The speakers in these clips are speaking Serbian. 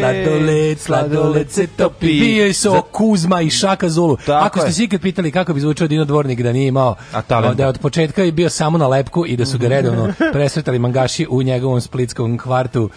Sladoled, sladoled se topi. Bio je so Kuzma i Šaka Zulu. Tako Ako ste se ikad pitali kako bi zvučao Dino Dvornik da nije imao, A da je od početka bio samo na lepku i da su ga redovno presretali mangaši u njegovom splitskom kvartu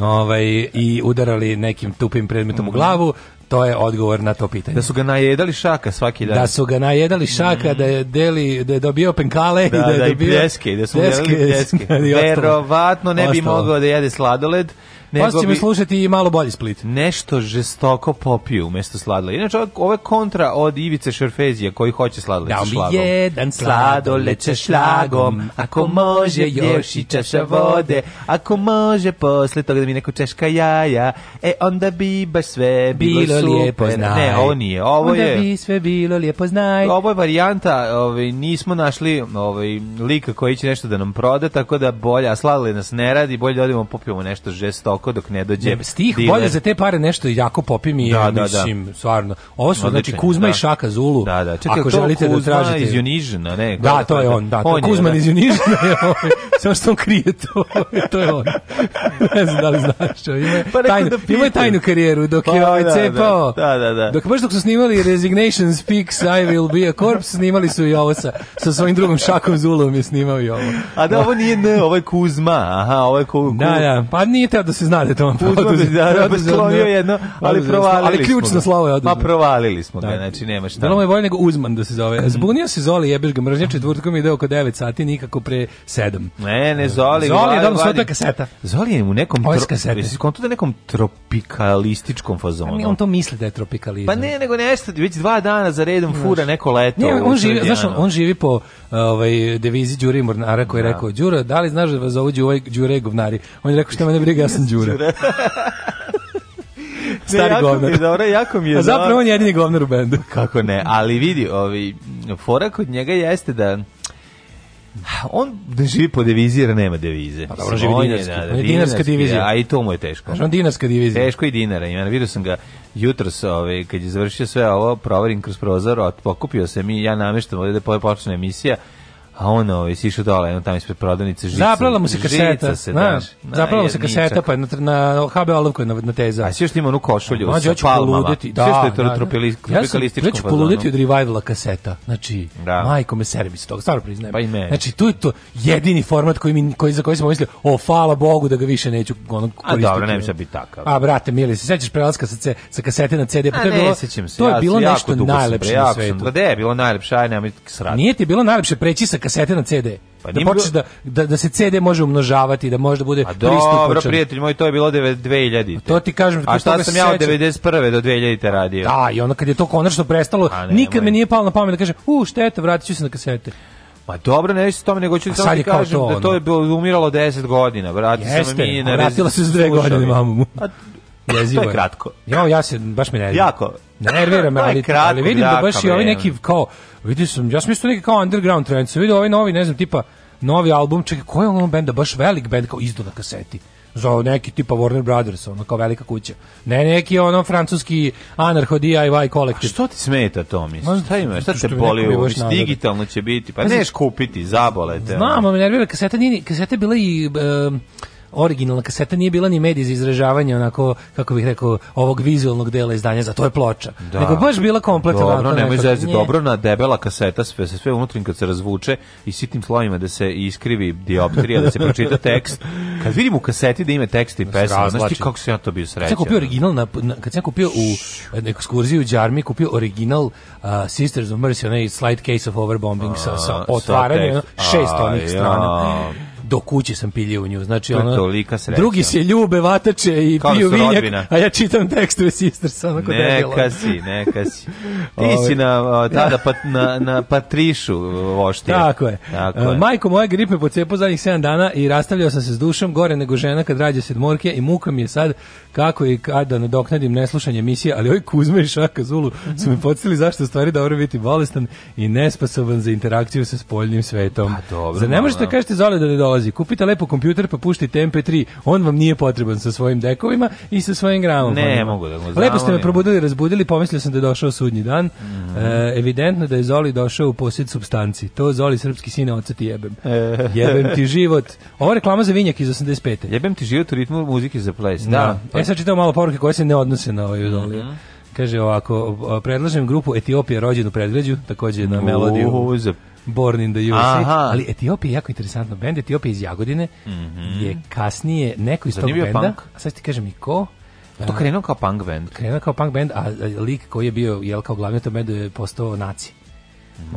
ovaj, i udarali nekim tupim predmetom u glavu, to je odgovor na to pitanje. Da su ga najedali šaka svaki dan. Da su ga najedali šaka, mm. da je deli, da je dobio penkale da, i da je da dobio i pljeske, da su pljeske, pljeske. Verovatno ne bi ostalo. mogao da jede sladoled Nego pa ćemo slušati i malo bolji Split. Nešto žestoko popiju umjesto sladla. Inače, ovo je kontra od Ivice Šerfezija koji hoće sladoled sa šlagom. Da mi jedan sladoled sa šlagom, ako može još i čaša vode, ako može posle toga da mi neko češka jaja, e onda bi baš sve bilo, bilo super. lijepo znaj. Ne, ovo nije. Ovo onda je... bi sve bilo lijepo znaj. Ovo je varijanta, ovaj, nismo našli ovaj, lika koji će nešto da nam proda, tako da bolje, a sladoled nas ne radi, bolje da odimo popijemo nešto žestoko ovako dok ne dođe. Ne, stih diler. bolje za te pare nešto jako popim i da, da, da, mislim, stvarno. Ovo su znači Kuzma da. i Šaka Zulu. Da, da. Čekaj, ako želite da Kuzma da tražite iz Junižina, ne. Da, to je on, da. on Kuzman je, da. iz Junižina je on. Ovaj, samo što on krije to. to je on. ne znam da li znaš što ima. Pa tajnu, da ima tajnu karijeru dok je pa ovaj cepao. Da, da, da. Dok baš dok su snimali Resignation Speaks I Will Be a Corpse, snimali su i ovo sa, sa svojim drugom Šakom Zulom je snimao i ovo. A da, ovo nije ne, ovo je Kuzma. Aha, ovo je Kuzma. Da, da, pa nije teo da se se zna da je to on da, da, oduzeo. jedno, ali oduzeli provalili Ali ključno slovo je oduzeo. Pa provalili smo ga, da. znači nema šta. Bilo je bolje nego Uzman da se zove. Mhm. Zbunio se Zoli, jebeš ga mržnja, četvrtkom deo oko 9 sati, nikako pre 7. Ne, ne, Zoli. Zoli je dobro, sve kaseta. Zoli je u nekom... Ovo je da nekom tropikalističkom fazonu. Pa on to misli da je tropikalizam. Pa ne, nego nešto, već dva dana za redom fura neko leto. Ne, on živi, znaš, on živi po ovaj, devizi Đuri Mornara koji je rekao, Đura, da li znaš da vas zovu Đurej, Đurej govnari? On je rekao, što me ne briga, ja sam Đura. Stari ne, jako govnar. je dobro, jako mi je A zapravo on je jedini govnar u bendu. Kako ne, ali vidi, ovi, fora kod njega jeste da on da živi po deviziji jer nema devize. Pa dobro, živi dinarski. On je, da, da, on je dinarska divizija. A i to mu je teško. Znači on dinarska divizija. Teško i dinara. Ima, vidio sam ga jutro sa ove, kad je završio sve ovo, proverim kroz prozor, pokupio se mi, ja nameštam ovde da počne emisija, a on jesi ovaj, sišao dole, on tamo ispred prodavnice žica. Zaprala mu se kaseta, se, da, znaš, da, zaprala mu se kaseta pa na na HB Alovku na na teza. A si što ima onu košulju sa palmama. da, sve što je to retropili, da, da. ja sam već poluditi od revivala kaseta. Znači, da. majko me servis tog, stvarno priznajem. Pa ime. Znači, tu je to jedini format koji mi koji za koji sam mislio, o hvala Bogu da ga više neću onog koristiti. A dobro, neće biti takav. A brate, mili, se sećaš prelaska sa, sa kasete na CD, pa to je bilo, to je bilo nešto najlepše na svetu. Da, je bilo najlepše, aj ajde, Nije ti bilo najlepše preći sa kasete na CD. Pa da počneš da, da, da, se CD može umnožavati, da može da bude A Dobro, prijatelj moj, to je bilo 2000. To ti kažem. A šta sam ja od 91. do 2000. radio? Da, i onda kad je to konačno prestalo, ne, nikad me nije palo na pamet da kažem, u, šteta, vratit ću se na kasete. Ma pa dobro, ne se tome, nego ću samo ti kažem to, da to je bilo, umiralo 10 godina, brati se mi ne Vratila se za dve godine mamu. A pa Jezivo. to je kratko. Jo, ja se baš me nervira. Jako. Nervira me, ali, kratko, ali vidim da baš i ovaj neki kao, vidio sam, ja sam isto neki kao underground trend, sam vidio ovaj novi, ne znam, tipa, novi album, čekaj, koji je ono benda, da baš velik bend, kao izdo na kaseti za neki tipa Warner Brothers, ono kao velika kuća. Ne neki ono francuski anarcho DIY kolektiv. A što ti smeta to misliš? Šta ima? Šta te boli digitalno će biti? Pa, pa neš kupiti, zabole te. Znam, me nervira kaseta nije kaseta bila i um, originalna kaseta nije bila ni medij za izražavanje onako kako bih rekao ovog vizuelnog dela izdanja za to je ploča da. nego baš bila kompletna dobro nemoj zezati dobro na debela kaseta sve sve unutrin kad se razvuče i sitnim slovima da se iskrivi dioptrija da se pročita tekst kad vidim u kaseti da ima tekst i da pesma znači kako se ja to bio srećan kad sam kupio original na, na, kad sam kupio u ekskurziju u Đarmi kupio original uh, Sisters of Mercy onaj slide case of overbombing sa, sa otvaranjem šest onih strana do kuće sam piljio u nju. Znači, to ono, Drugi se ljube, vatače i Kao da piju vinjak, a ja čitam tekstove Sisters. Onako neka si, neka si. Ti si ovaj. na, da. tada pa, na, na Patrišu voštije. Tako je. Tako je. Majko moja gripe po cepu zadnjih 7 dana i rastavljao sam se s dušom gore nego žena kad rađa sedmorke i muka mi je sad kako i kada da nadoknadim neslušanje emisije, ali oj Kuzme i Šaka Zulu su me podsjeli zašto stvari dobro biti bolestan i nesposoban za interakciju sa spoljnim svetom. Pa, dobro, Za ne možete kažete Zoli da ne dolazi? dolazi. Kupite lepo kompjuter pa puštite MP3. On vam nije potreban sa svojim dekovima i sa svojim gramom. Ne, mogu da ga Lepo ste me probudili, razbudili, pomislio sam da je došao sudnji dan. Mm. E, evidentno da je Zoli došao u posjed substanci. To Zoli srpski sine oca ti jebem. E. jebem ti život. Ova reklama za vinjak iz 85. Jebem ti život u ritmu muzike za ples. Da. da. E sad čitao malo poruke koje se ne odnose na ovaj Zoli. Mm -hmm. Kaže ovako, predlažem grupu Etiopija rođen u predgrađu, takođe na melodiju. Uh, za... Born in the USA, Aha. ali Etiopija je jako interesantno bend, Etiopija iz Jagodine mm -hmm. je kasnije neko iz Zanimljiv tog benda, punk. a sad ti kažem i ko, To krenuo kao punk bend. Krenuo kao punk bend, a lik koji je bio jel kao glavni to band je postao naci.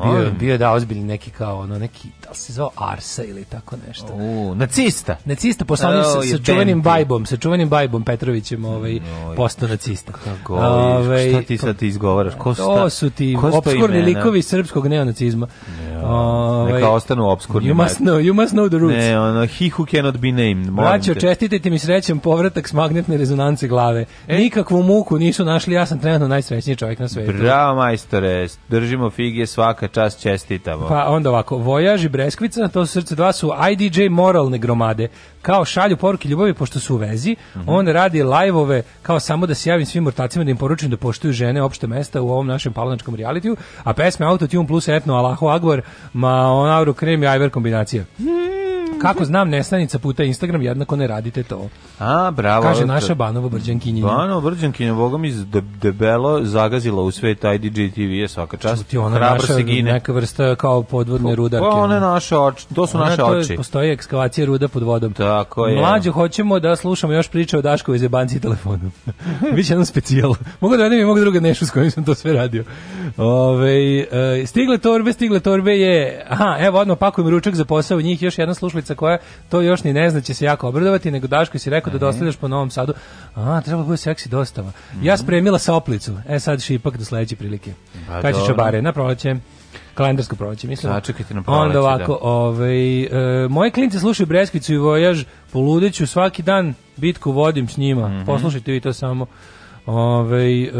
Bio, bio da ozbiljni neki kao ono neki da li se zvao Arsa ili tako nešto. O, nacista. Nacista poslanik oh, sa, sa čuvenim bajbom, sa čuvenim bajbom Petrovićem, ovaj pa posto nacista. Kako? Ovaj šta ti ovaj, sad ti pa, izgovaraš? Ko sta, to su ti obskurni likovi srpskog neonacizma. Ne, ovaj, neka ostanu obskurni. You must know, you must know the roots. Ne, ono he who cannot be named. Braćo, čestitajte mi srećan povratak s magnetne rezonance glave. E? Nikakvu muku nisu našli, ja sam trenutno najsrećniji čovjek na svetu. Bravo majstore, držimo fige sva svaka čast čestitamo. Pa onda ovako, Vojaž i Breskvica, to su srce dva su IDJ moralne gromade. Kao šalju poruke ljubavi pošto su u vezi, mm -hmm. on radi lajvove kao samo da se javim svim mortacima, da im poručim da poštuju žene opšte mesta u ovom našem palanačkom realitiju, a pesme Autotune plus Etno Alaho Agvar, ma on Auro Krem i Ajver kombinacija. Mm -hmm. Kako znam, nestanica puta Instagram, jednako ne radite to. A, bravo. Kaže naša Banova Brđankinja. Banova Brđankinja, boga mi debelo zagazila u svet IDG TV je svaka čast. Čuti, ona Hrabra naša, neka vrsta kao podvodne rudarke. Pa, pa one naše oči, to su naše to oči. Postoji ekskavacija ruda pod vodom. Tako je. Mlađo, hoćemo da slušamo još priče o Daškovi zebanci i telefonu. Biće jedan specijal. Mogu da radim i mogu druga nešu s kojim sam to sve radio. Ove, e, stigle torbe, stigle torbe je... Aha, evo, odmah pakujem ručak za posao. Njih još jedna slušalica slušalica koja to još ni ne zna će se jako obradovati, nego Daško si rekao da mhm. dostavljaš po Novom Sadu. A, treba bude seksi dostava. Ja mhm. spremila sa oplicu. E sad ipak do sledeće prilike. Pa, Kaći bare, na proleće kalendarsko proleće, mislim. Sačekajte na proleće, Onda ovako, da. ovaj, e, moje klinci slušaju Breskvicu i Vojaž, poludeću svaki dan, bitku vodim s njima. Mm -hmm. Poslušajte vi to samo. Ovaj, e,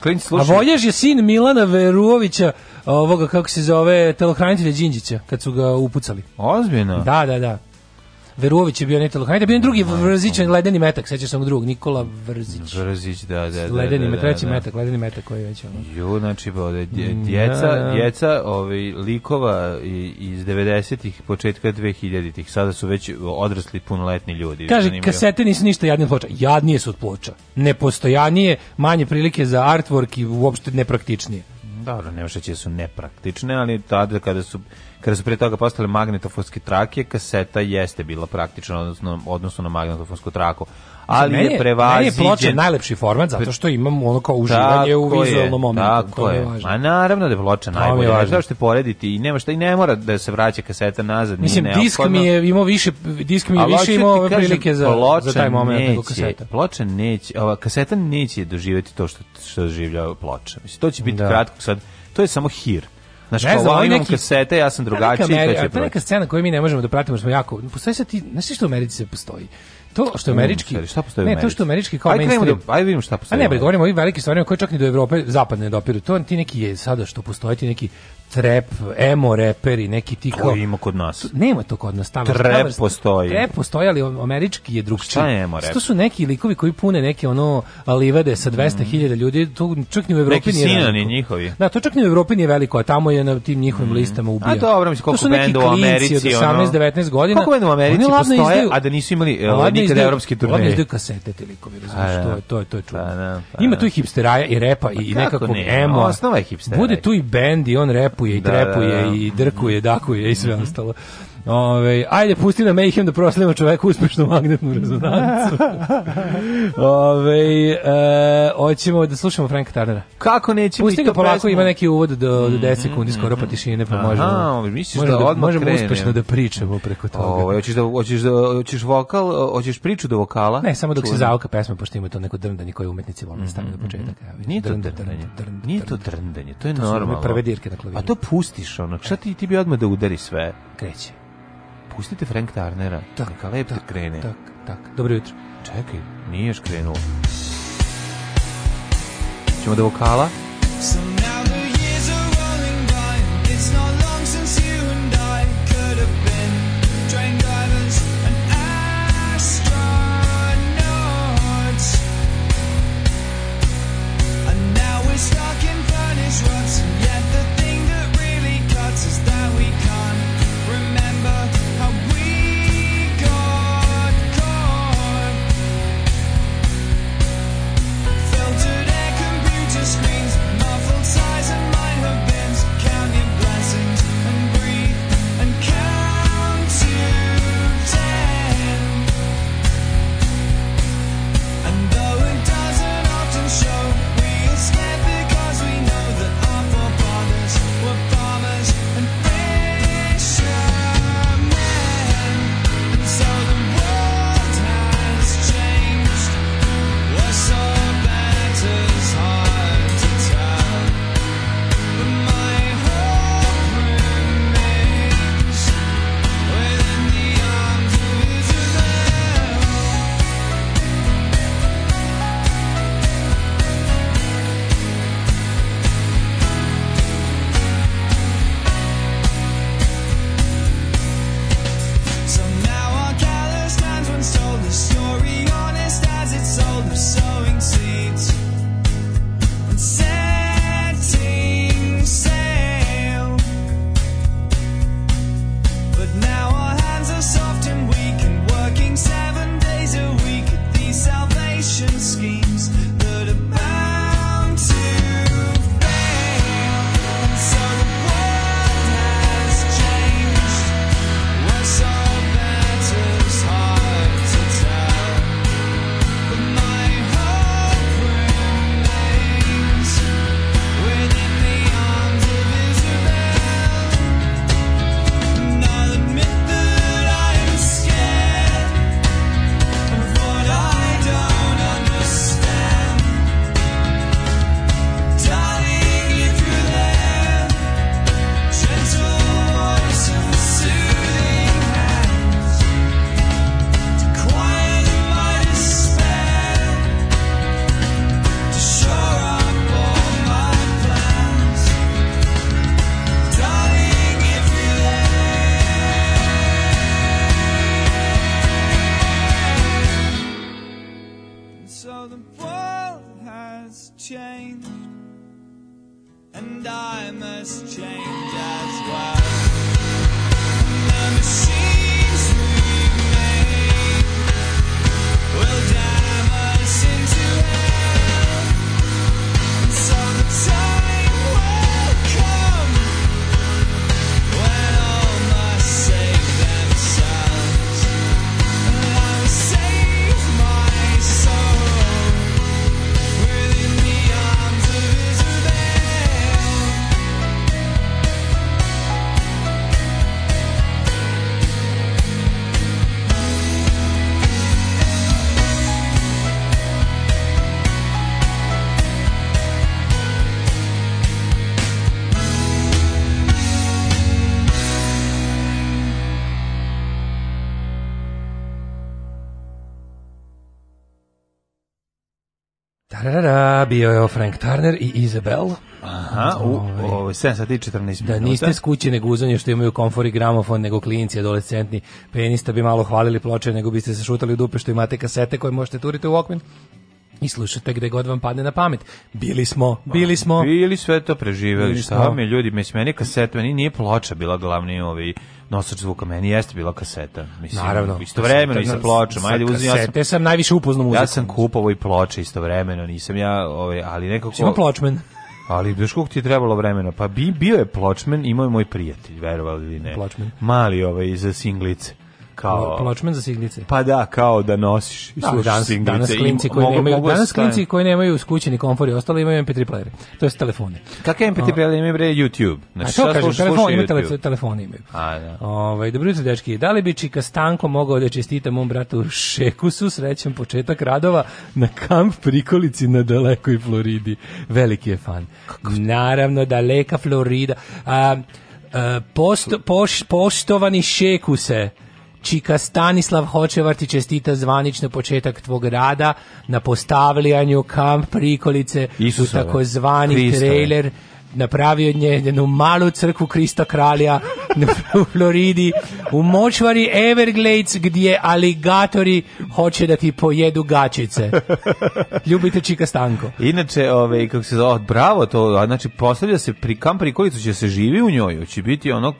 Klinci slušaj. A Vojež je sin Milana Veruovića, ovoga, kako se zove, telohranitelja Đinđića, kad su ga upucali. Ozbiljno? Da, da, da. Veruović je bio Anita Lukanita, bio je drugi da, da, Vrzićan da. ledeni metak, sećaš se onog drugog, Nikola Vrzić. Vrzić, da, da, da. Ledeni da, da, treći da, da. metak, ledeni metak koji je već ono. Jo, znači, pa, djeca, da. djeca ovaj, likova iz 90-ih, početka 2000-ih, sada su već odrasli punoletni ljudi. Kaže, kasete nisu ništa jadni od ploča, jadnije su od ploča, nepostojanije, manje prilike za artwork i uopšte nepraktičnije. Dobro, nema što će su nepraktične, ali tada kada su kada su pre toga postale magnetofonske trake, kaseta jeste bila praktično odnosno odnosno na magnetofonsku traku. Znači, Ali meni, je prevaziđen. Meni je najlepši format zato što imam ono kao uživanje u vizualnom momentu. Tako to je. Važno. Ma naravno da je ploča najbolja. Ne znaš što porediti i nema šta i ne mora da se vraća kaseta nazad. Mislim, disk mi je imao više, disk mi je više imao ove prilike za, za taj moment neće, nego kaseta. Ploča neće, ova, kaseta neće doživjeti to što, što doživlja ploča. Mislim, to će biti da. kratko sad. To je samo hir Znaš, ne znam, ovo imam neki, kasete, ja sam drugačiji, neka, to će proći. neka scena koju mi ne možemo da pratimo, smo jako... Postoji sad ti... Znaš što u Americi se postoji? to što američki šta, šta postoji ne to što američki kao aj, mainstream da, aj vidim šta postoji a ne bre govorimo o ovim velikim stvarima koje čak ni do Evrope zapadne dopiru to ti neki je sada što postoje ti neki trap emo reperi neki ti kao ima kod nas nema to kod nas tamo trap postoji trap postoji ali američki je drugčiji šta je emo rap to su neki likovi koji pune neke ono livade sa 200.000 mm. ljudi to čak ni u Evropi neki nije neki njihovi da to čak ni u Evropi nije veliko a tamo je na tim njihovim mm. listama ubija a dobro mislim koliko bendova u Americi su neki od 18 ono, 19 godina koliko bendova u Americi postoje a da nisu imali nikada evropski turnir. Ladno izdaju kasete te likovi, razumiješ, to je, to je, to je čudno. Pa, da, pa, Ima da. tu i hipsteraja i repa i pa, nekakvog emo. Osnova je hipsteraja. Bude tu i bend i on repuje i da, da trepuje da, da. i drkuje, dakuje i sve mhm. ostalo. Ove, ajde, pusti na Mayhem da proslavimo čoveka uspešnu magnetnu rezonancu. Ove, e, hoćemo da slušamo Franka Tarnera. Kako neće pusti biti ga polako, pesma? ima neki uvod do, do 10 mm-hmm. sekundi, skoro pa tišine, pa možemo. Aha, misliš možemo da, da odmah Možemo uspešno da pričamo preko toga. Ovo, hoćeš, da, hoćeš, da, hoćeš vokal, hoćeš priču do vokala? Ne, samo dok Čujem. se zaoka pesma, pošto ima to neko drndanje koje umetnici vole mm mm-hmm, staviti do mm-hmm. početaka. Nije to drndanje, drndanje, nije to drndanje, to je normalno. prve dirke na klaviru. A to pustiš, ono, šta ti, ti bi odmah da udari sve? kreće. Pustite Frank Tarnera, tak, neka lepte tak, krene. Tak, tak. Dobro jutro. Čekaj, niješ krenuo. Ćemo do vokala. So bio je Frank Turner i Isabel. Aha, u, u 7 ovaj, ovaj, sati 14 da minuta. Da niste skući nego uzanje što imaju komfor i gramofon, nego klinci, adolescentni penista bi malo hvalili ploče, nego biste se šutali u dupe što imate kasete koje možete turiti u Walkman i slušate gde god vam padne na pamet. Bili smo, bili smo. Pa, bili sve to preživeli, bili šta mi ljudi, mislim, meni kaset, meni nije ploča bila glavni ovi nosač zvuka, meni jeste bila kaseta. Mislim, Naravno. Istovremeno i sa pločom. Ajde, uzim, ja sam, sam najviše upoznao muziku. Ja sam kupovao i ploče istovremeno, nisam ja, ovaj, ali nekako... Sima pločmen. Ali baš kako ti je trebalo vremena? Pa bio je pločmen, imao je moj prijatelj, verovali ili ne. Pločmen. Mali ovaj, za singlice kao pločman za siglice. Pa da, kao da nosiš i da, danas, Danas klinci koji nemaju mogu danas klinci koji nemaju skućeni komfor i ostalo imaju MP3 playere. To jest telefone. Kakve MP3 playere imaju bre YouTube? Znači, šta kažeš, telefon, imaju tele, telefoni imaju. A, da. Ovaj, dobro jutro dečki. Da li bi Čika Stanko mogao da čestita mom bratu Šekusu srećan početak radova na kamp prikolici na dalekoj Floridi. Veliki je fan. Naravno, daleka Florida. A, a posto, poš, poštovani Šekuse, Čika Stanislav Hočevar ti čestita zvanično početak tvog rada na postavljanju kamp prikolice Isusove. u takozvani trailer napravio od nje jednu malu crkvu Krista Kralja u Floridi, u močvari Everglades gdje aligatori hoće da ti pojedu gačice. Ljubite Čika Stanko. Inače, ove, ovaj, kako se zove, bravo to, znači postavlja se pri kampri prikolicu će se živi u njoj, će biti ono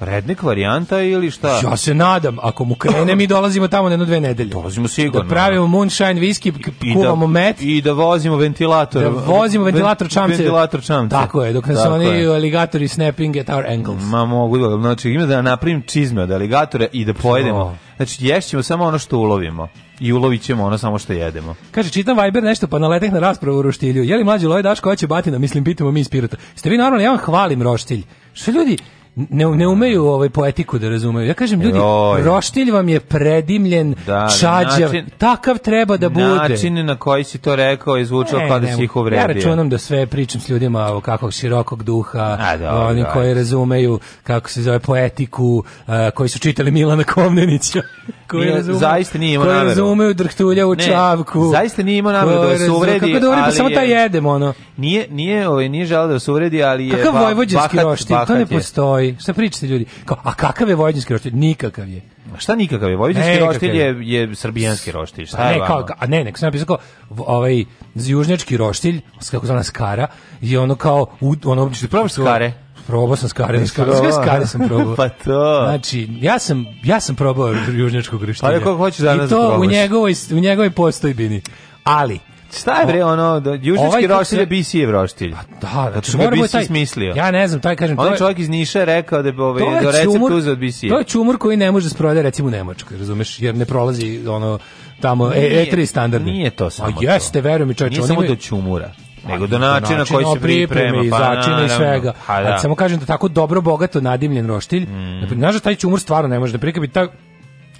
Rednik varijanta ili šta? Ja se nadam, ako mu krene mi dolazimo tamo na jedno dve nedelje. Dolazimo sigurno. Da pravimo da. moonshine viski, da- kuvamo da, met. I da vozimo ventilator. Da vozimo ventilator čamce. Ventilator čamce. Tako je, dok nas oni je. aligatori snapping at our ankles. Ma mogu da, znači ima da napravim čizme od aligatora i da pojedemo. Oh. Znači ješćemo samo ono što ulovimo i ulovit ćemo ono samo što jedemo. Kaže, čitam Viber nešto, pa naleteh na raspravu u roštilju. Je li mlađi Loj Daš koja će batina? Mislim, pitamo mi iz Pirota. Ste vi normalni, ja vam hvalim roštilj. Što ljudi, ne, ne umeju ovaj poetiku da razumeju. Ja kažem ljudi, Joj. roštilj vam je predimljen, da, da čađav, način, takav treba da bude. Način na koji si to rekao je zvučao e, kao da si ih uvredio. Ja računam da sve pričam s ljudima o kakvog širokog duha, A, dobro, oni dobro. Da. koji razumeju kako se zove poetiku, a, koji su čitali Milana Komnenića. Koji nije, razume, zaista nije imao nameru. razumeju drhtulja u ne, čavku. Zaista nije imao nameru da se uvredi. Kako da uvredi, pa samo taj jedem, ono. Nije, nije, ovaj, nije želeo da se uvredi, ali je... Kakav ba, vojvođanski roštilj, to ne postoji postoji. Ovaj, šta pričate ljudi? Kao, a kakav je vojvođanski roštilj? Nikakav je. A šta nikakav je? Vojvođanski roštilj je, je srbijanski roštilj. Šta a pa ne, je kao, a ne, nek sam napisao kao, ovaj, južnjački roštilj, kako zove skara, je ono kao... U, ono, Ti probaš skare? Probao sam skare, skare, skare, skare sam probao. pa to. Znači, ja sam, ja sam probao južnjačkog roštilja. Pa kako hoćeš danas I to u njegovoj, u njegovoj postojbini. Ali, Šta je bre ono, južnički ovaj roštilj je BC roštilj. Pa da, znači što moramo taj smislio. Ja ne znam, taj kažem, Onaj je čovjek iz Niša rekao da ovaj, je ovaj da do recepta uzeo od BC. To je čumur koji ne može da sprodaje recimo u Nemačkoj, razumeš, jer ne prolazi ono tamo e, nije, E3 standardni. Nije to samo. A jeste, verujem mi čovjek, on samo do čumura pa nego do načina, načina koji se priprema, pa i začina i svega. Pa, da. samo kažem da tako dobro bogato nadimljen roštilj, mm. znaš da taj čumur stvarno ne može da prikabi ta,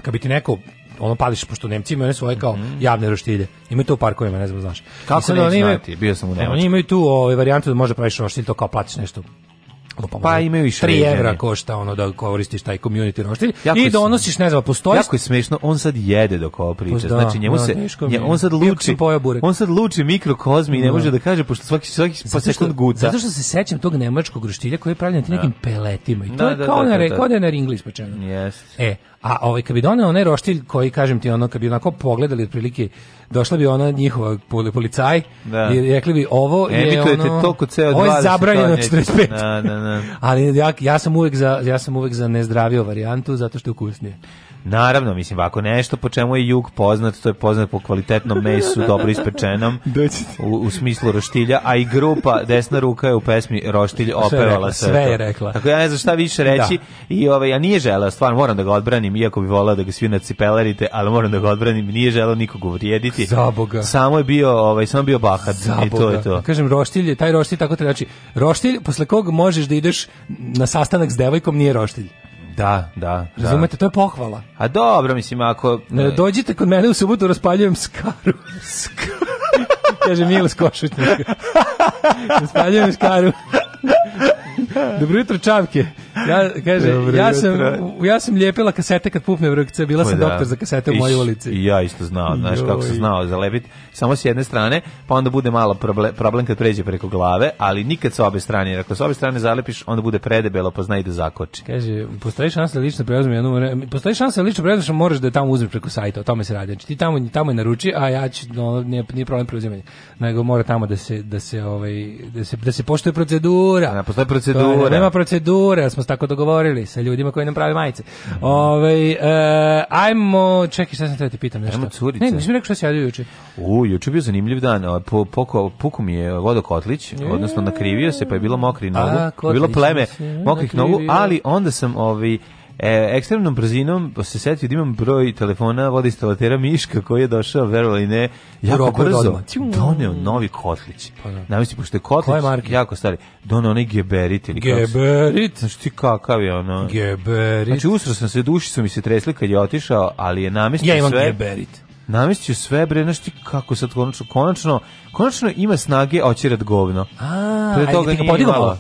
kad bi ti neko ono pališ pošto Nemci imaju one svoje kao mhm. javne roštilje. Imaju to u parkovima, ne znam, znaš. Kako da oni imaju? bio sam u e, Nemačkoj. Oni imaju tu ovaj varijantu da može praviš roštilj to kao platiš nešto pa, pa imaju i 3 evra košta ono da koristiš taj community roštilj i donosiš ne znam postoji jako je smešno on sad jede dok ovo priča pa znači, da, znači njemu da, se nje, on sad luči on sad luči mikrokozmi i ne da. može da kaže pošto svaki svaki zato što, pa sekund zato što se sećam tog nemačkog roštilja koji je pravljen na da. nekim peletima i to da, je kao na kao da je na ringli ispačeno yes. e A ovaj kad bi doneo onaj roštilj koji kažem ti ono kad bi onako pogledali otprilike došla bi ona njihova policaj da. i rekli bi ovo e, je ono to kod CO2 ovo je da zabranjeno 45. Na, na, na. Ali ja, ja sam uvek za ja sam uvek za nezdraviju varijantu zato što je ukusnije. Naravno, mislim, ako nešto po čemu je jug poznat, to je poznat po kvalitetnom mesu, dobro ispečenom, u, u, smislu roštilja, a i grupa Desna ruka je u pesmi Roštilj opevala sve. Sve je rekla. Tako ja ne znam šta više da. reći da. i ovaj, ja nije želeo, stvarno moram da ga odbranim, iako bi volao da ga svi nacipelerite, ali moram da ga odbranim, nije želeo nikog uvrijediti. Zaboga. Samo je bio, ovaj, samo bio bahat i to je to. Pa kažem, roštilj je, taj roštilj tako treba, znači, roštilj posle kog možeš da ideš na sastanak s devojkom nije roštilj. Da, da, da. Razumete, to je pohvala. A dobro, mislim, ako... Ne, dođite kod mene u subotu, raspaljujem skaru. Skaru. Kaže Milos Košutnik. raspaljujem skaru. Dobro jutro, čavke. Ja, kaže, ja, sam, ja sam ljepila kasete kad pufne vrkce, bila sam da. doktor za kasete u mojoj ulici. I ja isto znao, znaš Joj. kako se znao za lebit samo s jedne strane, pa onda bude malo problem, problem kad pređe preko glave, ali nikad sa obe strane, jer ako sa obe strane zalepiš, onda bude predebelo, pa zna i da zakoči. Kaže, postoji šansa da lično preuzmem jednu, postoji šansa da lično preuzmeš, možeš da je tamo uzmeš preko sajta, o tome se radi. Znači ti tamo, tamo je naruči, a ja ću, no, nije, nije problem preuzimanje, nego mora tamo da se, da se, ovaj, da se, da se poštuje procedura. Da, postoji procedura procedure. Nema procedure, smo se tako dogovorili sa ljudima koji nam prave majice. Ovaj e, ajmo, čekaj, šta sam te ti pitam nešto. Ajmo curice. Ne, nisam rekao šta se javio juče. U, juče bio zanimljiv dan. Po, poko, puku mi je vodokotlić, je. odnosno nakrivio se, pa je bilo mokri nogu. A, pa kotlić, bilo pleme mokrih nogu, ali onda sam Ovi, ovaj, E, ekstremnom brzinom se setio da imam broj telefona vodoinstalatera Miška koji je došao, verovali ili ne, jako Roku brzo doneo novi kotlić. Pa da. Namisli, pošto je kotlić je jako stari, doneo onaj geberit ili Geberit? Znaš ti kakav je ono? Geberit. Znači usro sam se, duši su mi se tresli kad je otišao, ali je namestio sve. Ja imam sve, geberit. Namestio sve, bre, znaš ti kako sad konačno, konačno, konačno ima snage očirat govno. A, Pre toga ajde, ti ga podigao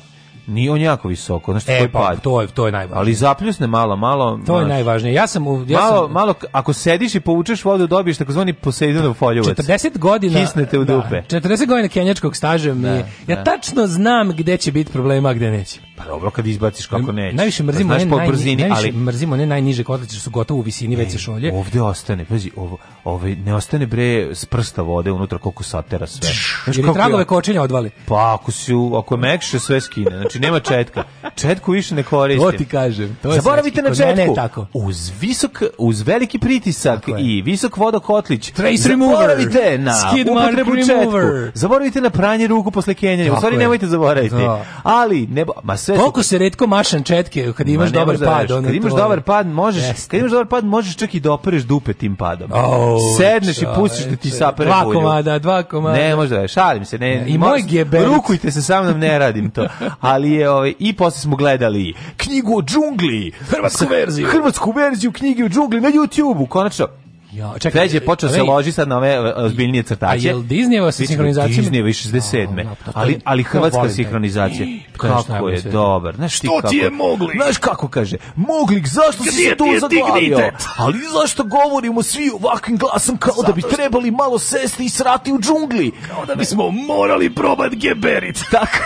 Ni on jako visoko, znači e, pa, to je to je najvažnije. Ali zapljusne malo, malo. To je najvažnije. Ja sam ja malo, sam, malo ako sediš i povučeš vodu dobiješ takozvani Poseidonov foljovac. 40 godina kisnete u da. dupe. 40 godina kenjačkog staža mi je. Da, ja da. tačno znam gde će biti problema, gde neće. Pa dobro kad izbaciš kako neće. Najviše mrzimo pa, ne, po brzini, najviše, ali mrzimo ne najniže kotlice su gotovo u visini veće šolje. Ovde ostane, pazi, ovo ovaj ne ostane bre s prsta vode unutra koliko satera sve. Znači, tragove kočenja odvali. Pa ako si ako mekše sve skine, znači znači nema četka. Četku više ne koristim. To ti kažem. To Zaboravite na četku. Ne, ne, tako. Uz, visok, uz veliki pritisak i visok vodokotlić. Trace remover. Zaboravite na Skid upotrebu četku. Zaboravite na pranje ruku posle kenjanja. U stvari nemojte zaboraviti. Da. Ali, ne, ma sve... Koliko se redko mašan četke kad imaš ma, dobar pad. Ono kad imaš tvoj. dobar pad, možeš, Jeste. kad imaš dobar pad, možeš čak i da opereš dupe tim padom. Oh, Sedneš i pustiš da ti sapere Dva komada, dva komada. Ne, možda, šalim se. Ne, I moj geberac. Rukujte se sa mnom, ne radim to. Ali ali je ovaj i posle smo gledali knjigu o džungli, hrvatsku verziju, hrvatsku verziju knjige o džungli na YouTubeu, konačno Ja, čekaj, Treći je počeo se loži sad na ove e, ozbiljnije crtače. A je li Disneyva sa sinhronizacijom? Disneyva iz 67. ali, ali hrvatska sinhronizacija. Kako je dobar. Znaš ti kako, je Moglik? Znaš kako kaže? Moglik, zašto si se tu zaglavio? Ali zašto govorimo svi ovakvim glasom kao da bi trebali malo sesti i srati u džungli? Kao da bismo morali probati geberit. Tako.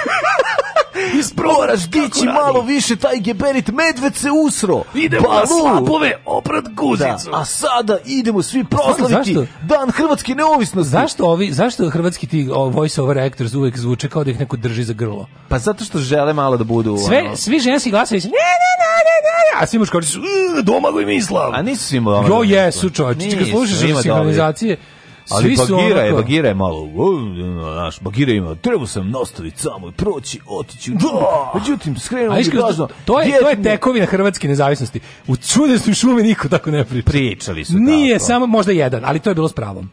Isprobaš dići malo više taj geberit. Medved se usro. Idemo Balu. na slapove, oprat da, guzicu. Da. A sada idemo svi proslaviti dan Hrvatske neovisnosti. Zašto ovi, zašto hrvatski ti voice-over actors uvek zvuče kao da ih neko drži za grlo? Pa zato što žele malo da budu... Sve, ono... Svi ženski glasovi su... Ne, ne, ne, ne, ne, a svi muškarci su... Domagoj Mislav. A nisu svi domagoj Jo, jesu, čovječ. Čekaj, slušaš sinhronizacije... Dobi Ali Svi Bagira je, Bagira je malo, znaš, Bagira ima, trebao sam nastaviti samo i proći, otići, da! međutim, skrenuo mi razno. To je, to je tekovina hrvatske nezavisnosti. U čudesnoj šumi niko tako ne priča. Pričali su tako. Nije, samo možda jedan, ali to je bilo s pravom.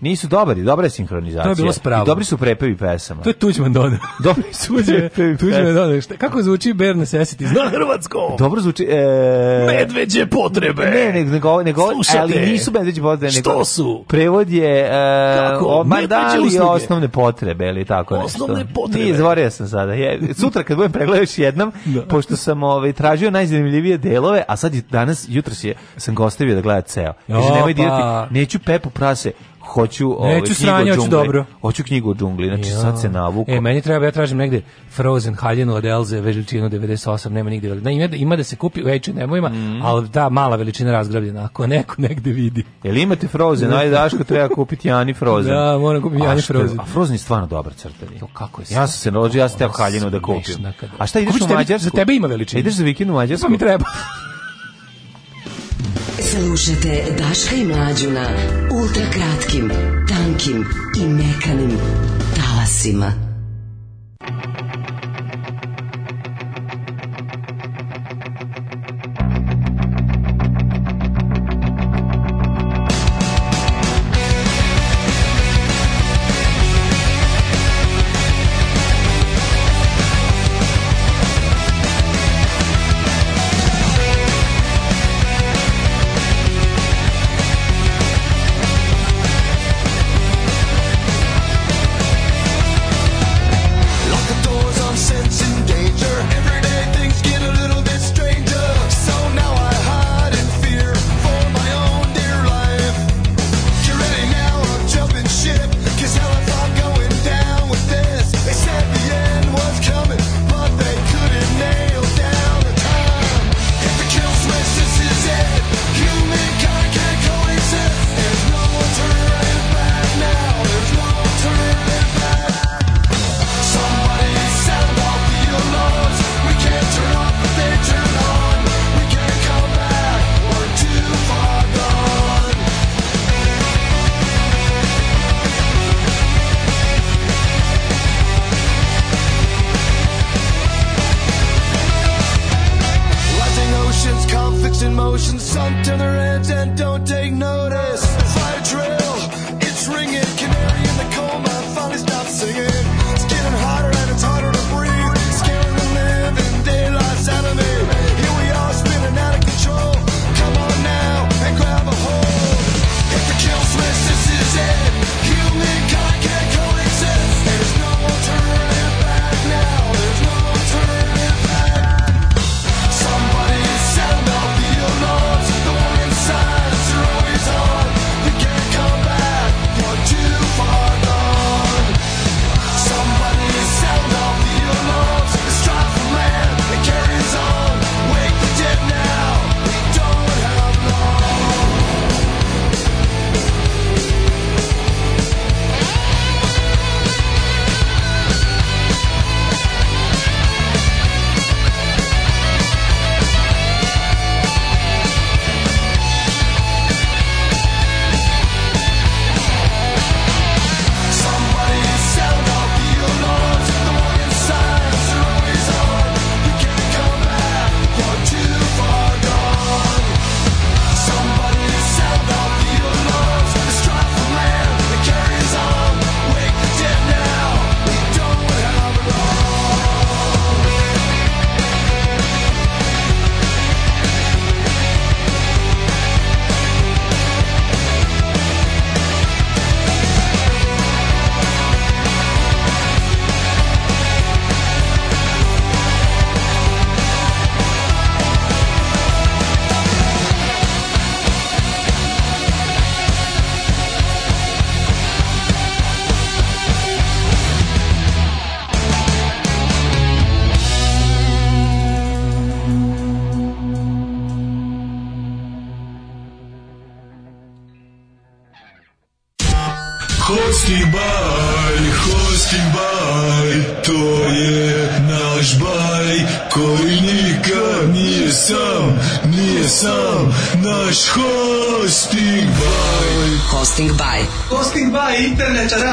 Nisu dobri, dobra je sinhronizacija. To je bilo spravo. I dobri su prepevi pesama. To je Tuđman Dona. Dobri su prepevi Tuđman Dona. kako zvuči Bare Necessity? Zna hrvatsko! Dobro zvuči... E... Medveđe potrebe! Ne, nego, nego, nego Slušate. ali nisu medveđe potrebe. Nego, Što su? Prevod je... E, kako? O, mandali osnovne potrebe, ili tako osnovne nešto. Osnovne potrebe. Nije, izvorio sam sada. Je, sutra kad budem pregledao jednom, da. pošto sam ovaj, tražio najzanimljivije delove, a sad je, danas, jutro si je, sam ga da gleda ceo. Kaže, nemoj dirati, neću Pepu prase, hoću ovaj Neću sranje, hoću dobro. Hoću knjigu o džungli, znači sad se navuko. E, meni treba, ja tražim negde Frozen haljinu od Elze, veličinu 98, nema nigde. Da, ima, ima da se kupi u Ejču, nema ima, mm. ali da, mala veličina razgrabljena, ako neko negde vidi. Jel imate Frozen? Ajde, Daško, treba kupiti Jani Frozen. Da, moram kupiti Jani Frozen. A Frozen je stvarno dobar crtani. To kako je Ja sam se rođio, ja sam teo haljinu da kupim. A šta ideš u Mađarsku? Za tebe ima veličina. Ideš za vikend u Mađarsku? Pa mi treba. Slušajte Daška i Mlađu na ultra kratkim, tankim i mekanim talasima. internet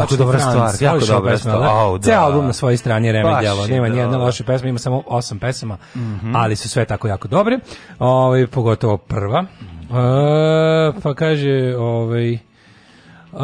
Jako dobra Franc, stvar, jako dobra pesma, stvar. Da? Oh, da. Ceo album na svojoj strani je remedijalo. Nema da. ni jedne loše pesme, ima samo osam pesama, mm -hmm. ali su sve tako jako dobre. Ovaj pogotovo prva. E, pa kaže, ovaj Uh,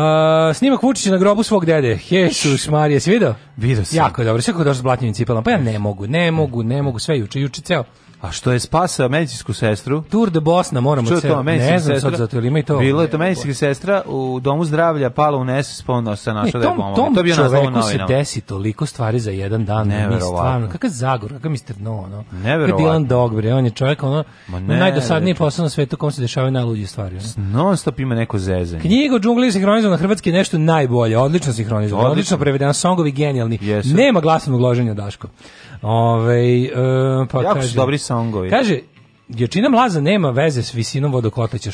snimak Vučića na grobu svog dede. Jesus Marija, si video? Video sam. Jako je dobro, sve kako došlo s blatnjivim cipelama. Pa ja ne mogu, ne mogu, ne mogu, sve juče, juče ceo A što je spasao medicinsku sestru? Tur de Bosna, moramo što je to, medicinsku ne znam sestra, sad zato, ili ima i to. Bilo je to medicinska sestra u domu zdravlja, pala u nes, spomno se našao da je pomogu. Tom, to bi čoveku se desi toliko stvari za jedan dan. Neverovatno. Stvarno, kakav Zagor, kakav Mr. No, ono. Neverovatno. Kakav Dylan Dogbre, on je čovjek, ono, ne, najdosadniji posao na svetu kom se dešavaju najluđe stvari. Ono. Non stop ima neko zezanje. Knjiga o džungli sinhronizovana na hrvatski je nešto najbolje, odlično sinhronizovana, odlično, odlično prevedena, songovi genijalni. Jesu. Nema glasnog loženja, Daško. Ove, uh, pa jako kaže, su dobri songovi. Kaže, Jačina mlaza nema veze s visinom vodokotlića,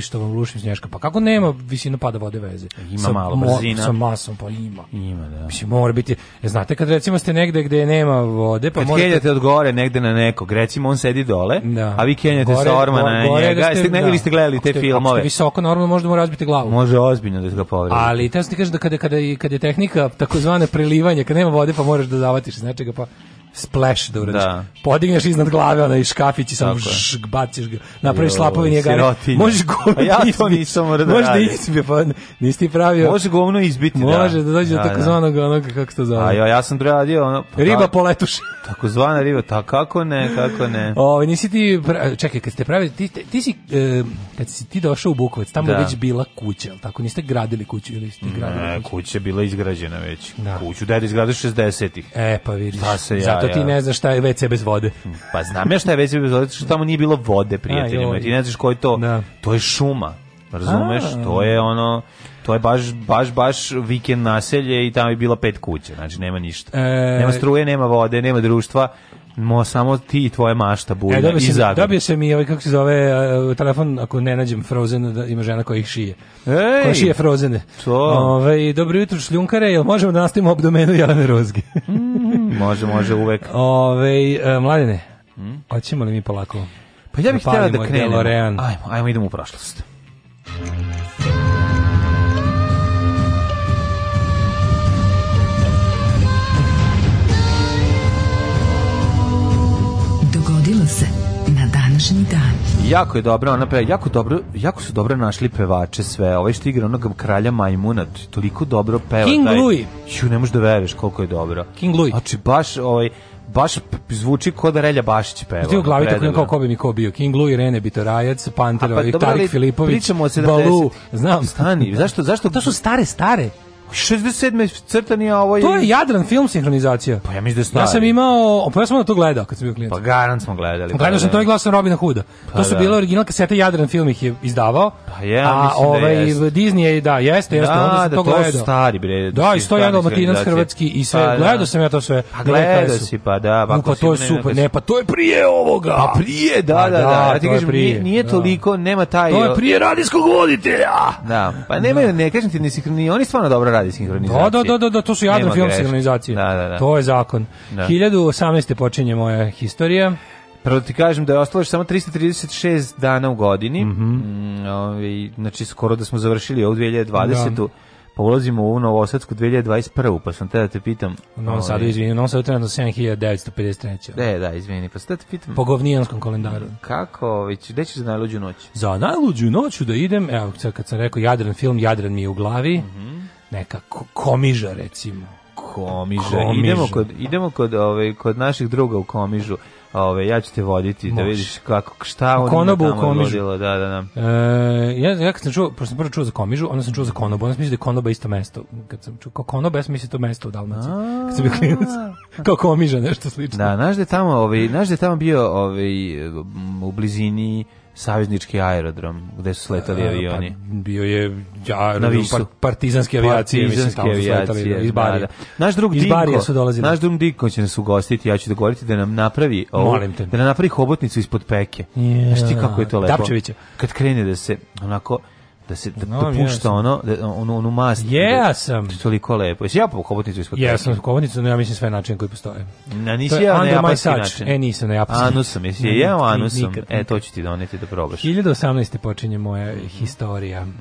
što vam lušim snješka. Pa kako nema visina pada vode veze? Ima sa, malo brzina. Sa masom, pa ima. Ima, da. Mislim, mora biti... E, znate, kad recimo ste negde gde nema vode, pa kad morate... Kad od gore negde na nekog, recimo on sedi dole, da. a vi kenjate gore, sa ormana na njega, da ste, ne, da. ste gledali te filmove. Ako visoko, normalno možda mu razbiti glavu. Može ozbiljno da se ga povredi. Ali, te sam ti kažem da kada, kada, kada je tehnika takozvane prelivanje, kad nema vode, pa moraš da zavatiš iz nečega, pa splash da uradiš. Da. Podigneš iznad glave onaj škafić i samo žg, baciš ga. Napraviš slapove njega. Možeš govno ja pa izbiti. Ja to nisam morao da Možda izbiti, pa nisi ti pravio. Može govno izbiti, da. Može da dođe do da, da. takozvanog onoga, kako se to zove. A ja, ja sam radio ono... Pa, riba poletuš. Takozvana riba, ta kako ne, kako ne. O, ovaj, nisi ti... Pra... Čekaj, kad ste pravili, ti, ti si, e, kad si ti došao u Bukovac, tamo da. već bila kuća, ali tako? Niste gradili kuću ili ste gradili ne, kuća je bila izgrađena već. Da. Kuću, da je izgradio 60-ih. E, pa vidiš. Pa se ja da, ti ne znaš šta je WC bez vode. Hm, pa znam ja šta je WC bez vode, što tamo nije bilo vode, prijateljima. Ti ne znaš koji to, da. to je šuma. Razumeš? A, to je ono to je baš baš baš vikend naselje i tamo je bilo pet kuća, znači nema ništa. E, nema struje, nema vode, nema društva. Mo samo ti i tvoja mašta bulja e, dobio i sam, Dobio se mi, ovaj, kako se zove, uh, telefon, ako ne nađem Frozen, da ima žena koja ih šije. Ej, koja šije Frozene. To. Ove, ovaj, dobro jutro, šljunkare, jel možemo da nastavimo obdomenu Jelene Rozge? Mm, može, može uvek. Ove, e, mladine, hmm? hoćemo li mi polako? Pa ja bih da htjela da krenemo. Ajmo, ajmo idemo u prošlost. Jako je dobro, ona pre, jako dobro, jako su dobro našli pevače sve. Ovaj što igra onog kralja Majmuna, toliko dobro peva King taj. Louis. Ju, ne možeš da veruješ koliko je dobro. King Louis. Znači baš ovaj baš zvuči kao da Relja Bašić peva. Ti u glavi tako kao ko bi mi ko bio. King Louis, Rene Bitorajac, Panter, pa, ovaj, Tarik Filipović, pričamo o 70. Balu, znam. Stani, zašto, zašto? To su stare, stare. 67. crtan je ovo... To je Jadran film sinhronizacija. Pa ja mislim da je Ja sam imao... Pa ja sam onda to gledao kad sam bio klijent. Pa garant smo gledali. Gledao pa sam da, to i da. gledao sam Robina Hooda. Pa to su da. bile original kasete, Jadran film ih je izdavao. Pa ja, a ovaj, da jeste. Ovaj, Disney je, da, jeste, jeste. Da, onda sam da, to, da, to gledao. Da, stari, bre. Da, i 101 Dalmatinac hrvatski i sve. Pa, gledao sam ja to sve. Pa gledao si, pa da. Pa, pa to je super. Ne, pa to je prije ovoga. Pa prije, da, pa da, da. Ja ti kažem, nije toliko, nema taj... To je prije radijskog voditelja. Da, pa nemaju, ne, kažem ti, ne oni stvarno dobro radijskih organizacija. Da, da, da, da, da, to su jadne filmske sinhronizacije. Da, da, da. To je zakon. Da. 1018. počinje moja historija. Prvo da ti kažem da je ostalo samo 336 dana u godini. Mhm. Mm -hmm. znači, skoro da smo završili ovu 2020. Da. Pa ulazimo u Novosadsku 2021. Pa sam te da te pitam... U Novom Sadu, ovaj, izvini, u Novom Sadu trenutno 7953. Da, e, da, izvini, pa sam te da te pitam... Po govnijanskom kalendaru. Kako, već, ovaj, gde ćeš za najluđu noć? Za najluđu noću da idem, evo, kad sam rekao Jadran film, Jadran mi je u glavi, mm -hmm neka komiža recimo. Komiža. komiža. Idemo kod idemo kod ovaj kod naših druga u komižu. ovaj ja ću te voditi da Može. da vidiš kako šta oni konobu u da, da, da. E, ja, ja kad sam čuo, pošto prvo čuo za komižu, onda sam čuo za konobu, onda sam da je konoba isto mesto. Kad sam čuo konoba, ja sam mislio da to mesto u Dalmaciji. Kad sam bio klinac, kao komiža, nešto slično. Da, znaš da je tamo, ovaj, znaš da je tamo bio ovaj, u blizini saveznički aerodrom gde su sletali e, pa avioni. Pa, bio je aerodrom par, partizanske avijacije, partizanske da, avijacije, iz Barija. Da, da. Naš drug iz Dinko, su dolazili. Naš drug Dinko će nas ugostiti, ja ću dogovoriti da, da nam napravi ovu, da nam napravi hobotnicu ispod peke. Yeah. Znaš ti kako je to lepo. Dapčevića. Kad krene da se onako da se da, Znam, da pušta ja ono da, onu onu mast. Ja da, sam. Da, toliko lepo. Jesi ja po hobotnicu iskod. Ja sam hobotnicu, no ja mislim sve načine koji postoje. Na nisi ja na japanski način. E nisam na japanski. Anusom, jesi ja jeo anusom. E to ću ti doneti da probaš. 1018. počinje moja mm -hmm. historija. Mm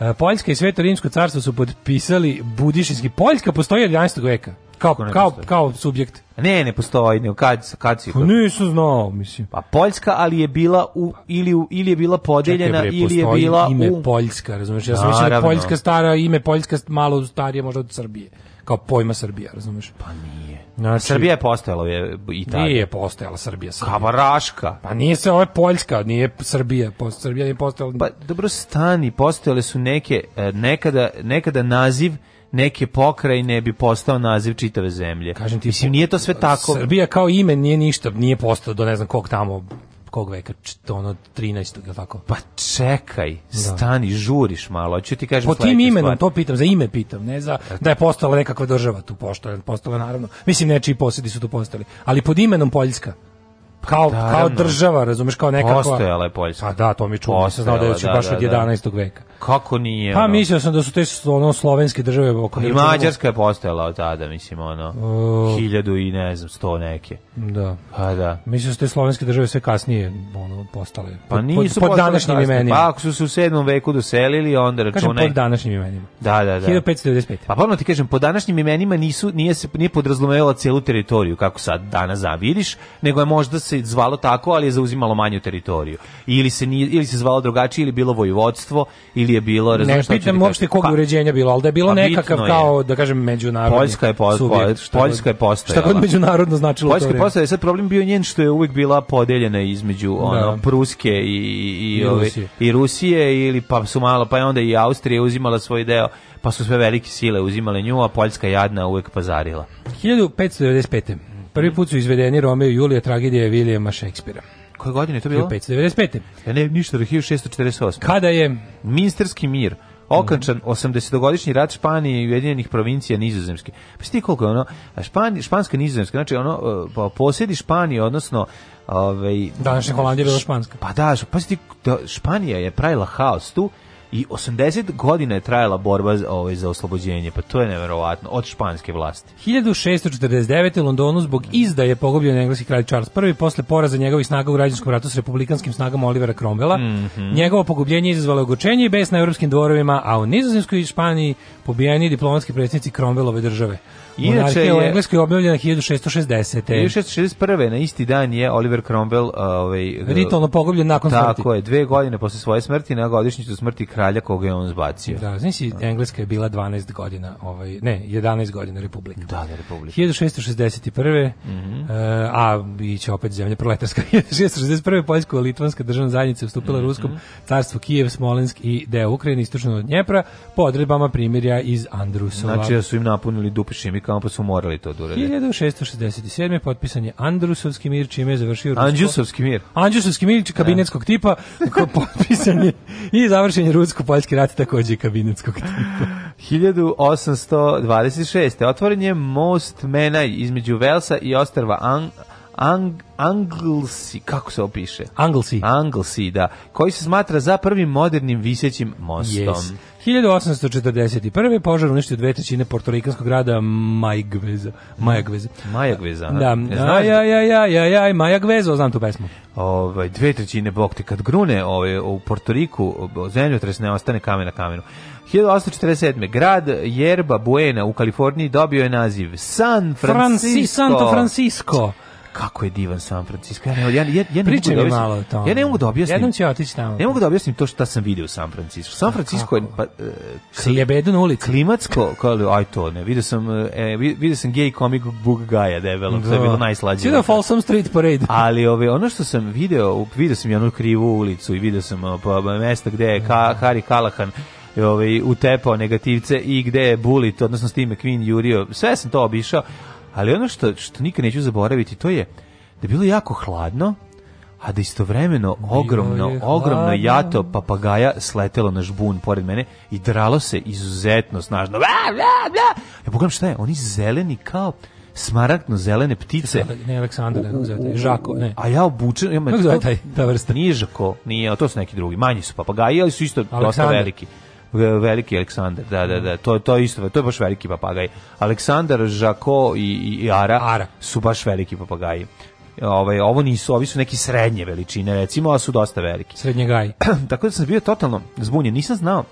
-hmm. Poljska i Sveto rimsko carstvo su potpisali Budišinski. Poljska postoji od 11. veka. Kao, kao, kao subjekt. Ne, ne postoji, ne, kad, kad si... Pa nisam znao, mislim. Pa Poljska, ali je bila u, ili, u, ili je bila podeljena, bre, ili je bila ime u... Poljska, razumiješ? Ja sam mislio da Poljska stara, ime Poljska malo starije možda od Srbije. Kao pojma Srbija, razumiješ? Pa nije. Znači, Srbija je postojala je i Italija. Nije postojala Srbija. Srbija. Kabaraška. Pa nije se ovo je Poljska, nije Srbija. Post, Srbija nije postojala. Pa dobro stani, postojale su neke, e, nekada, nekada naziv neke pokrajine bi postao naziv čitave zemlje. Kažem ti, mislim nije to sve tako. Srbija kao ime nije ništa, nije postao do ne znam kog tamo kog veka, to ono 13. ili tako? Pa čekaj, da. stani, da. žuriš malo, ću ti kažem Po tim imenom, stvar. to pitam, za ime pitam, ne za da je postala nekakva država tu postala, postala naravno, mislim nečiji posjedi su tu postali, ali pod imenom Poljska kao, da, kao država, razumeš, kao nekako... Postojala je Poljska. A pa da, to mi čuo, nisam znao da je da, baš da, od 11. Da. veka. Kako nije? Pa mislio sam da su te ono, slovenske države... Oko I Mađarska je postojala od tada, mislim, ono, uh, hiljadu i ne znam, sto neke. Da. Pa da. Mislio da te slovenske države sve kasnije ono, postale. Pa pod, nisu pod, pod današnjim kasnije. imenima. Pa ako su se u 7. veku doselili, onda računaj... Kažem pod današnjim imenima. Da, da, da. 1595. Pa ponovno ti kažem, pod današnjim imenima nisu, nije, se, nije podrazumevala celu teritoriju, kako sad danas zavidiš, da, nego je možda se se zvalo tako, ali je zauzimalo manju teritoriju. Ili se nije, ili se zvalo drugačije ili bilo vojvodstvo ili je bilo Ne pitam da uopšte kog pa, uređenja bilo, ali da je bilo pa nekakav kao da kažem međunarodni. Poljska je po, Poljska je postojala. Šta god međunarodno značilo Poljska je postojala, sad problem bio njen što je uvek bila podeljena između da. ono Pruske i i, I, Rusije. ili pa su malo pa onda i Austrija uzimala svoj deo pa su sve velike sile uzimale nju, a Poljska jadna uvek pazarila. 1595. Prvi put su izvedeni Romeo i Julija tragedije Vilijama Šekspira. Koje godine je to bilo? 1595. Ja ne, ništa, 1648. Kada je? Minsterski mir okončan 80-godišnji mhm. rat Španije i Ujedinjenih provincija Nizozemske. Pa sti koliko je ono Špan, španska Nizozemska, znači ono e, pa posjedi Španije, odnosno ovaj današnja Holandija bila španska. Pa da, pa sti da, Španija je pravila haos tu i 80 godina je trajala borba ovaj, za oslobođenje, pa to je neverovatno, od španske vlasti. 1649. u Londonu zbog izdaje pogubljen engleski kralj Charles I, posle poraza njegovih snaga u građanskom ratu s republikanskim snagama Olivera Cromwella, mm -hmm. njegovo pogubljenje izazvalo ogočenje i bes na evropskim dvorovima, a u Nizozemskoj i Španiji pobijeni diplomatski predsjednici Cromwellove države. Inače je u Engleskoj objavljena 1660. 1661. na isti dan je Oliver Cromwell ovaj ritualno e, pogubljen nakon tako smrti. Tako je, dve godine posle svoje smrti na godišnjicu smrti kralja koga je on zbacio. Da, znači Engleska je bila 12 godina, ovaj ne, 11 godina republika. Da, da, republika. 1661. Mm -hmm. uh, a biće opet zemlja proletarska. 1661. poljsko Litvanska državna zajednica vstupila mm -hmm. Ruskom carstvu Kijev, Smolensk i deo Ukrajine istočno od Dnjepra po odredbama primirja iz Andrusova. Znači da su im napunili dupe kampusu morali to da urade. 1667. potpisan je Andrusovski mir, čime je završio... Rusko... mir. Andžusovski mir, da. kabinetskog tipa, potpisan je i završen je Rusko-Poljski rat takođe kabinetskog tipa. 1826. Otvoren je most Menaj između Velsa i ostrva Ang Ang Anglesi, kako se opiše? Anglesi. Anglesi, da. Koji se smatra za prvim modernim visećim mostom. Yes. 1841. požar uništio dve trećine portorikanskog grada Majagveza. Majagveza. Majagveza. Da, e, ja, da- ja, ja, ja, ja, Majagveza, znam tu pesmu. Ovaj, dve trećine, bok te, kad grune ovaj, u Portoriku, zemljotres tresne, ostane kamen na kamenu. 1847. Grad Jerba Buena u Kaliforniji dobio je naziv San Francisco. Franci, Santo Francisco kako je divan San Francisco. Ja ne, ja, ja, ja ne mogu da malo o tome. Ja ne mogu da objasnim. Jednom ću otići tamo. Ne mogu da objasnim to što sam video u San Francisco. San Francisco je pa uh, na ulici. Klimatsko, kao aj to, ne. Video sam uh, e, video sam gay comic book guy debelo, to je da. bilo najslađe. Video Folsom Street parade. Ali ove ono što sam video, video sam jednu krivu ulicu i video sam pa mesta gde je Ka, da. Harry Callahan ovaj, utepao negativce i gde je Bullet, odnosno s time Queen jurio, sve sam to obišao, Ali ono što, što nikad neću zaboraviti, to je da je bilo jako hladno, a da istovremeno ogromno, ogromno jato papagaja sletelo na žbun pored mene i dralo se izuzetno snažno. Bla, bla, bla. Ja pogledam šta je, oni zeleni kao smaragdno zelene ptice. Ne, Aleksandar, ne, zove Žako, ne. A ja obučen, ja me, taj, ta vrsta. Nije Žako, nije, to su neki drugi, manji su papagaji, ali su isto Aleksandar. dosta veliki veliki Aleksandar, da, da, da, to, to je isto, to je baš veliki papagaj. Aleksandar, Žako i, i Ara, Ara su baš veliki papagaji ovaj ovo nisu, ovi su neki srednje veličine recimo, a su dosta veliki. Srednje gaj. Tako da sam bio totalno zbunjen, nisam znao.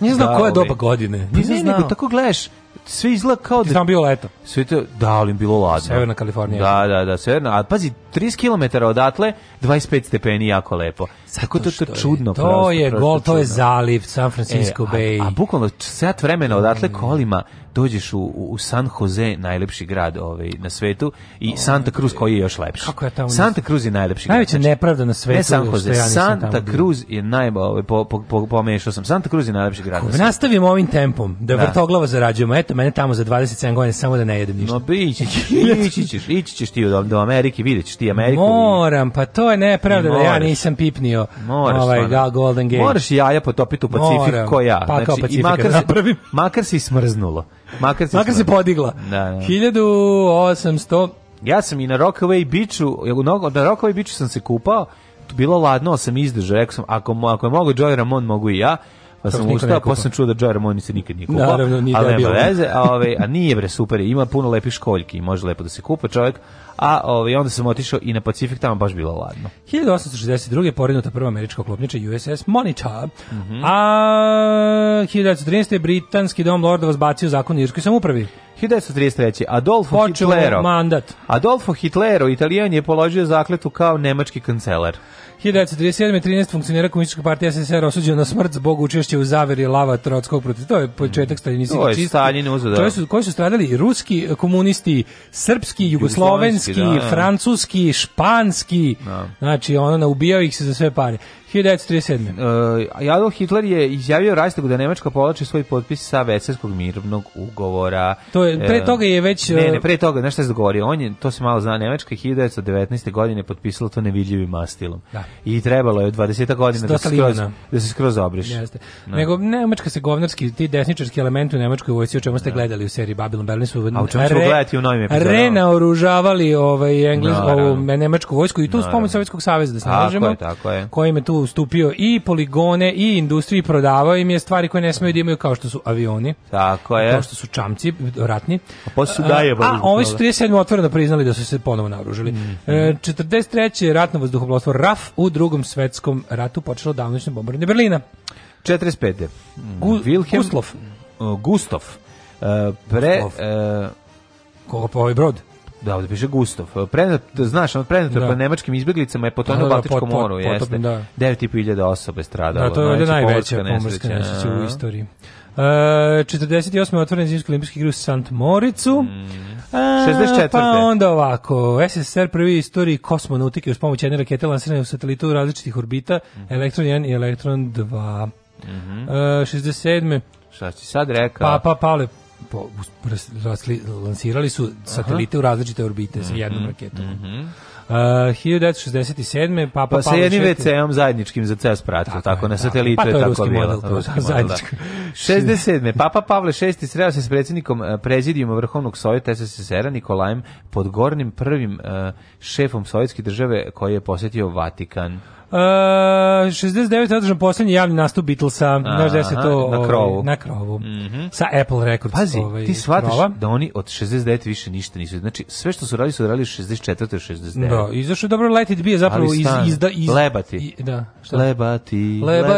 Nisam znao da, koja je ovaj, doba godine. Pa nisam znao. Nego, tako gledaš, sve izgleda kao da... sam bio leto. Sve to, da, ali bilo ladno. Severna Kalifornija. Da, da, da, severna. A pazi, 30 km odatle, 25 stepeni, jako lepo. Tako to, to, čudno, čudno. To prosto, je gol, to je zaliv San Francisco e, Bay. A, a bukvalno sat vremena odatle mm. kolima dođeš u, u San Jose, najlepši grad ovaj, na svetu, i Santa Cruz koji je još lepši. Kako je tamo? Santa Cruz je najlepši grad. Najveća znači, nepravda na svetu. Ne San Jose, ja Santa Cruz je naj... Ovaj, po, po, po, pomešao sam. Santa Cruz je najlepši grad. Kako, na nastavimo ovim tempom, da, da. vrtoglavo zarađujemo. Eto, mene tamo za 27 godina samo da ne jedem ništa. No, pa ići ćeš, ići ćeš, ići ćeš ti do, do Amerike, vidjet ćeš ti Ameriku. Moram, pa to je nepravda da ja nisam pipnio moraš, ovaj, stvarno. Golden Gate. Moraš jaja potopiti u Pacifik, ko ja. Pa znači, kao Pacifika makar, da napravim. Makar si smrznulo. Makar se, Makar se podigla. Da, da. 1800... Da. Ja sam i na Rockaway Beachu, na Rockaway Beachu sam se kupao, bilo ladno, sam izdržao, rekao sam, ako, ako je mogo Joy Ramon, mogu i ja, Pa sam ustao, pa sam čuo da Jar Money se nikad nije kupao. Naravno, nije ali da nema veze, a, ove, ovaj, a nije bre super, ima puno lepih školjki i može lepo da se kupa čovjek. A ove, ovaj, onda sam otišao i na Pacifik, tamo baš bilo ladno. 1862. porinuta prva američka klopniča USS Monitor. Mm -hmm. A 1913. britanski dom lordova bacio zakon irskoj samupravi. 1933. Adolfo Počeo Hitlero. mandat. Adolfo Hitlero, italijan je položio zakletu kao nemački kancelar. 1937. 13 funkcionera komunističke partije SSR osuđeno na smrt zbog učešća u zaveri Lava Trotskog protiv. To je početak mm. staljinističkog čista. To je Stalin uzeo. Da. Su, koji su stradali i ruski komunisti, srpski, jugoslovenski, jugoslovenski da, francuski, španski. Da. Znači, ono, ubijao ih se za sve pare. 1937. Uh, Adolf Hitler je izjavio Reichstagu da Nemačka povlači svoj potpis sa Vecerskog mirovnog ugovora. To je, pre e, toga je već... ne, e, ne, pre toga, znaš šta se dogovorio, on je, to se malo zna, Nemačka je 1919. godine potpisala to nevidljivim mastilom. Da. I trebalo je 20. godina da se, skroz, da se skroz obriš. Jeste. No. Da. Nego Nemačka se govnarski, ti desničarski elementi u Nemačkoj vojci, o čemu ste da. gledali u seriji Babylon Berlin, su A u čemu re, gledati u novim epizodama? Renaoružavali ovaj, Engles, no, ovu Nemačku vojsku i to uz pomoć Sovjetskog saveza, da se nalažemo, kojim je tu ustupio i poligone i industriji prodavao im je stvari koje ne smeju da imaju kao što su avioni. Tako je. Kao što su čamci ratni. A posle daje A, a ovi su 37 otvoreno priznali da su se ponovo naoružali. Mm -hmm. 43. ratno vazduhoplovstvo RAF u drugom svetskom ratu počelo davnoćno bombardovanje Berlina. 45. Gu, Wilhelm Guslov. Gustav. Uh, pre... Gustav. Uh, Koga pa ovaj brod? Da, ovde piše Gustav. E, Predat, znaš, on predato da. po nemačkim izbjeglicama je potonuo da, da, da u Baltičkom pot, moru, pot, jeste. Potop, da. 9.500 osoba stradalo. Da, to je najveća, najveća pomorska nesreća u istoriji. Uh, e, 48. je otvoren zimski olimpijski igre u Sant Moricu. Mm. A, e, 64. Pa onda ovako, SSR prvi istoriji kosmonautike uz pomoć jedne rakete lansirane u satelitu različitih orbita, mm. Elektron 1 i Elektron 2. Mm -hmm. uh, 67. Šta si sad rekao? pa, Pavle po, lansirali su satelite Aha. u različite orbite sa mhm, jednom raketom. Mm -hmm. Uh, 1967. Papa pa sa jednim WC-om zajedničkim za CES pratio, tako, tako je, na da. satelitu pa je, je tako bilo. Pa to je zajednički. 67. Papa Pavle VI sreo se s predsjednikom eh, prezidijuma Vrhovnog sovjeta SSSR-a Nikolajem Podgornim, prvim uh, šefom sovjetske države koji je posjetio Vatikan. Uh, e, 69. održan poslednji javni nastup Beatlesa, znaš gde da se to... Na ovaj, krovu. Ovaj, na krovu. Mm -hmm. Sa Apple Records. Pazi, ovaj, ti shvatiš krova. da oni od 69. više ništa nisu. Znači, sve što su radili su radili 64. 69. Da, izašao je dobro Let It Be zapravo iz, iz, iz, Lebati. I, da, šta? Lebati, lebati,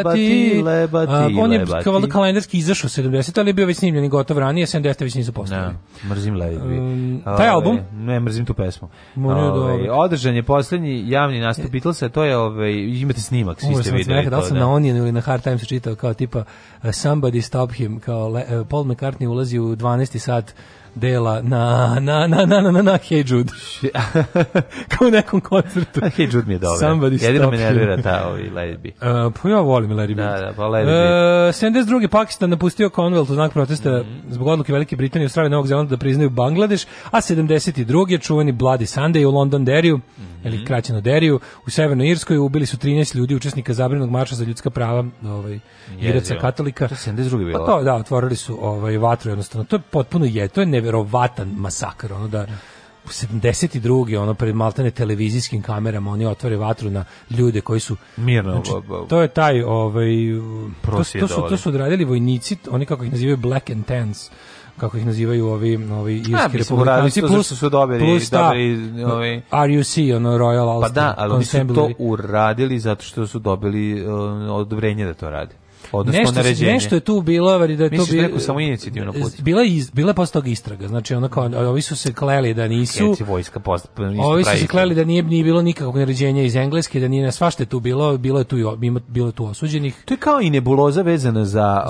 lebati, lebati. A, on je kao kalendarski izašao 70. ali je bio već snimljen i gotov ranije, 70. već nisu postali. Da, mrzim Let It Be. Um, ovaj, taj album? Ne, mrzim tu pesmu. Ove, ovaj, održan je poslednji javni nastup e. Beatlesa, to je ovaj imate snimak, svi ste videli. Da sam da. na Onion ili na Hard Times čitao kao tipa uh, somebody stop him, kao le, uh, Paul McCartney ulazi u 12. sat dela na na na na na na Hey Jude. Kao u nekom koncertu. hey Jude mi je dobro. Jedino me nervira ta ovi Lady B. Uh, pa ja volim Lady B. Da, da, pa Lady B. Uh, 72. Pakistan napustio Commonwealth u znak protesta mm -hmm. zbog odluke Velike Britanije i Australije Novog Zelanda da priznaju Bangladeš, a 72. čuveni Bloody Sunday u Londonderiju. Mm ili mhm. kraćeno Deriju. U Severnoj Irskoj ubili su 13 ljudi učesnika zabrinog marša za ljudska prava, ovaj Iraca katolika. To 72 pa bilo. Pa to da, otvorili su ovaj vatru jednostavno. To je potpuno je, to je neverovatan masakr, ono da, da. u 72. ono pred maltene televizijskim kamerama oni otvore vatru na ljude koji su mirno znači, to je taj ovaj to, to su to su odradili vojnici oni kako ih nazivaju black and tans kako ih nazivaju ovi ovi irski republikanci plus su dobili plus ta, da, dobili ovi da, RUC ono Royal Ulster pa da ali oni su to uradili zato što su dobili uh, odobrenje da to rade odnosno nešto, naređenje. Nešto je tu bilo, ali da je Misliš to da bilo... samo inicijativno put. Bila je, bila je posle toga istraga, znači ono kao, ovi su se kleli da nisu... Kjeci vojska post, Ovi su se kleli da nije, nije bilo nikakvog naređenja iz Engleske, da nije na svašta tu bilo, bilo je tu, bilo je tu osuđenih. To je kao i nebuloza vezana za,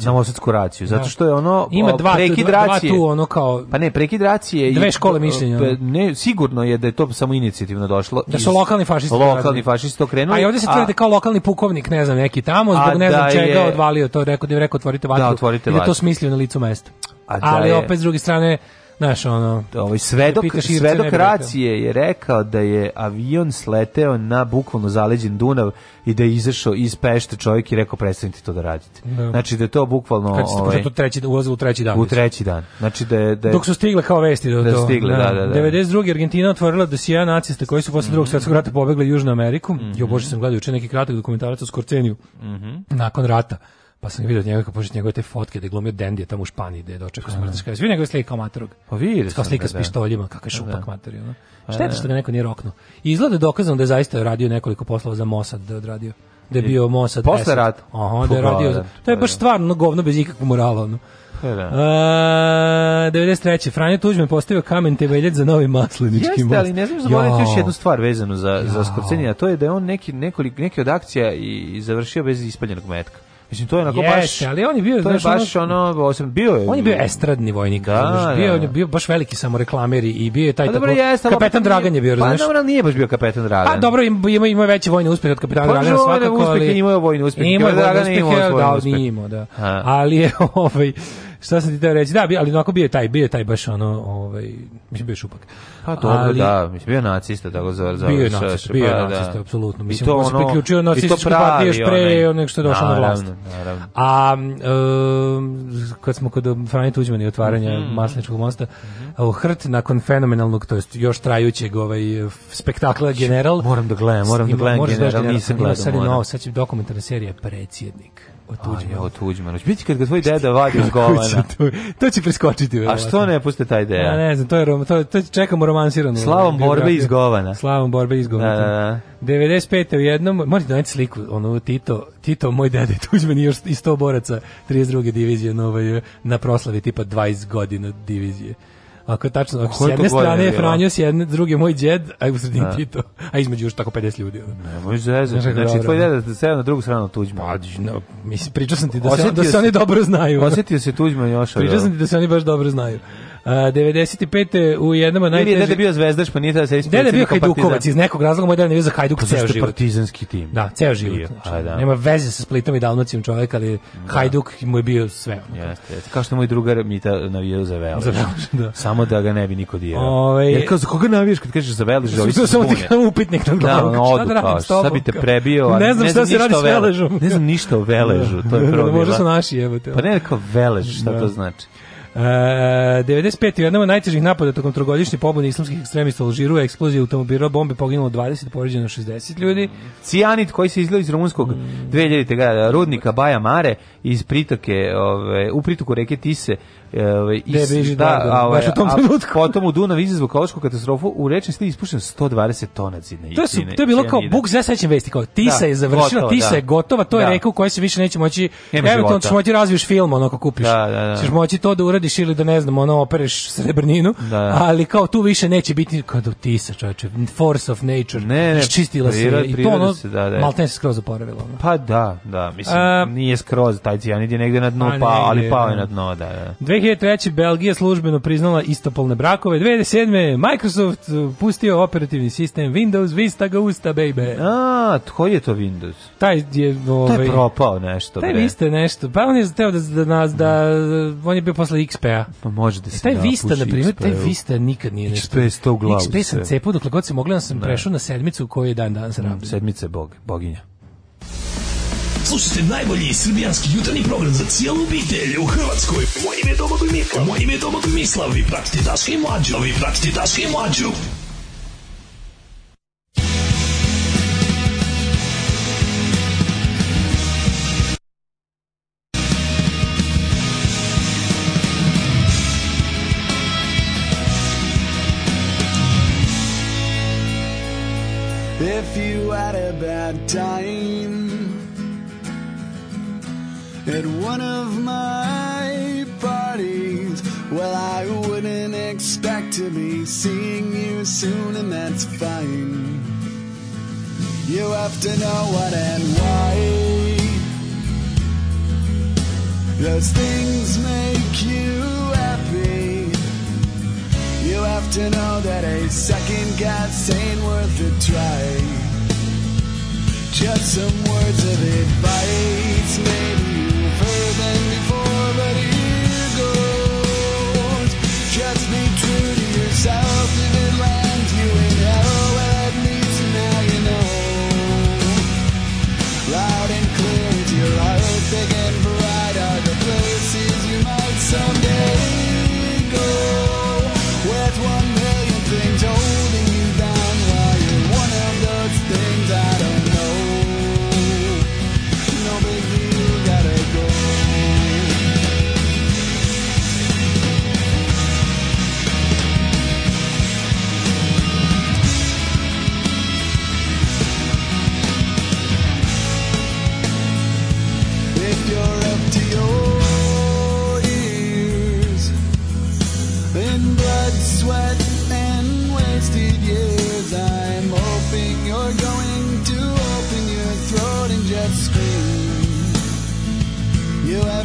za novosadsku raciju. Za zato da. što je ono... Ima dva, prekid dva, dva tu ono kao... Pa ne, prekid racije... Dve škole mišljenja. Ne, sigurno je da je to samo inicijativno došlo. Da su lokalni fašisti. Lokalni fašisti to krenuli. A i ovde se tvrde kao lokalni pukovnik, ne znam, neki tamo, zbog ne da, Da čega je... odvalio to, rekao da rekao otvorite da, vatru. Da, otvorite vatru. I da to smislio na licu mesta. A da ali je... opet s druge strane Znaš, ono... Ovaj svedok, svedok racije je rekao da je avion sleteo na bukvalno zaleđen Dunav i da je izašao iz Pešta čovjek i rekao prestanite to da radite. Da. Znači da je to bukvalno... Kad ste ovaj, treći, ulazili u treći dan. U treći dan. Znači da je, da je, Dok su stigle kao vesti do da, to, stigle, da, da, da, 92. Da. Argentina otvorila dosija nacista koji su posle mm drugog mhm. svjetskog rata pobegli Južnu Ameriku. Mm -hmm. Jo, mhm. bože, sam gledao juče neki kratak dokumentarac o Skorceniju. Mm -hmm. Nakon rata pa sam video njega kako pošto njegove te fotke da glumi glumio Dendija tamo u Španiji da je dočekao smrt skraj. Vidio njegove slike kao matrog. Pa vidi, kao slika da, s pištoljima, kakav da, šupak da. mater, ono. Pa Šteta da. što ga neko nije roknuo. I izgleda dokazano da je zaista radio nekoliko poslova za Mossad da je odradio. Da je bio Mossad. Posle rata. Aha, da je radio. Da, to je baš da. stvarno govno bez ikakvog morala, ono. Pa da. A, e, 93. Franjo Tuđman postavio kamen temeljac za novi maslenički Jeste, most. Jeste, ali ne znam zaboraviti još jednu stvar vezanu za, Jao. za Skorcenija, a to je da je on neki, nekolik, neki od akcija i završio bez ispaljenog metka. Mislim to je onako Jeste, baš. ali on je bio, to baš ono, osam bio je. On je bio estradni vojnik, da, znaš, da, bio, da. bio baš veliki samo reklameri i bio je taj pa tako. kapetan Dragan je bio, pa, znaš. Pa dobro, nije baš bio kapetan Dragan. Pa dobro, ima ima veći vojni uspeh od kapetana pa, Dragana da svakako, ali ima vojni da, uspeh, ima vojni uspeh, da, nije imao, da. Ali je ovaj Šta sam ti teo reći? Da, ali onako bio je taj, bio je taj baš ono, ovaj, mislim, bio je šupak. Pa dobro, ali, da, mislim, bio je nacista, tako za za Bio je nacista, bio je pa, da. nacista, apsolutno. Mislim, on se priključio nacističkoj partiji još pre onog što je došao na vlast. Naravno, A kad smo kod um, Franje Tuđmana i otvaranja mhm. Masleničkog mosta, Hrt nakon fenomenalnog, to jest još trajućeg ovaj spektakla General. Moram da gledam, moram da gledam General, nisam gledao. Sad je dokumentarna serija Predsjednik. O Tuđmanu. O Tuđmanu. Biti kad ga tvoj deda vadi iz govana. To, to će preskočiti. Verovatno. A što ne puste taj ideja? Ja ne znam, to je rom, to, to čekamo romansirano. Slavom borbe iz govana. Slavom borbe iz govana. Da, da, da. 95. u jednom, morate doneti sliku, ono, Tito, Tito, moj dede, Tuđman još i 100 boraca 32. divizije na, ovaj, na proslavi tipa 20 godina divizije. Ako je tačno, ako s jedne strane je Franjo, s jedne, druge moj djed, a u sredini da. Tito, a između još tako 50 ljudi. Ne, možeš zezati. Znači, znači tvoj djed da se na drugu stranu Tuđman. Pa, no, mislim, pričao sam ti da se, da se oni dobro znaju. Osjetio se Tuđman još. Pričao sam ti da se oni baš dobro znaju. Uh, 95. u jednom od najtežih... Dede bio zvezdaš, pa nije tada se ispio. Dede bio Hajdukovac, iz nekog razloga moj dede ne bio za Hajduk pa ceo život. partizanski tim. Da, ceo život. Znači, A, pa da. Nema veze sa Splitom i Dalmacijom čovjek, ali da. Hajduk mu je bio sve. Jeste, jeste. Kao što moj drugar mi ta navijao za Veliš. Za Veliš, da. Samo da ga ne bi niko dirao. Ove... Ovaj- Jer kao, za koga navijaš kad kažeš za Veliš? Da, da samo ti kao upitnik na da, glavu. Da, ono, da radim s bi te prebio, ali ne znam šta se radi s Veležom. Ne znam ništa o Veležu, to je prvo. Možda su naši evo te. Pa ne, kao Velež, šta to da. znači? E, 95. E, u jednom od najtežih napada tokom trogodišnje pobune islamskih ekstremista u Alžiru je eksplozija automobila bombe poginulo 20, povređeno 60 ljudi. Cijanit koji se izlio iz rumunskog mm. 2000. rudnika Baja Mare iz pritoke, ove, u pritoku reke Tise Ove, ovaj, is, da, ale, ovaj, u tom trenutku. potom u Dunav izazvu ekološku katastrofu u rečnosti sti ispušten 120 tona cidne. To, su, to je bilo kao, Bog za sećam vesti, kao Tisa da, je završila, gotovo, Tisa da. je gotova, to da. je reka u kojoj se više neće moći, Everton ćeš moći razviješ film, ono ko kupiš. Da, da, da. Ćeš moći to da uradiš ili da ne znam, ono opereš srebrninu, da, da. ali kao tu više neće biti, kao do Tisa čoveče, force of nature, ne, ne, čistila se i to ono, se, da, da. malten se skroz oporavilo. Ono. Pa da, da, mislim, nije skroz, taj cijanid je negde na dnu, pa, ali pao je da. na dno, da, da. 2003. Belgija službeno priznala istopolne brakove. 2007. Microsoft uh, pustio operativni sistem Windows Vista ga usta, baby. A, koji je to Windows? Taj je... Ovaj, taj je propao nešto. Taj bre. Vista je nešto. Pa on je teo da, da nas, da... On je bio posle XP-a. Pa može da se Taj Vista, na primjer, taj Vista nikad nije nešto. XP je sto u glavu. XP sam cepao, dokle god se mogla, sam prešao na sedmicu koju je dan danas mm, radim. Sedmice bog, boginja. Slušajte najbolji srbijanski jutarnji program za cijelu obitelj u Hrvatskoj. Moje ime je Domagoj Mislav. Moje ime je Domagoj Mislav. Vi pratite Daška i Mlađu. Vi pratite Daška i Mlađu. If you had a bad time at one of my parties. Well, I wouldn't expect to be seeing you soon, and that's fine. You have to know what and why. Those things make you happy. You have to know that a second guess ain't worth a try. Just some words of advice, maybe.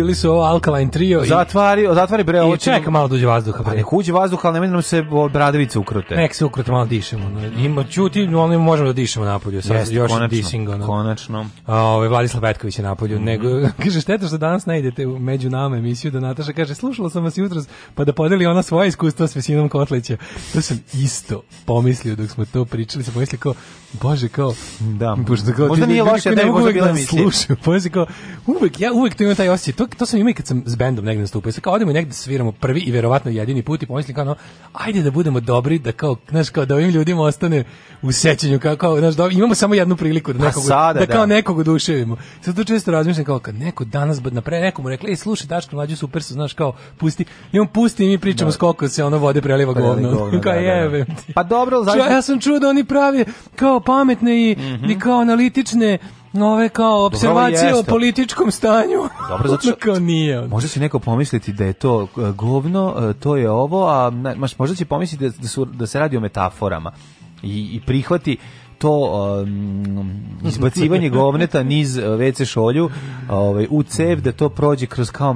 bili su ovo Alkaline Trio. Zatvari, zatvari bre, ovo čeka malo duđe da vazduha. Pa nek uđe vazduha, ali nemoj da nam se bradavice ukrute. Nek se ukrute, malo dišemo. Ima čuti, ali možemo da dišemo napolju. Sad Jeste, još konačno, dising, ono. konačno. A, ovo, ovaj, Vladislav Petković je napolju. Mm -hmm. Nego, kaže, šteta što danas ne idete u među nama emisiju, da Nataša kaže, slušala sam vas jutros, pa da podeli ona svoje iskustva s Vesinom Kotlića. To sam isto pomislio dok smo to pričali, sam pomislio kao, bože, kao, da. kao, možda nije loše, da je možda bila misli. Slušaju, bože, kao, uvek, ja uvek to imam taj osjećaj, to to sam imao i kad sam s bendom negde nastupao. Sad kao odemo negdje da sviramo prvi i verovatno jedini put i pomislim kao, no, ajde da budemo dobri, da kao, znaš, kao da ovim ljudima ostane u sećanju, kao, kao znaš, da imamo samo jednu priliku da, pa nekog, pa sada, da kao da. nekog oduševimo. Sad to često razmišljam kao kad neko danas na pre nekomu rekli, ej, slušaj, Daško, mlađu super su, znaš, kao, pusti, i on pusti i mi pričamo da. skoko se ono vode preliva govno. kao, da, jebem Pa dobro, znači... Ja sam čuo da oni pravi kao pametne i, mm -hmm. i kao analitične Nove kao observacije o političkom stanju. Dobro, zato što kao nije. Može se neko pomisliti da je to e, govno, e, to je ovo, a možda će pomisliti da, su, da se radi o metaforama i, i prihvati to um, izbacivanje govneta niz WC e, šolju ovaj, u cev da to prođe kroz kao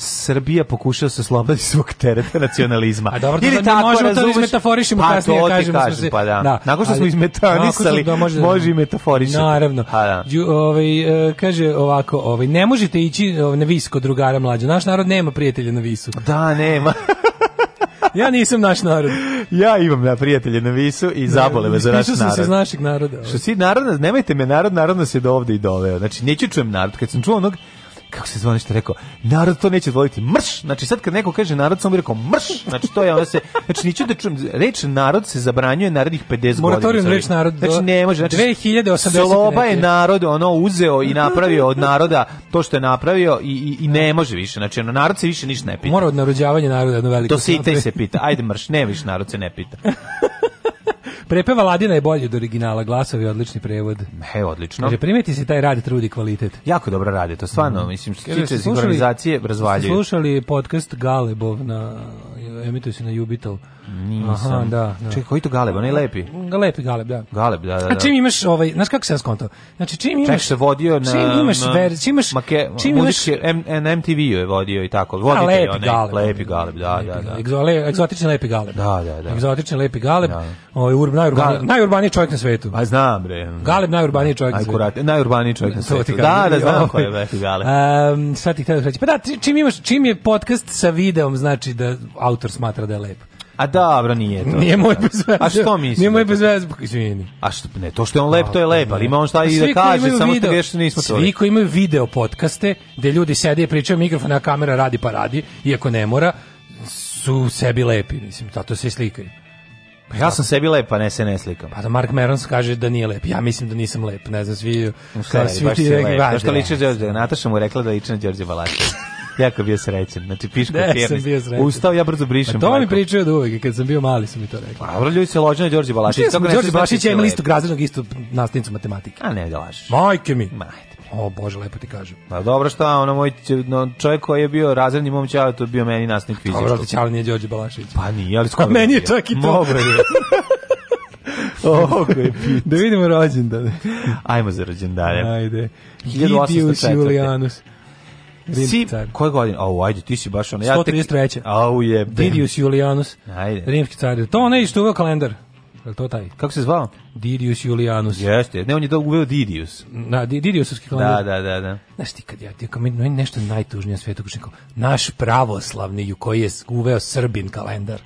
Srbija pokušava se sloboditi svog tereta nacionalizma. A dobro, Ili da tako, možemo da razumeš, to izmetaforišemo pa, kasnije, kažemo kažem, se. Pa da. da. Nakon što smo izmetanisali, da može, da- može i metaforišati. Naravno. A, pa da. Ju, ovaj, e, kaže ovako, ovaj, ne možete ići ovaj, na vis kod drugara mlađa. Naš narod nema prijatelja na visu. Da, nema. ja nisam naš narod. Ja imam na da, prijatelje na visu i zabole me za naš narod. se našeg naroda. Ovaj. Što si narod, nemajte me narod, narodna se do ovde i doveo. Znači, neću čujem narod. Kad sam čuo onog kako se zove nešto rekao, narod to neće dozvoliti, mrš, znači sad kad neko kaže narod, samo bi rekao mrš, znači to je ono se, znači niću da čujem, reč narod se zabranjuje narednih 50 Moratorium godina. reč narod, znači ne može, znači 2080 sloba je narod ono uzeo i napravio od naroda to što je napravio i, i, i ne može više, znači ono, narod se više ništa ne pita. Mora od naroda jedno veliko. To se i te se pita, ajde mrš, ne više narod se ne pita. Prepe Valadina je bolji od originala, glasovi odlični prevod. He, odlično. Kaže, primeti se taj rad, trudi kvalitet. Jako dobro radi, to stvarno, mm. mislim, što se tiče sinhronizacije, razvaljuju. slušali podcast Galebov na, emituju se na Jubital. Nisam. Aha, da, da. Čekaj, koji to Galeb, onaj lepi? Lepi Galeb, da. Galeb, da, da. da. A čim imaš ovaj, znaš kako se ja skonto? Znači, čim imaš... Ček se vodio na... Čim imaš... Na, ver, čim imaš, make, čim imaš M, na MTV-u je vodio i tako. Vodite, A, lepi one, Galeb. Lepi da, Galeb, da, lepi, da, da. Egzotični lepi Galeb. Da, da, da. Egzotični lepi Galeb. Da. Ovaj, urban najurbaniji, najurbaniji čovjek na svetu. A znam bre. Galeb najurbaniji čovjek Aj kurate, najurbaniji čovjek na svetu. Da, da, znam ko je Vefi ovaj, Galeb. Um, sad ti htio da reći. Pa da, čim, imaš, čim je podcast sa videom, znači da autor smatra da je lep. A dobro, nije to. Nije moj bezvez. A što misliš? Nije moj da bezvez, izvini. A što, ne, to što je on lep, to je lep, ali ima on šta pa i da kaže, samo što vješ nismo to. Svi koji imaju video podcaste, gde ljudi sede i pričaju mikrofon, a kamera radi pa radi, iako ne mora, su sebi lepi, mislim, tato se slikaju. Pa ja sam sebi lep, a pa ne se ne slikam. Pa da Mark Merons kaže da nije lep. Ja mislim da nisam lep, ne znam, svi... Sorry, svi baš ti rekli, lep. Znaš što liče Đorđe? Nataša mu rekla da liče na Đorđe Balašević. jako bio srećen. Znači piško pernis. Ustao ja brzo brišem. Pa to mi pričaju da uvek kad sam bio mali su mi to rekli. Pa dobro ljudi se lože na Đorđe Balašić. Kako ne Đorđe Balašić je imali istog razrednog istog nastavnicu matematike. A ne da lažeš. Majke mi. Majke. O bože, lepo ti kažem. Pa dobro šta, ono moj no, čovjek koji je bio razredni momčad, ćao, to bio meni nastavnik fizike. Dobro, da ćao nije Đorđe Balašić. Pa nije, ali skoro. meni je čak i to. Dobro je. Oko je pit. Da vidimo rođendane. Ajmo za rođendane. Ajde. Gidius Julianus. Si, koje godine? Au, ajde, ti si baš ono. Ja 133. Au je. Gidius Julianus. Ajde. Rimski car. To ne što je uveo kalendar. Je to taj? Kako se zvao? Didius Julianus. Jeste, ne, on je to uveo Didius. Na, Didiusovski da, kalendar. Da, da, da. da. Znaš ti, kad ja, ti, kao meni nešto najtužnije na svetu, naš pravoslavni u koji je uveo Srbin kalendar.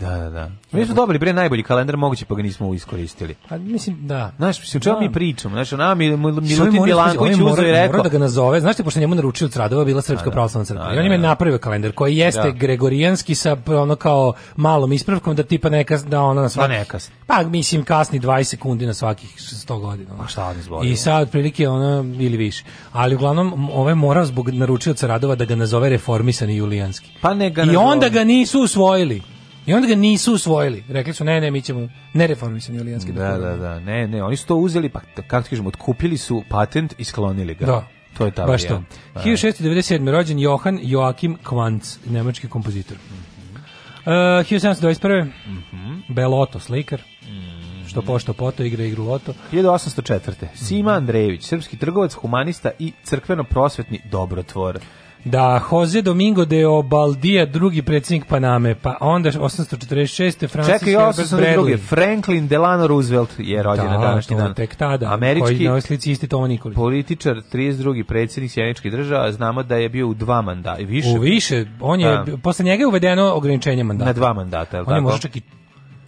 Da, da, da. Mi smo dobili bre najbolji kalendar moguće pa ga nismo iskoristili. A mislim da. Znaš, mislim čemu mi da. pričamo? Znaš, ona mi Milutin Milanković uzeo i rekao da ga nazove. Znaš pošto njemu naručio od bila Srpska da. pravoslavna crkva. I on da, im je napravio kalendar koji jeste gregorijanski sa ono kao malom ispravkom da tipa neka da ona na svaki. neka. Pa mislim kasni 20 sekundi na svakih 100 godina. Pa šta I sad otprilike ona ili više. Ali uglavnom ovaj mora zbog naručioca Radova da ga nazove reformisani Julijanski. Pa ne ga I onda ga nisu usvojili. I onda ga nisu usvojili. Rekli su ne, ne, mi ćemo ne reformisati alijanski da, da, da, da, ne, ne, oni su to uzeli, pa kako kažemo, otkupili su patent i sklonili ga. Da. To je ta Baš to. 1697. Da. rođen Johan Joachim Kvanc, nemački kompozitor. Mm -hmm. uh, 1721. Mm -hmm. Beloto, slikar. Mm. Što pošto poto igra igru loto. 1804. Sima mhm. Andrejević, srpski trgovac, humanista i crkveno-prosvetni dobrotvor da Jose Domingo de Obaldija, drugi predsjednik Paname, pa onda 846. Francis Čekaj, Herbert Bradley. Franklin Delano Roosevelt je rođen da, na da, današnji dan. Tek tada, Američki, koji na slici isti Toma Nikolić. Političar, 32. predsjednik Sjeničkih država, znamo da je bio u dva mandata. Više. U više, on je, da. posle njega je uvedeno ograničenje mandata. Na dva mandata, je li on tako? On je možda čak i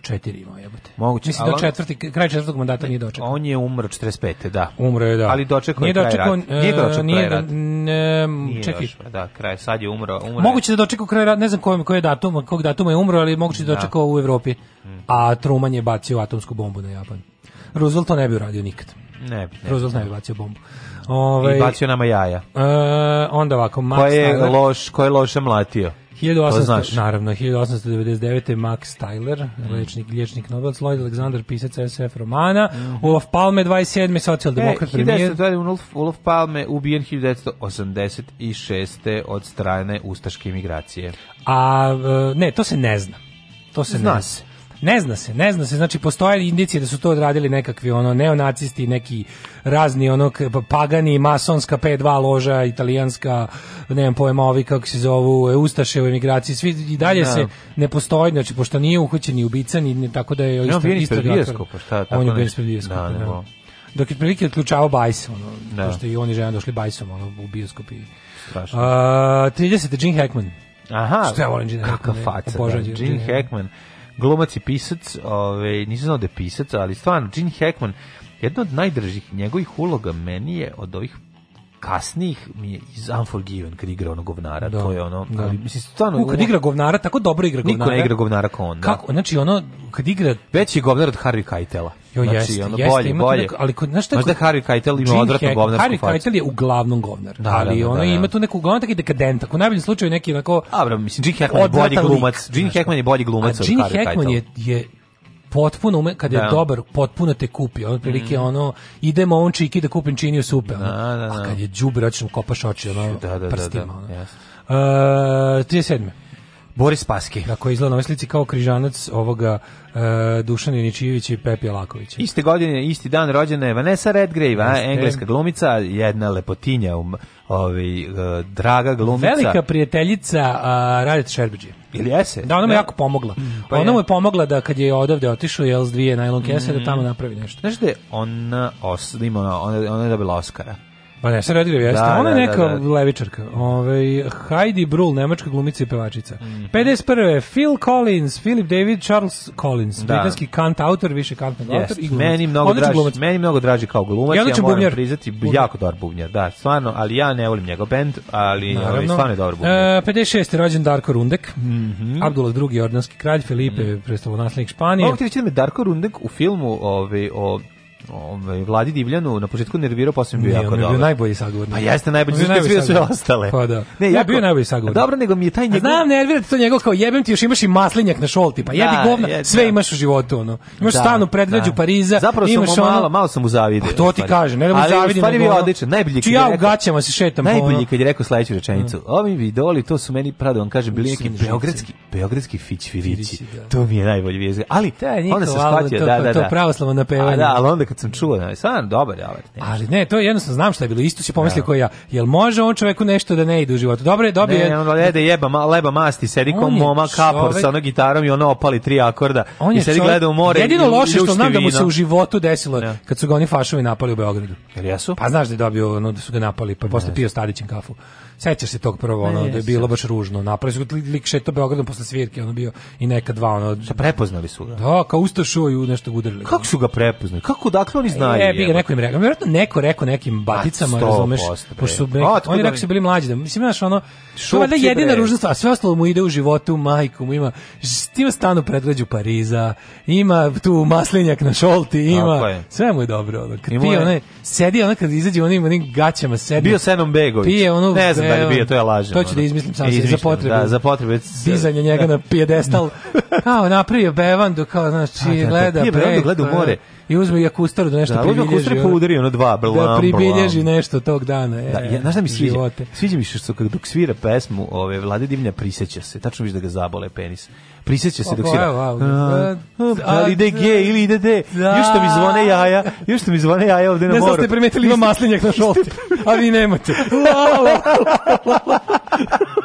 četiri imao, jebote. Moguće. Mislim do četvrti, kraj četvrtog mandata nije dočekao. On je umro 45. da. Umro je, da. Ali dočekao je dočekao, kraj rat. Nije dočekao nije, kraj rat. Ne, nije čekaj. Došlo, da, kraj, sad je umro. umro moguće da dočekao kraj rat, ne znam kojem, koje datum, kog datuma je umro, ali moguće da, da dočekao u Evropi. Mm. A Truman je bacio atomsku bombu na Japan. Roosevelt to ne bi uradio nikad. Ne, ne. Roosevelt ne bi da. bacio bombu. Ove, ovaj, I bacio nama jaja. E, onda ovako, Max Ko je, Steiner, loš, ko je loše mlatio? 1800, znaš. Naravno, 1899. Max Tyler, mm. lečnik, lječnik, nobelac, Lloyd Alexander, pisac SF romana, mm. Ulof Palme, 27. socijaldemokrat e, premijer. 1920. Ulof Palme ubijen 1986. od strane ustaške imigracije. A, ne, to se ne zna. To se zna ne zna. Ne zna se, ne zna se, znači postoje indicije da su to odradili nekakvi ono neonacisti, neki razni ono pa, pagani, masonska P2 loža, italijanska, nemam pojma ovi kako se zovu, e, ustaše u emigraciji, svi i dalje no. Da. se ne postoji, znači pošto nije uhoćen ni ubica, ni, tako da je... on isto, isto, pa šta, tako on je bio ispred bioskopa, da, da. Dok je prilike otključavao Bajs, ono, da. pošto i oni i žena došli Bajsom ono, u bioskop i... Strašno. A, 30. Gene Hackman. Aha, što ja volim Gene da. Hackman. Kaka faca, Gene Hackman glumac i pisac, ovaj, nisam znao da je pisac, ali stvarno, Gene Hackman, jedna od najdržih njegovih uloga meni je od ovih kasnih mi je iz Unforgiven kad igra onog govnara, da, to je ono, da. ali mislim stvarno U, kad igra govnara, tako dobro igra govnara. Niko ne igra govnara kao on. Da. Kako, znači ono kad igra veći je govnar od Harry Keitela. Jo znači, jeste, ono, jeste, bolje, bolje. Neko, ali kod znaš šta? Možda Harry Keitel ima odvratno govnar. Harry Keitel je uglavnom govnar, da, ali da, da, ono da, da, ima tu neku govnar taki dekadent, u najboljem slučaju neki onako Dobro, mislim Gene Hackman je bolji glumac. Gene Hackman je bolji glumac od Harry Keitel. Gene Hackman je potpuno ume, kad je da. dobar, potpuno te kupi. Ono prilike mm. ono idemo on čiki da kupim činiju supe. Ono. Da, da, da. A kad je đubre hoćeš kopaš oči ono, da, da, prstima. Da, da, da. Ono. Yes. Uh, 37. Boris Paski. Da, dakle, koji izgleda na slici kao križanac ovoga uh, Dušana Janičijevića i Pepi Lakovića. Iste godine, isti dan rođena je Vanessa Redgrave, a, engleska glumica, jedna lepotinja, um, ovi, ovaj, uh, e, draga glumica. Velika prijateljica uh, Radeta Šerbeđe. Ili jese? Da, ona mu je da. jako pomogla. Mm, pa ona mu je pomogla da kad je odavde otišao jel s dvije najlon kese da mm. da tamo napravi nešto. Znaš da ona, os, da ima, ona, ona je dobila Oscara. Vanessa pa Redgrave jeste. Da, Ona je da, neka da, da. levičarka. Ovaj Heidi Brul, nemačka glumica i pevačica. Mm. 51. Phil Collins, Philip David Charles Collins, da. britanski kant autor, više kant yes. autor i glumac. Meni mnogo draži, glumac. meni mnogo draži kao glumac. Ja, ja moram bubnjar. priznati jako dobar bubnjar. Da, stvarno, ali ja ne volim njegov bend, ali Naravno. ali stvarno je dobar bubnjar. E, 56. rođen Darko Rundek. Mm -hmm. Abdullah II, jordanski kralj Filipe, mm. prestolonaslednik Španije. Mogu ti reći da me Darko Rundek u filmu ovaj o ovaj Vladi Divljanu na početku nervirao, posle bio jako dobro. Bio najbolji sagovornik. Pa jeste najbolji, znači sve sve ostale. Pa da. Ne, ja bio najbolji sagovornik. Dobro, nego mi je taj njegov. Znam, nervira to njegov kao jebem ti, još imaš i maslinjak na šolti, pa jebi da, govna, sve da. imaš u životu ono. Imaš da, stan u predgrađu Pariza, Zapravo imaš ono. malo, malo sam mu zavidio. Pa to ti kaže, ne da mu zavidim. Ali bio odličan, najbolji. Čija ja u gaćama se šetam pa Najbolji kad je rekao sledeću rečenicu. Ovi vidoli, to su meni pravo da vam kažem bili neki beogradski, beogradski fićfirići. To mi je najbolji vez. Ali onda se shvatio da da da. To pravoslavno pevanje. Da, ali onda kad sam čuo, da je stvarno dobar Ali ne, to jednostavno znam šta je bilo, isto se pomislio ja. Da. koji ja. Jel može on čoveku nešto da ne ide u životu? Dobro je, dobio je. Ne, on lede jeba, ma, leba masti, sedi ko moma kapor sa onom gitarom i ono opali tri akorda. On I sedi gleda u more. Jedino loše što znam da mu se u životu desilo ja. kad su ga oni fašovi napali u Beogradu. Jer jesu? Pa znaš da je dobio, ono da su ga napali, pa posle pio Stadićem kafu. Sećaš se tog prvo, ono, da je bilo baš ružno. Napravili su lik šeto Beogradom posle svirke, ono bio i neka dva, ono... Se prepoznali su ga. Da, kao ustašuo i nešto udarili. Kako su ga prepoznali? Kako da odakle oni znaju? E, bi ga neko im rekao. Vjerojatno neko rekao nekim pa baticama, razumeš? Pošto su oni da rekao su bili mlađi, da mislim znaš ono, to je jedina ružna stvar, sve ostalo mu ide u životu, majku mu ima, ima stan predgrađu Pariza, ima tu maslinjak na šolti, ima, sve mu je dobro. Ono, kad pije one, sedi ona kad izađe onim, onim gaćama, sedi. Bio Senom Begović. Pije ono, ne znam da li da, bio, to je lažno. To ću da izmislim sam za potrebe. Da, za potrebe. Dizanje njega na pijedestal. Kao napravio bevandu, kao, znači, gleda. Pije bevandu, gleda u more i uzme i prostor da nešto da, pribilježi. Da, udari ono dva, blam, Da pribilježi nešto tog dana. E, da, ja, znaš da mi sviđa? Živote. Sviđa mi se što kad dok svira pesmu ove, Vlade Divlja prisjeća se, tačno viš da ga zabole penis. Priseća se pa dok svira. Ali pa, da ide G ili ide D. Još što mi zvone jaja, još što mi zvone jaja ovde na moru. Ne znam ste primetili ima maslinjak na šolti, a vi nemate.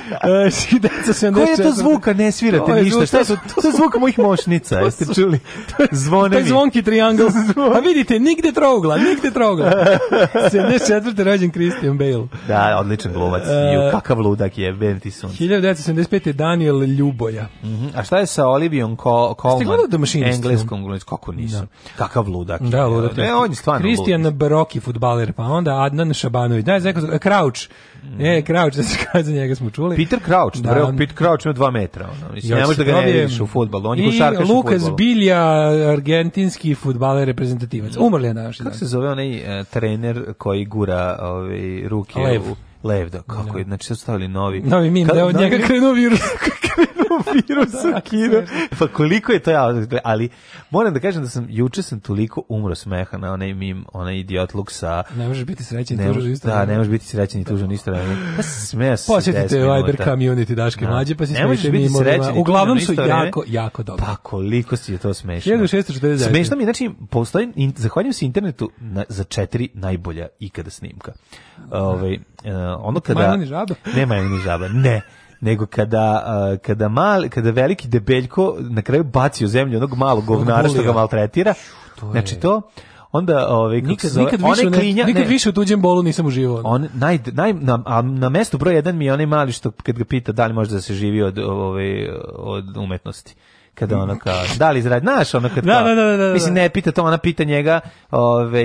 E, Koji je to zvuka? Ne svirate ništa. Šta su, to je zvuk mojih mošnica, jeste čuli? Zvone mi. zvonki triangl. A vidite, nigde trougla, nigde trougla. 74. rođen Christian Bale. Da, odličan glumac. Uh, kakav ludak je, Benti Sun. 1975. Daniel Ljuboja. Mm -hmm. A šta je sa Olivion Col Colman? Ste gledali domašinstvima? Engleskom glumac, kako nisam. Da. Kakav ludak da, je. Da, ludak je. Ne, on je stvarno Christian Baroki, futbaler, pa onda Adnan Šabanović. Da, je Crouch, E, Krauč, da se za njega smo čuli. Peter Krauč, da, vreo, Peter Krauč ima 2 metra. Ono. Mislim, ne možeš da ga ne vidiš u fudbalu. On je košarkaš u fudbalu. I Lukas Bilja, argentinski fudbaler reprezentativac. Umrli je na naši Kako dan. se zove onaj uh, trener koji gura ove, ovaj, ruke Lev. u Levdo, da, kako da. je, znači su stavili novi. Novi mim, da od novi... njega krenuo virus, krenuo virus da, da, kino. Pa koliko je to ja, ali moram da kažem da sam, juče sam toliko umro smeha na onaj mim, onaj idiot look sa... Ne možeš biti srećen i tužan isto. Da, ne možeš biti srećen i tužan isto. Pa smeja se Posjetite Viber community Daške da. mlađe, pa se smijete mimo. Uglavnom su jako, jako dobro. Pa koliko si je to smešno. 1640. Smešno mi, znači, postoji, zahvaljujem se internetu na, za četiri najbolja ikada snimka. Ove, ovaj, ono kada... Majmuni žaba? Ne majmuni žaba, ne nego kada uh, kada mal kada veliki debeljko na kraju baci u zemlju onog malog govnara što ga maltretira to je... znači to onda ovaj nikad, zove, nikad više klinja, nikad ne, više u tuđem bolu nisam uživao. On naj naj na, a na mestu broj 1 mi je onaj mali što kad ga pita da li može da se živi od ove ovaj, od umetnosti kada ono kao, da li izradi, znaš ono kad da, kao, da da, da, da, da, mislim ne pita to, ona pita njega, ove, ovaj,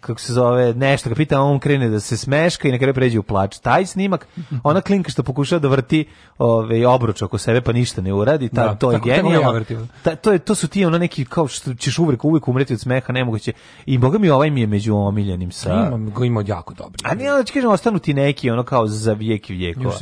kako se zove, nešto ga pita, on krene da se smeška i na kraju pređe u plač. Taj snimak, ona klinka što pokušava da vrti ove, ovaj, obruč oko sebe pa ništa ne uradi, ta, to je genijalno. Ja to, je, to su ti ono neki, kao što ćeš uvijek, uvijek umreti od smeha, nemoguće. I boga mi ovaj mi je među omiljenim sa... Imam, ima jako dobri. A nije, da ću kažem, ostanu ti neki ono kao za vijek i vijekova.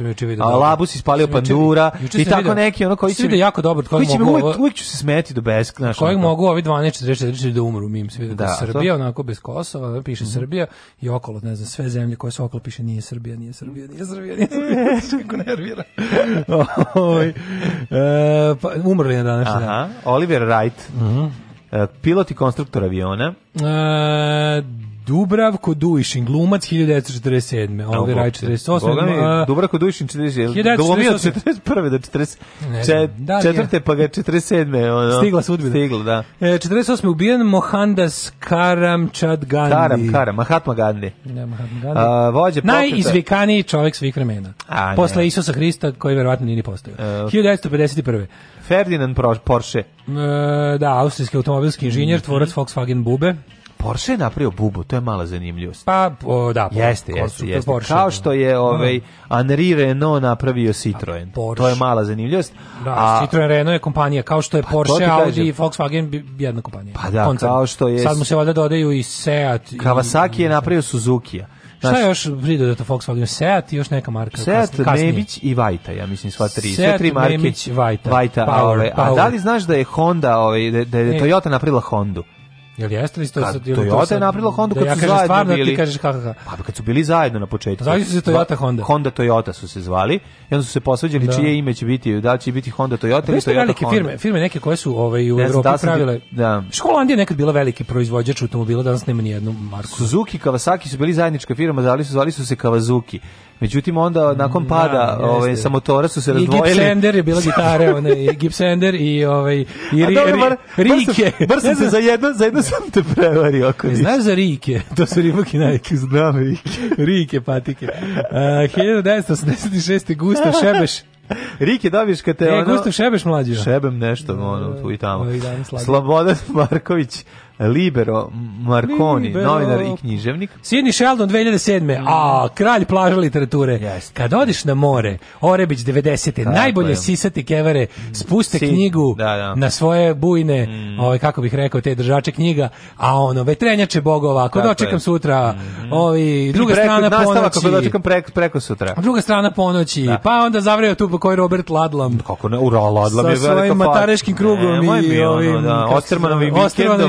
A Labus ispalio pandura i tako neki ono koji će... jako dobro, koji će mi mogu... Uvijek, uvijek ću se smeti do bez... Znaš, kojeg onako. mogu ovi 12-44 da umru, mim se vidi da, da Srbija, to... onako bez Kosova, piše mm -hmm. Srbija i okolo, ne znam, sve zemlje koje su okolo piše nije Srbija, nije Srbija, nije Srbija, nije Srbija, kako nervira. Oj, ovaj, e, pa, umrli je danas. Aha, Oliver Wright, mm -hmm. pilot i konstruktor aviona. E, Dubravko Dujišin, glumac 1947. Olga Raj 48. Boga mi, a, Dubravko Dujišin 47. Glumio 41. do 40, ne, čet, da, četvrte pa ga 47. Ono, stigla sudbina. Stigla, da. E, 48. ubijen Mohandas Karamchand Gandhi. Karam, Karam, Mahatma Gandhi. Ne, Mahatma Gandhi. A, vođe Najizvikaniji čovjek svih vremena. A, Posle Isusa Hrista, koji verovatno nije ni postao. 1951. E, Ferdinand Porsche. E, da, austrijski automobilski inženjer, mm -hmm. tvorac Volkswagen Bube. Porsche je napravio bubu, to je mala zanimljivost. Pa, o, da, jeste, jeste, jeste. Porsche, Kao da. što je da. ovaj Henri Renault napravio Citroen. Porsche. To je mala zanimljivost. Da, a, Citroen Renault je kompanija, kao što je pa, Porsche, Audi i Volkswagen jedna kompanija. Pa da, Koncern. kao što je... Sad mu se valjda dodaju i Seat. I, Kawasaki i, je napravio Suzuki-a. Šta je još pridodato Volkswagen? Seat i još neka marka. Seat, kasnije. Nebić i Vajta, ja mislim, sva tri. Seat, sve tri marke. Nebić, Vajta. Vajta Power, ovaj. a, ove, Power. a da li znaš da je Honda, ovaj, da, da je Toyota napravila Hondu? Jel jeste li to kad sad ili Toyota je napravila Honda da, kad su zajedno bili. Ti kažeš ha, Pa kad su bili zajedno na početku. Zvali se Toyota Honda. Honda Toyota su se zvali. I onda su se posvađali da. čije ime će biti, da će biti Honda Toyota ili Toyota velike Honda. firme, firme neke koje su ovaj u ne Evropi da pravile. Da. Školandija nekad bila veliki proizvođač automobila, danas nema ni jednu marku. Suzuki, Kawasaki su bili zajednička firma, zvali su zvali su se Kawasaki. Međutim onda nakon mm, pada, da, ovaj sa motora su se razdvojili. I Gipsender je bila gitara, ona i Gipsender i ovaj i ri, dobro, bar, Rike. Brzo se za jedno, za jedno sam te prevario oko. E, nisi. Znaš za Rike? To su rimak i najke. Znam Rike. Rike patike. Uh, 1986. Gustav Šebeš Riki dobiš kad te e, ono... Gustav Šebeš mlađi. Da. Šebem nešto, ono, tu i tamo. Slobodan Marković Libero Marconi, Libero. novinar i književnik. Sidney Sheldon 2007. Mm. A, kralj plaža literature. Yes. Kad odiš na more, Orebić 90. Da, najbolje sisati kevere, spuste si, knjigu da, da. na svoje bujne, mm. ovaj, kako bih rekao, te držače knjiga, a ono, vetrenjače bogova, ako dočekam sutra, mm. ovi, druga preko, strana ponoći. Ako dočekam preko, preko sutra. Druga strana ponoći, da. pa onda zavreo tu po koji Robert Ladlam. Kako ne, ura, Ladlam je velika Sa svojim matareškim krugom ne, i ovim... Ono, da, Ostermanovim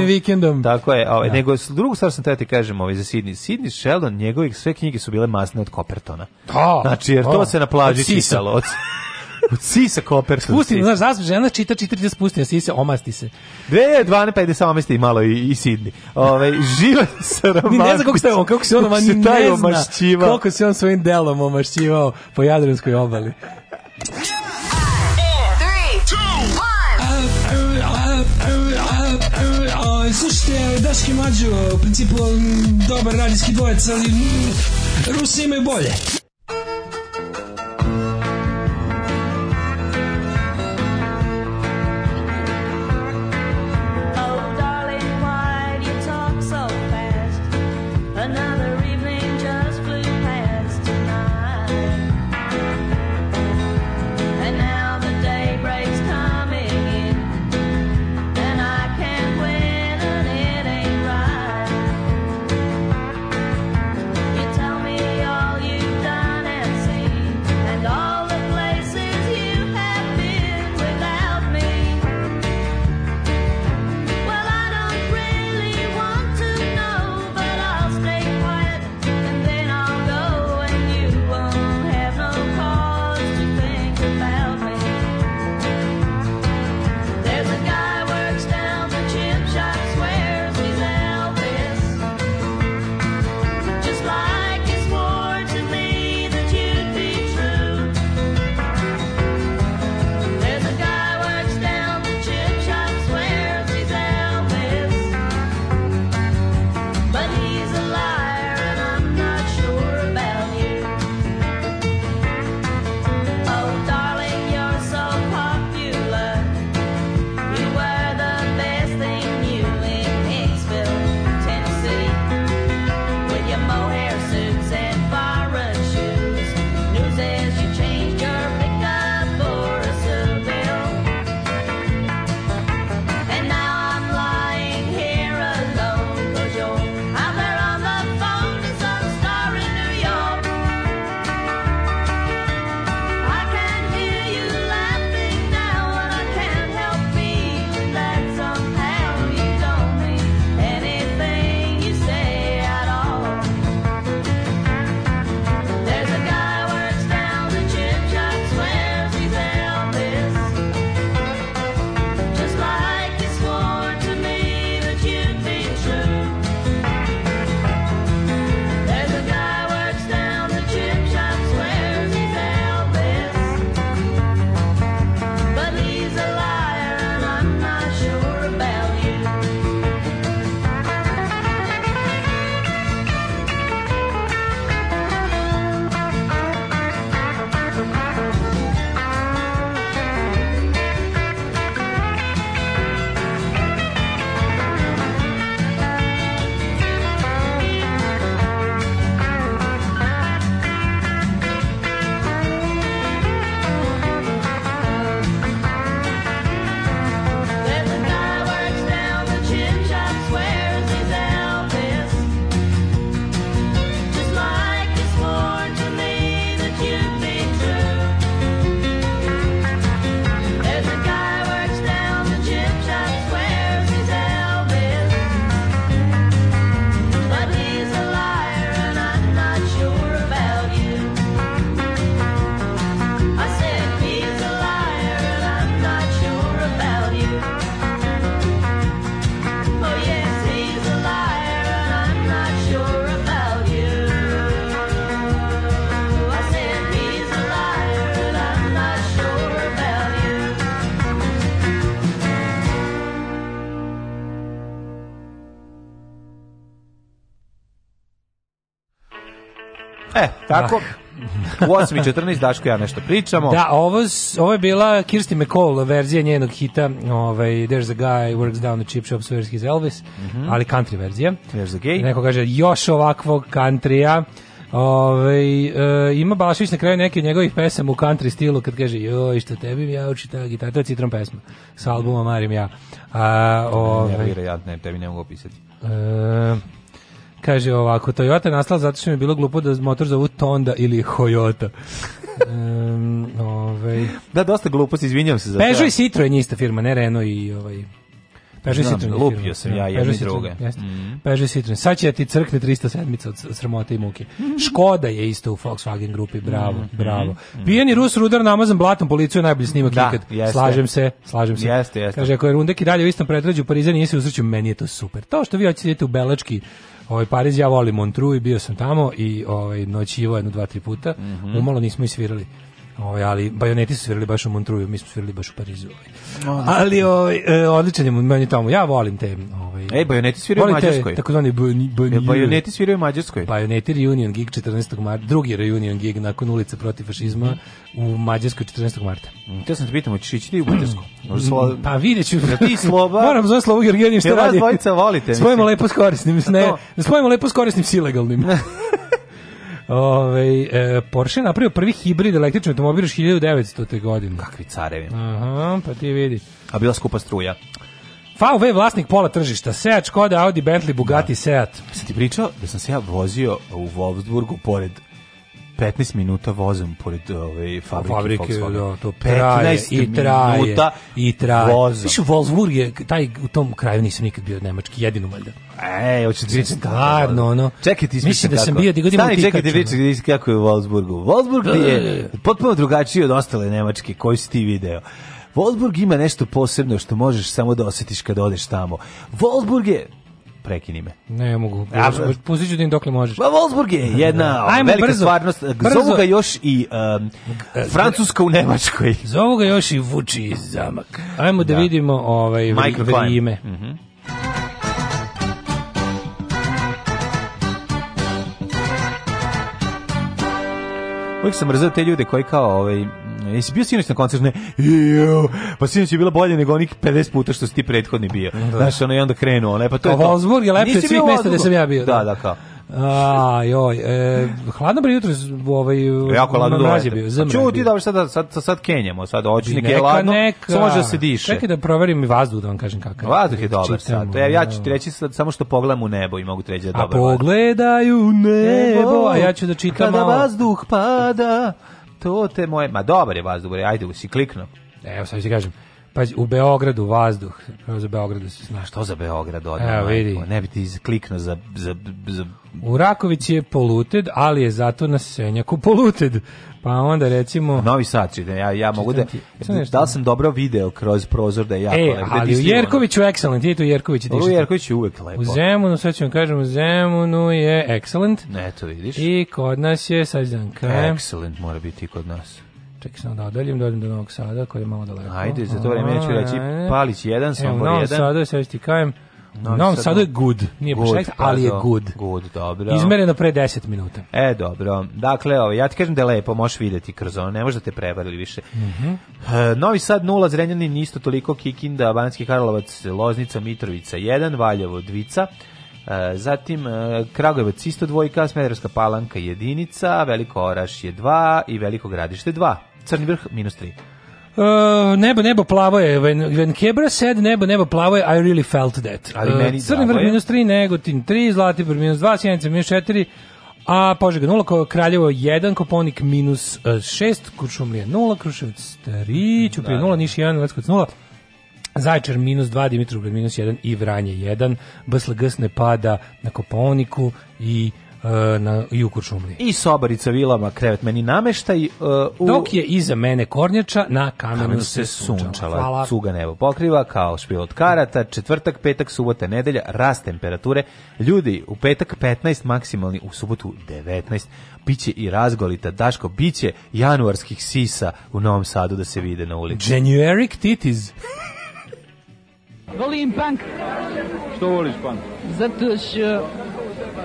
vikendom Sheldon. Tako je, ovaj, da. nego drugu stvar sam da ti kažem ovaj, za Sidney. Sidney Sheldon, njegove sve knjige su bile masne od Kopertona. Da. Znači, jer to da. se na plaži čitalo. Od, od sisa Koperton. Spusti, znaš, zasme žena čita, čita, čita, spusti na sise, omasti se. 2012, pa ide se omasti malo i, i Sidney. Ove, ovaj, živa Saramandić. ne znam kako se, on, kako se on, kako se ne zna koliko se on svojim delom omašćivao po Jadranskoj obali. E, slušajte Daški Mađo, u principu mm, dobar radijski dvojec, ali mm, Rusi imaju bolje. Tako, u 8.14 Daško ja nešto pričamo. Da, ovo, ovo je bila Kirsti McCall verzija njenog hita ovaj, There's a guy works down the chip shop so he's Elvis, mm -hmm. ali country verzija. There's a gay. Neko kaže, još ovakvog countrya. Ove, ovaj, e, eh, ima Balašić na kraju neke od njegovih pesama u country stilu kad kaže joj što tebi ja uči ta gitara, to je citron pesma sa albuma Marim ja. A, ove, ne, ja, ovaj- ja, ne, tebi ne mogu opisati. E, Kaže ovako, Toyota je nastala zato što mi je bilo glupo da motor zovu Tonda ili Toyota. um, ovaj... Da, dosta gluposti, izvinjam se za to. Peugeot i Citroen je ista firma, ne Renault i ovaj... Peže Citroen. Lupio sam ja jedne druge. Mhm. Peže Citroen. Sad će ti crkne 307 od sramote i muke. Škoda je isto u Volkswagen grupi, bravo, mhm. bravo. Mhm. Pijeni Rus rudar namazan blatom policiju je najbolji snimak da, nikad. Slažem se, slažem se. Jeste, jeste. Kaže, ako je rundek i dalje u istom pretrađu Pariza nije se uzreću, meni je to super. To što vi hoćete u Belački, ovaj Pariz ja volim Montreux i bio sam tamo i ovaj noćivo jedno dva tri puta. Mm -hmm. Umalo nismo i svirali. Ovaj ali bajoneti su svirali baš u Montruju, mi smo svirali baš u Parizu. Ovaj. Ali ovaj e, odličan je meni tamo. Ja volim te, ovaj. Ej, bajoneti sviraju u Mađarskoj. Tako zvani bajoneti sviraju u Mađarskoj. Bajoneti reunion gig 14. marta, drugi reunion gig nakon ulice protiv fašizma u Mađarskoj 14. marta. Mm, te sam te pitam, hoćeš ići ti u Mađarsku? Mm, pa videću. Da ti sloba. Moram zove Slobu Georgijević što radi. Ja vas dvojica volite. Spojimo lepo s korisnim, ne. Spojimo lepo s korisnim s ilegalnim. Ove, e, Porsche je napravio prvi hibrid električni automobil još 1900. godine. Kakvi carevi. Aha, pa ti vidi. A bila skupa struja. VW je vlasnik pola tržišta. Seat, Škoda, Audi, Bentley, Bugatti, da. Seat. Sam ti pričao da sam se ja vozio u Wolfsburgu pored 15 minuta vozom pored ove ovaj, fabrike, fabrike Volkswagen. Da, to traje, i traje, minuta i traje. Vozom. Viš, Wolfsburg je, taj, u tom kraju nisam nikad bio nemački, jedinu valjda. E, hoću ti reći Stvarno, ono. Čekaj ti Mislim da sam bio da Stani, čekaj da ti reći da kako je u Wolfsburgu. Wolfsburg da, je da, potpuno drugačiji od ostale nemačke koji si ti video. Wolfsburg ima nešto posebno što možeš samo da osjetiš kad odeš tamo. Wolfsburg je prekini me. Ne mogu. Pustit da im dokle možeš. Ba, Wolfsburg je jedna ovaj, Ajmo, velika brzo, stvarnost. Zovu ga još i um, Francuska u Nemačkoj. Zovu ga još i Vuči iz zamak. Ajmo da, da vidimo ovaj, vrijeme. Mm -hmm. Uvijek sam mrzeo te ljude koji kao ovaj, Ne, jesi bio sinoć na koncertu? Ne. Iu, pa sinoć je bilo bolje nego onih 50 puta što si ti prethodni bio. Da. Znaš, ono i onda krenuo, ne, pa to, to je to. Wolfsburg je lepše svih mesta gde sam ja bio. Da, da, da kao. Ajoj, e, hladno bre jutro ovaj jako hladno dođe bio. Pa čuo ti da sada sad sad, sad kenjamo, sad hoće neke neka, hladno. Neka. Samo da se diše. Čekaj da proverim i vazduh da vam kažem kakav. Vazduh je dobar sad. Ja, ja ću ti da. reći sad, samo što pogledam u nebo i mogu treći da dobar. A pogledaju nebo, a ja ću da čitam Kada malo. vazduh pada to te moje, ma dobar je vazduh, ajde, si kliknuo. Evo, sad ću ti kažem. Pa u Beogradu vazduh, za Beogradu se zna. Što za Beograd odmah? Evo vidi. Ne bi ti kliknuo za, za, za... U Rakovici je poluted, ali je zato na Senjaku poluted. Pa onda recimo... Novi Sad, čitam, ja, ja mogu da... Da li sam dobro video kroz prozor da je jako e, lepo? Da ali u Jerkoviću excellent, je tu Jerković. U Jerković je uvek lepo. U Zemunu, sad ću vam kažem, u Zemunu je excellent. Ne, to vidiš. I kod nas je, sad znam kaj... Excellent mora biti i kod nas. Čekaj samo da odaljim, dođem da do Novog Sada, koji je malo daleko. Ajde, za to vreme ću reći Palić 1, Sombor 1. Evo, Novom Sadu, sve ti kajem, Novi, Novi Sadu je good, nije good, baš pa ali je good. Good, dobro. Izmereno pre 10 minuta. E, dobro. Dakle, ovo, ovaj, ja ti kažem da je lepo, možeš videti kroz ono, ne možda te prevarili više. Mm -hmm. e, Novi Sad 0, Zrenjanin isto toliko, Kikinda, Banski Karlovac, Loznica, Mitrovica 1, Valjevo dvica, e, zatim e, Kragujevac isto dvojka, Smederska palanka jedinica, Veliko Oraš je 2 i Veliko Gradište 2. Crni vrh minus 3. Uh, e, nebo, nebo plavo je. When, when Kebra said nebo, nebo plavo je, I really felt that. Ali e, meni uh, Crni vrh minus 3, Negotin 3, Zlatibor minus 2, Sjenica minus 4, a Požega 0, Kraljevo 1, Koponik minus 6, e, Kuršumlija 0, Kruševac 3, Ćuprije 0, da, da, da. Niš 1, Leskovac 0, Zajčar minus 2, Dimitrovgrad minus 1 i Vranje 1, BSLGS ne pada na Koponiku i E, na i u I sobarica vilama krevet meni nameštaj uh, u... dok je iza mene kornjača na kamenu, kamenu se sunčala. Hvala. Cuga nebo pokriva kao špil od karata. Četvrtak, petak, subota, nedelja rast temperature. Ljudi, u petak 15 maksimalni, u subotu 19 biće i razgolita. Daško, biće januarskih sisa u Novom Sadu da se vide na ulici. January titis. Volim punk. Što voliš punk? Zato što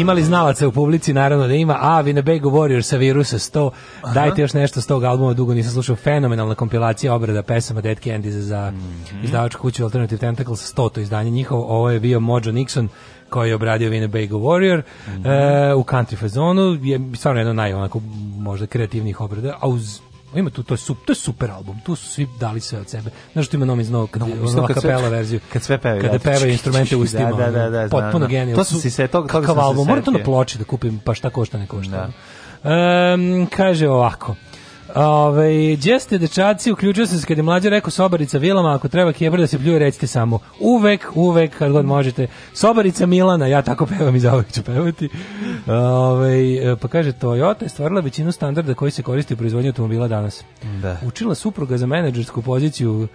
imali znalaca u publici, naravno da ima, a Winnebago Warrior sa virusa 100, Aha. dajte još nešto s tog albuma, dugo nisam slušao, fenomenalna kompilacija obrada pesama Dead Candies za mm -hmm. izdavačku kuću Alternative Tentacles, 100 to izdanje njihovo, ovo je bio Mojo Nixon, koji je obradio Winnebago Warrior mm -hmm. e, u country fazonu je stvarno jedno naj onako možda kreativnih obrada a uz Ima tu to je super, to je super album. Tu su svi dali sve od sebe. Znaš što ima Nomi Zno kad no, ono kapela verziju. Kad sve pevaju. Kad pevaju instrumente u stimu. Da, da, da, da, potpuno genijalno. To su se tog toga album. Moram to na ploči da kupim, pa šta košta ne košta. Da. Um, kaže ovako. Ove, gdje ste dečaci, uključio sam se kad je mlađe rekao Sobarica Vilama, ako treba kjebra da se pljuje, recite samo uvek, uvek, kad god možete. Sobarica Milana, ja tako pevam i zauvek ću pevati. Ove, pa kaže, Toyota je stvarila većinu standarda koji se koristi u proizvodnju automobila danas. Da. Učila supruga za menadžersku poziciju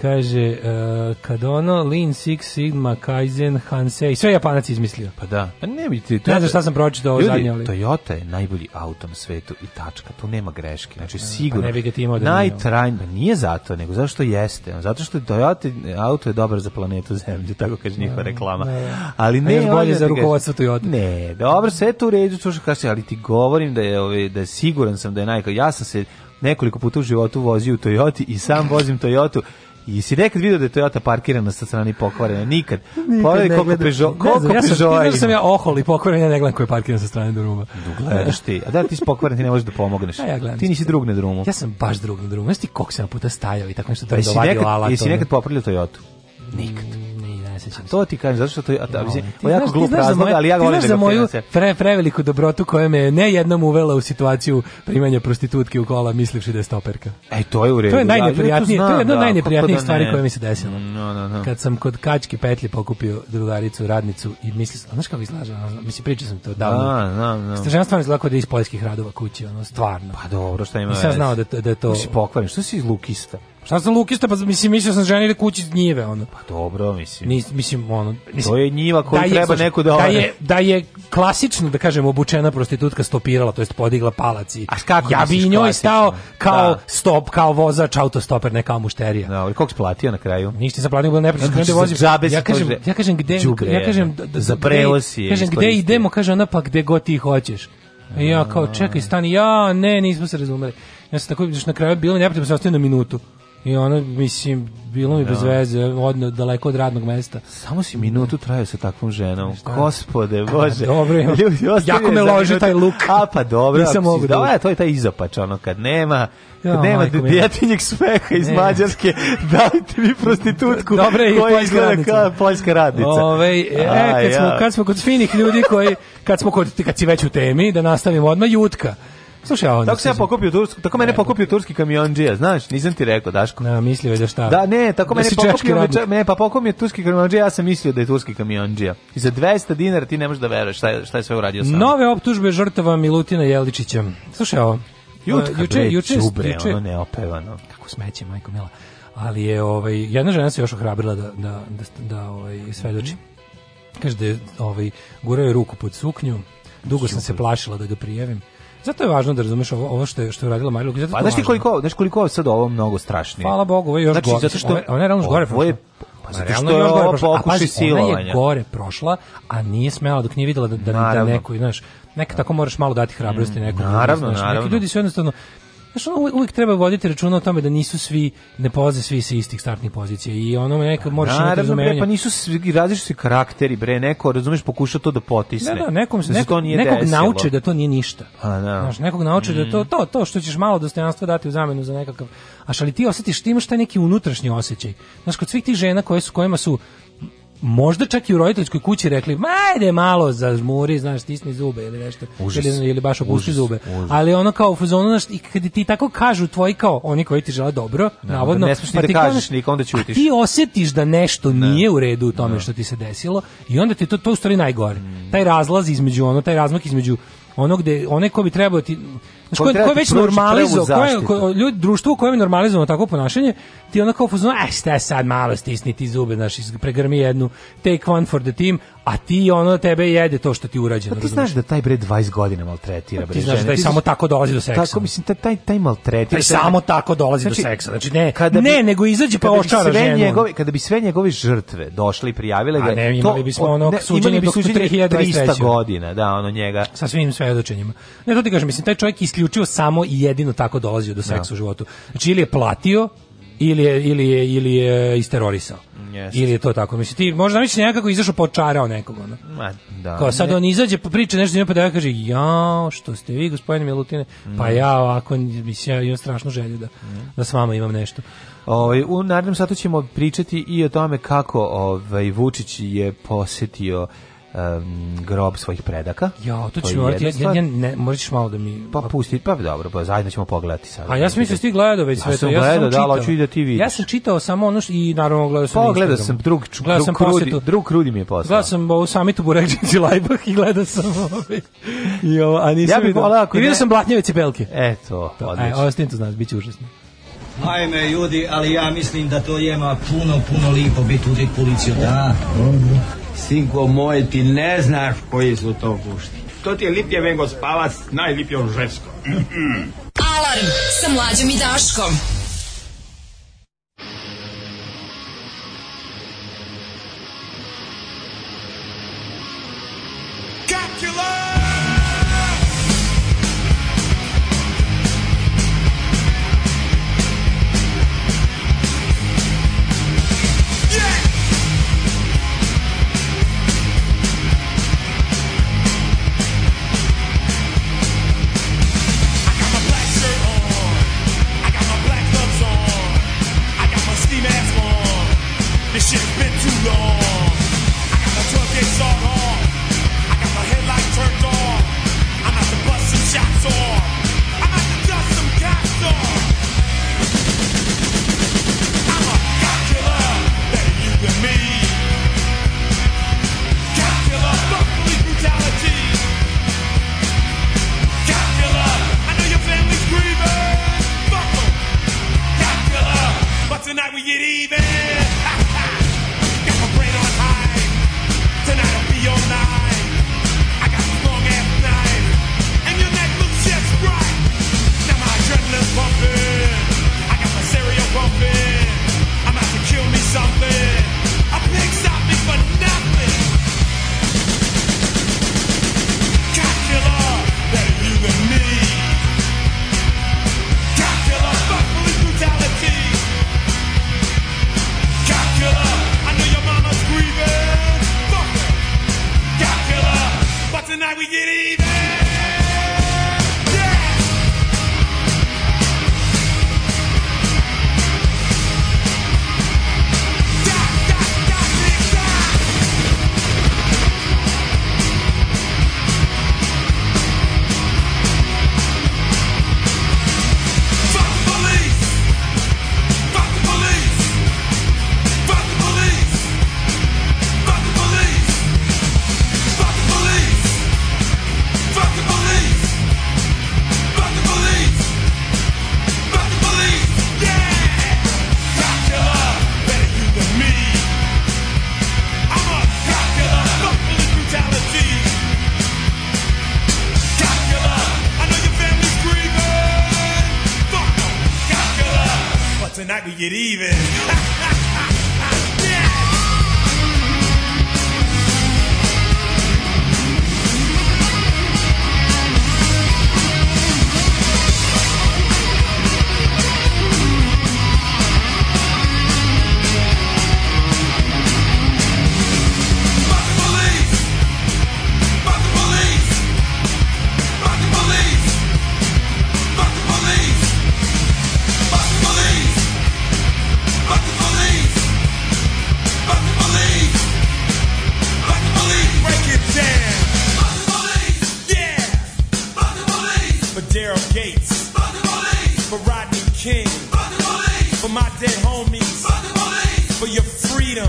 Kaže, uh, kad ono Lean Six Sigma Kaizen Hansei, sve Japanac izmislio. Pa da. Pa ne vidite, to ne znam šta sam pročitao ovo zadnje, ali Toyota je najbolji auto na svetu i tačka, tu nema greške. Znači pa, pa sigurno. Pa ne bi ga ti imao da Najtrajn, pa nije zato, nego zašto jeste. Zato što Toyota auto je dobar za planetu Zemlju, tako kaže njihova da, reklama. Da, da. Ne, ne. Ali ne, je bolje za rukovodstvo Toyota. Ne, dobro, sve tu u redu, čuš kaže, ali ti govorim da je ovaj, da je siguran sam da je najbolji. Ja sam se nekoliko puta u životu vozio u Toyota i sam vozim Toyota I si nekad vidio da je Toyota parkirana sa strani pokvarena? Nikad. Nikad Pogledaj koliko Peugeot, koliko znam, ja sam, Peugeot ima. sam ja ohol i pokvaren, ja ne gledam ko je parkiran sa strane druma. Da gledaš ti. A da ti si pokvaren, ti ne možeš da pomogneš. Ja, ja gledam. Ti nisi drug na drumu. Ja sam baš drug na drumu. Ja sam ti koliko sam puta stajao i tako nešto da dovadio nekad, Jesi nekad popravljao Toyota? Nikad sećam. To ti kažem, zato što to je, no, mislim, ovo jako glup razlog, ali ja volim da za moju pre, preveliku dobrotu koja me ne jednom uvela u situaciju primanja prostitutke u kola, mislivši da je stoperka. E, to je u redu. To je da, najneprijatnije, to, to je jedna od da, najneprijatnijih da stvari koje mi se desilo. No, no, no. Kad sam kod Kački petlje pokupio drugaricu, radnicu i mislio sam, znaš kako izlaže, mislim, pričao sam to davno. Da, da, da. Ste žena stvarno izlako da iz poljskih radova kući, ono, stvarno. Pa dobro, šta ima Nisam znao da, da je to... Si pokvaren, što si iz Lukista? Šta sam lukista, pa mislim, mislio sam ženi da kući njive, ono. Pa dobro, mislim. Nis, mislim, ono... Mislim, to je njiva koju da je, treba neko da... Da je, da je klasično, da kažem, obučena prostitutka stopirala, to jest podigla palac i... A kako Ja bi i njoj klasično? stao kao da. stop, kao vozač, autostoper, ne kao mušterija. Da, ali koliko splatio na kraju? Ništa sam platio, bilo neprosno, da znači, vozim. Ja kažem, kože, ja kažem gde... Džubre, ja kažem, da, za prevoz je. Kažem, gde idemo, kaže ona, pa gde god ti hoćeš. E, ja kao, čekaj, stani, ja, ne, nismo se razumeli. Ja sam tako, na kraju bilo neprijatno, se ostavio na minutu. I ono, mislim, bilo mi bez da. veze, odno, daleko od radnog mesta. Samo si minutu trajao sa takvom ženom. Šta? Gospode, pa bože. A, dobro, ima. Ljudi, jako me loži taj luk. A pa dobro, Nisam mogu da, da, to je taj izopač, ono, kad nema, kad nema djetinjeg smeha iz ne. Mađarske, dajte mi prostitutku Dobre, koja izgleda kao poljska radnica. Ove, ovaj, e, kad, smo, kad smo kod finih ljudi koji, kad smo kod, kad si već u temi, da nastavimo odmah, jutka. Slušaj, on. Tako se ja pokupio turski, tako mene pokupio turski kamiondžija, znaš, nisam ti rekao, Daško. Na, mislio je da šta? Da, ne, tako da mene pokupio, mene pa pokupio turski kamiondžija, ja sam mislio da je turski kamiondžija. I za 200 dinara ti ne možeš da veruješ šta je šta je sve uradio sam. Nove optužbe žrtava Milutina Jeličića. Slušaj, ovo. Jutka, e, juče, juče, čubre, juče, ono neopevano. Kako smeće, majko mila. Ali je ovaj jedna žena se još ohrabrila da da da, da ovaj svedoči. Mhm. Kaže da je ovaj gurao ruku pod suknju. Dugo sam se plašila da ga prijavim. Zato je važno da razumeš ovo, ovo što je što je uradila Marija Lukić. Pa znaš ti koliko, znaš koliko je sad ovo mnogo strašnije. Hvala Bogu, ovo je još znači, gore. Zato što, ona je realno gore prošla. Je, pa zato što je ovo pokuši silovanja. Ona je gore prošla, a nije smela dok nije videla da, da, da neko, znaš, neka tako moraš malo dati hrabrosti mm, nekom. Naravno, naravno. Neki ljudi su jednostavno, Znaš, ono, uvijek treba voditi računa o tome da nisu svi, ne polaze svi sa istih startnih pozicija i ono neka moraš imati razumevanje. pa nisu svi, različiti su karakteri, bre, neko, razumeš, pokuša to da potisne. Da, da, nekom, se nekog, nekog nauče da to nije ništa. A, da. Znaš, nekog nauče mm. da to, mm. to, to što ćeš malo dostojanstva dati u zamenu za nekakav, a ali ti osjetiš, ti imaš taj neki unutrašnji osjećaj. Znaš, kod svih tih žena koje su, kojima su možda čak i u roditeljskoj kući rekli, ma ajde malo zažmuri, znaš, stisni zube ili nešto, užas, ili, ili baš opusti užas, zube. Užas. Ali ono kao u fazonu, znaš, i kad ti tako kažu tvoji kao oni koji ti žele dobro, ne, da, da navodno, ne smiješ pa da ti da kažeš, kažeš onda ćutiš. ti osjetiš da nešto ne. nije u redu u tome ne. što ti se desilo i onda ti to, to u stvari najgore. Mm. Taj razlaz između ono, taj razmak između ono gde, one ko bi trebao ti, Znači, ko, da ko već normalizo, koje, ko, ljudi, društvo u kojem je normalizovano tako ponašanje, ti onda kao fuzno, e, šta sad malo stisni ti zube, znaš, pregrmi jednu, take one for the team, a ti ono tebe jede to što ti urađeno. Pa ti znaš da taj bre 20 godina maltretira. Pa ti znaš da je samo tako dolazi do seksa. Tako, mislim, taj, taj maltretira. Taj samo tako dolazi znači, do seksa. Znači, ne, kada bi, ne nego izađe pa očara ženu. Njegove, kada bi sve njegove žrtve došle i prijavile ga, a ne, imali bismo ono suđenje bi 3300 godina, da, ono njega. Sa svim svedočenjima. Ne, to ti kažem, mislim, taj čovjek isključivo samo i jedino tako dolazio do seksa da. u životu. Znači ili je platio ili je, ili je, ili je isterorisao. Yes. Ili je to tako. Mislim, ti možda misliš da nekako izašao počarao nekog. Ono. Ma, da. Kao sad on izađe, priča nešto njima, pa da kaže, jao, što ste vi, gospodine Milutine? Pa mm. Pa ja ovako, mislim, ja imam strašnu želju da, mm. da s vama imam nešto. Ovaj u narednom satu ćemo pričati i o tome kako ovaj Vučić je posetio um, grob svojih predaka. Ja, to ćeš morati, ja, ja, ne, možeš malo da mi... Pa pusti, pa dobro, pa zajedno ćemo pogledati sad. A ja sam mislio da ti gledao već sve to. Ja sam gledao, da, ali hoću i da ti vidiš. Ja sam čitao samo ono što, i naravno gledao sam Pa gledao sam, drug, drug, sam krudi, drug krudi mi je poslao. Gledao sam u samitu Buređić i Lajbah i gledao sam ove. I ovo, a nisam ja vidio. Volao, I vidio sam Blatnjeve cipelke. Eto, e, odlično. Aj, ovo s tim to znaš, bit će užasno. Ajme, ljudi, ali ja mislim da to jema puno, puno lipo biti udit policiju, da? Sinko moj, ti ne znaš koji su to pušti. To ti je lipje vengo spavac, najlipje on žensko. Mm -mm. Alarm sa mlađom i Daškom. for your freedom.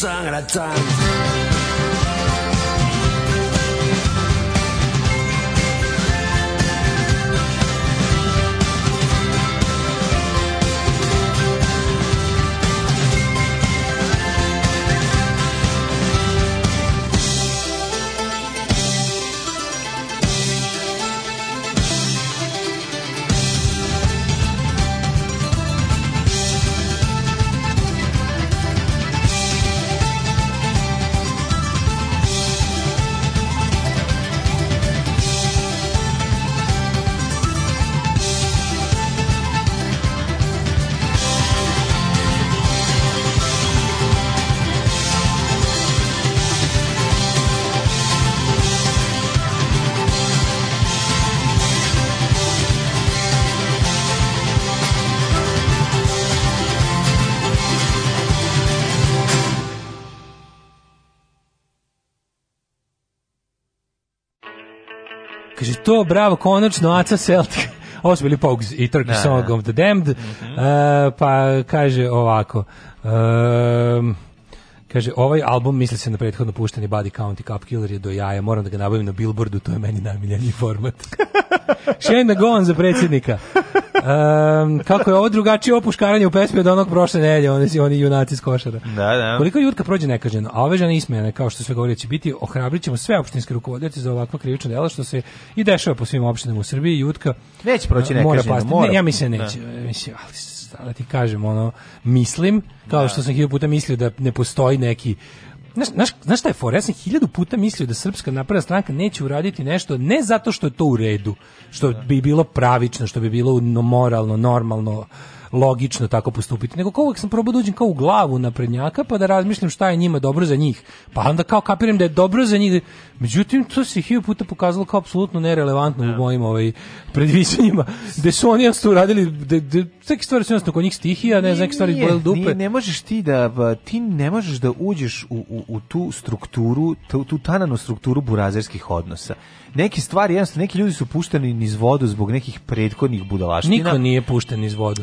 tongue at a time. to, bravo, konačno, Aca Celtic. Ovo su bili Pogues i Turkish da, da. Song da. of the Damned. Mm -hmm. uh, pa kaže ovako... Um, Kaže, ovaj album, misli se na prethodno pušteni Body County Cup Killer je do jaja, moram da ga nabavim na Billboardu, to je meni najmiljeniji format. Shane Govan za predsjednika. Um, kako je ovo drugačije opuškaranje u pesmi od onog prošle nedelje, oni, oni junaci s košara. Da, da. Koliko jutka prođe nekažnjeno, a ove žene ismene, kao što sve govori, da će biti, ohrabrićemo sve opštinske rukovodioce za ovakva krivična dela, što se i dešava po svim opštinama u Srbiji. Jutka Već proći nekažnjeno, mora, mora. Ne, ja mislim da. neće, da. mislim, ali da ti kažem, ono, mislim, kao da. što sam hiljadu puta mislio da ne postoji neki znaš, znaš, znaš šta je for? Ja sam hiljadu puta mislio da Srpska napravna stranka neće uraditi nešto ne zato što je to u redu, što da. bi bilo pravično, što bi bilo moralno, normalno, logično tako postupiti, nego kao uvek sam probao da uđem kao u glavu naprednjaka pa da razmišljam šta je njima dobro za njih, pa onda kao kapiram da je dobro za njih, međutim to se hiljadu puta pokazalo kao apsolutno nerelevantno ja. u da. mojim ovaj, predviđanjima, gde su oni jasno uradili, de, de, neke stvari su jednostavno kod njih stihija, ne znam, neke stvari bojel dupe. Nije, ne možeš ti da, ti ne možeš da uđeš u, u, u tu strukturu, tu, tu tananu strukturu burazerskih odnosa. Neki stvari, jednostavno, neki ljudi su pušteni niz vodu zbog nekih prethodnih budalaština. Niko nije pušten iz vodu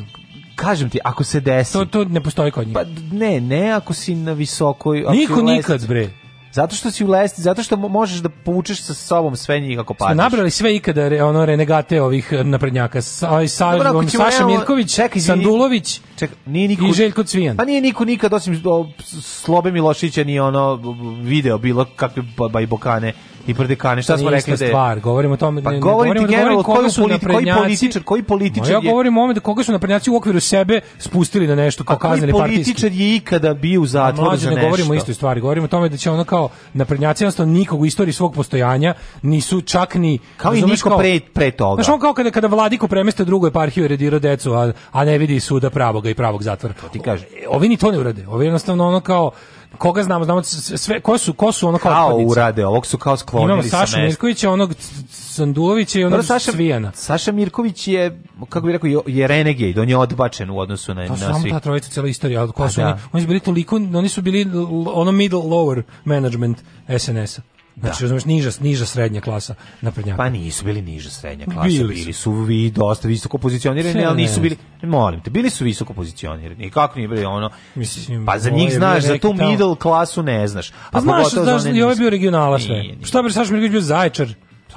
kažem ti, ako se desi... To, to ne postoji kod njih. Pa ne, ne, ako si na visokoj... Ako Niko nikad, bre. Zato što si u lesti, zato što možeš da povučeš sa sobom sve njih ako padneš. Smo nabrali sve ikada re, ono renegate ovih naprednjaka. Sa, ovaj, sa, Dobar, Saša Mirković, ček, izvini, Sandulović. Ček, nije niko... I Željko Cvijan. Pa nije niko nikad, osim Slobe Milošića, ni ono video bilo kakve bajbokane i prdekane. Šta smo rekli da je... stvar, govorimo o tome... Pa ne, govorimo, ne, generalno, koga su politi, koji političar, koji političar ja je... Ja govorim o ovome da koga su naprednjaci u okviru sebe spustili na nešto kao kaznili partijski. koji političar je ikada bio u zatvoru mlađe, za nešto? ne govorimo o istoj stvari, govorimo o tome da će ono kao naprednjaci jednostavno nikog u istoriji svog postojanja nisu čak ni... Kao i niko kao, pre, pre toga. Znaš, on kao kada, kada vladiku premeste drugu eparhiju i redirao decu, a, a ne vidi suda pravog pravoga i pravog zatvora. To ti kaže. Ovi ni to ne urade. Ovi jednostavno ono kao koga znamo, znamo sve, ko su, ko su ono kao, kao otpadnici. urade, ovog su kao sklonili Imamo Saša Mirkovića, onog Sandulovića i onog Dobro, Saša, Svijana. Saša Mirković je, kako bi rekao, je renegade, on je odbačen u odnosu na, to na samo svih. ta trojica cijela istorija, ali ko pa su da. oni, oni su bili toliko, oni su bili ono middle lower management SNS-a. Znači, da. Znači, niža, niža srednja klasa naprednjaka. Pa nisu bili niža srednja klasa, bili, bili su vi dosta visoko pozicionirani, ne, ali nisu bili, molim te, bili su visoko pozicionirani. I kako nije bili ono, Mislim, pa za njih znaš, za tu middle tamo. klasu ne znaš. Pa, pa znaš, znaš, znaš i ovaj bio regionala sve. Šta bi Saša Mirković bio zajčar?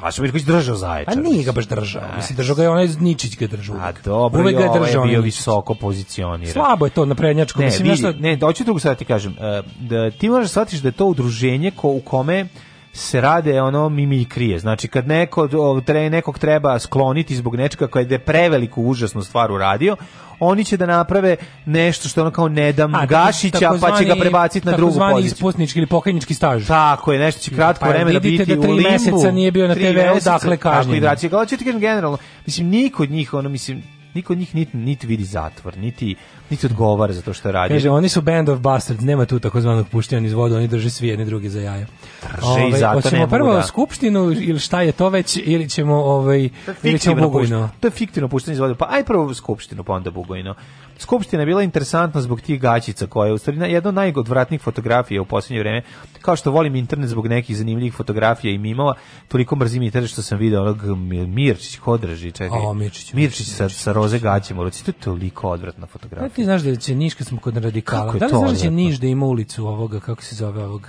Saša Mirković držao zajčar. A nije ga baš držao. Mislim, držao ga je onaj Ničić ga držao. A dobro, Uvek je držao ovaj bio visoko pozicioniran. Slabo je to na prednjačku. Ne, Mislim, vidi, nešto... ne, doću drugu sada da ti kažem. E, da, ti moraš shvatiti da je to udruženje ko, u kome se rade ono mimikrije. Znači kad neko tre, nekog treba skloniti zbog nečega koji je preveliku užasnu stvar uradio, oni će da naprave nešto što ono kao ne A, Gašića zvani, pa će ga prebaciti na drugu poziciju. ispusnički ili pokajnički staž. Tako je, nešto će kratko pa, vremena biti da tri u limbu. meseca nije bio na TV-u, dakle kažnjen. Tako i generalno, mislim, niko od njih, ono, mislim, niko od njih niti, niti vidi zatvor, niti niti odgovara za to što radi. Kaže, oni su band of bastards, nema tu takozvanog puštanja iz vodu, oni drže svi jedni drugi za jaja. Drže ove, i ovaj, zato hoćemo prvo da. skupštinu ili šta je to već, ili ćemo, ovaj, ili ćemo Bugojno. To je fiktivno puštanje iz vodu, pa aj prvo skupštinu, pa onda Bugojno. Skupština je bila interesantna zbog tih gaćica koja je u stvari jedna od najodvratnijih fotografija u poslednje vreme. Kao što volim internet zbog nekih zanimljivih fotografija i mimova, toliko mrzim internet što sam video onog Mirčić, Kodraži, čekaj. O, Mirčić, Mirčić, Mirčić, Mirčić sa, sa roze gaćima u ruci. To je toliko odvratna fotografija ti znaš da će Niš, kad smo kod radikala, da li znaš da će Niš da ima ulicu ovoga, kako se zove ovog,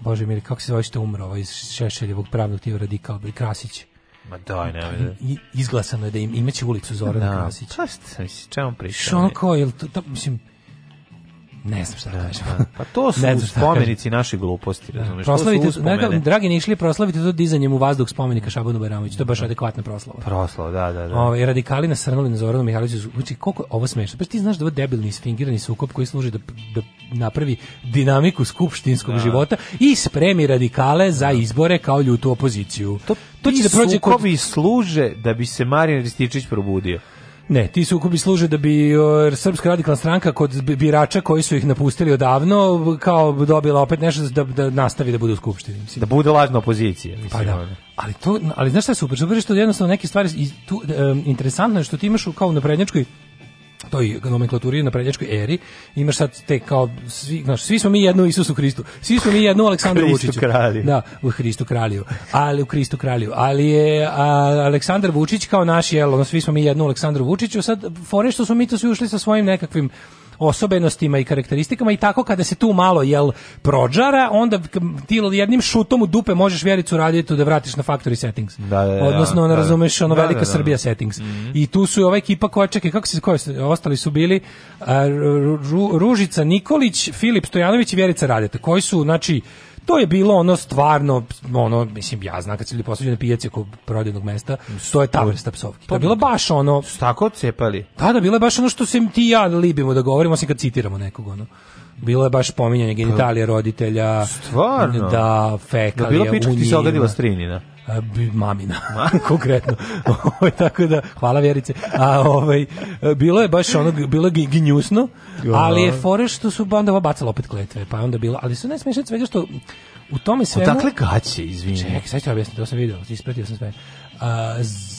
Bože mili, kako se zove što umro ovaj iz Šešeljevog pravnog tijeva radikal, Krasić. Ma daj, ne, ne. I, izglasano je da im, imaće ulicu Zorana da. Krasić. Pa šta, mislim, čemu pričam? Što ono kao, jel to, to, mislim, Ne znam šta da, da kažem. Da. Pa to su da spomenici naše gluposti, razumeš? Proslavite, neka, dragi Nišli, proslaviti to dizanjem u vazduh spomenika Šabanu Bajramoviću. To je baš adekvatna proslava. Proslava, da, da, da. Ove, radikali nasrnuli na Zoranu Mihajloviću. Znači, koliko ovo smešno? Pa ti znaš da ovo debilni sfingirani sukob koji služi da, da napravi dinamiku skupštinskog da. života i spremi radikale za izbore kao ljutu opoziciju. To, to će da prođe kod... služe da bi se Marin Rističić probudio. Ne, ti sukobi služe da bi Srpska radikalna stranka kod birača koji su ih napustili odavno kao dobila opet nešto da, da nastavi da bude u skupštini. Mislim. Da bude lažna opozicija. Mislim, pa da. Ali, to, ali znaš šta je super? Super što jednostavno neke stvari... Tu, um, interesantno je što ti imaš kao u naprednjačkoj toj nomenklaturi na prednjačkoj eri, imaš sad te kao, svi, znaš, svi smo mi jedno Isusu Hristu, svi smo mi jedno Aleksandru Hristu Vučiću. Kralju. Da, u Hristu kralju, ali u Hristu kralju, ali je a, Aleksandar Vučić kao naš, jel, ono, svi smo mi jedno Aleksandru Vučiću, sad, fore što smo mi to svi ušli sa svojim nekakvim osobenostima i karakteristikama i tako kada se tu malo jel prođara, onda ti jednim šutom u dupe možeš Vjericu Radijetu da vratiš na factory settings. Da, da, da Odnosno, ona da. razumeš, ono da, velika Srbija settings. Mm -hmm. I tu su ova ekipa koja čeka, kako se koji ostali su bili a, Ru, Ružica Nikolić, Filip Stojanović i Vjerica Radeta, koji su znači to je bilo ono stvarno, ono, mislim, ja znam kad se ljudi posuđu na pijaci kod prodajnog mesta, to je ta vrsta psovki. To je bilo baš ono... Su tako cepali? Da, da, bilo je baš ono što se ti ja libimo da govorimo, osim kad citiramo nekog, ono. Bilo je baš pominjanje pa- genitalija roditelja. Stvarno? Da, fekalija, da, bilo pička ti se ogledila strinina mamina konkretno ovaj, tako da hvala Vjerice a ovaj bilo je baš ono bilo je gnjusno da. ali je fore što su banda bacala opet kletve pa onda bilo ali su ne smešne svega što u tome sve. odakle gaće izvini čekaj sad ću objasniti to sam video ispratio sam sve a,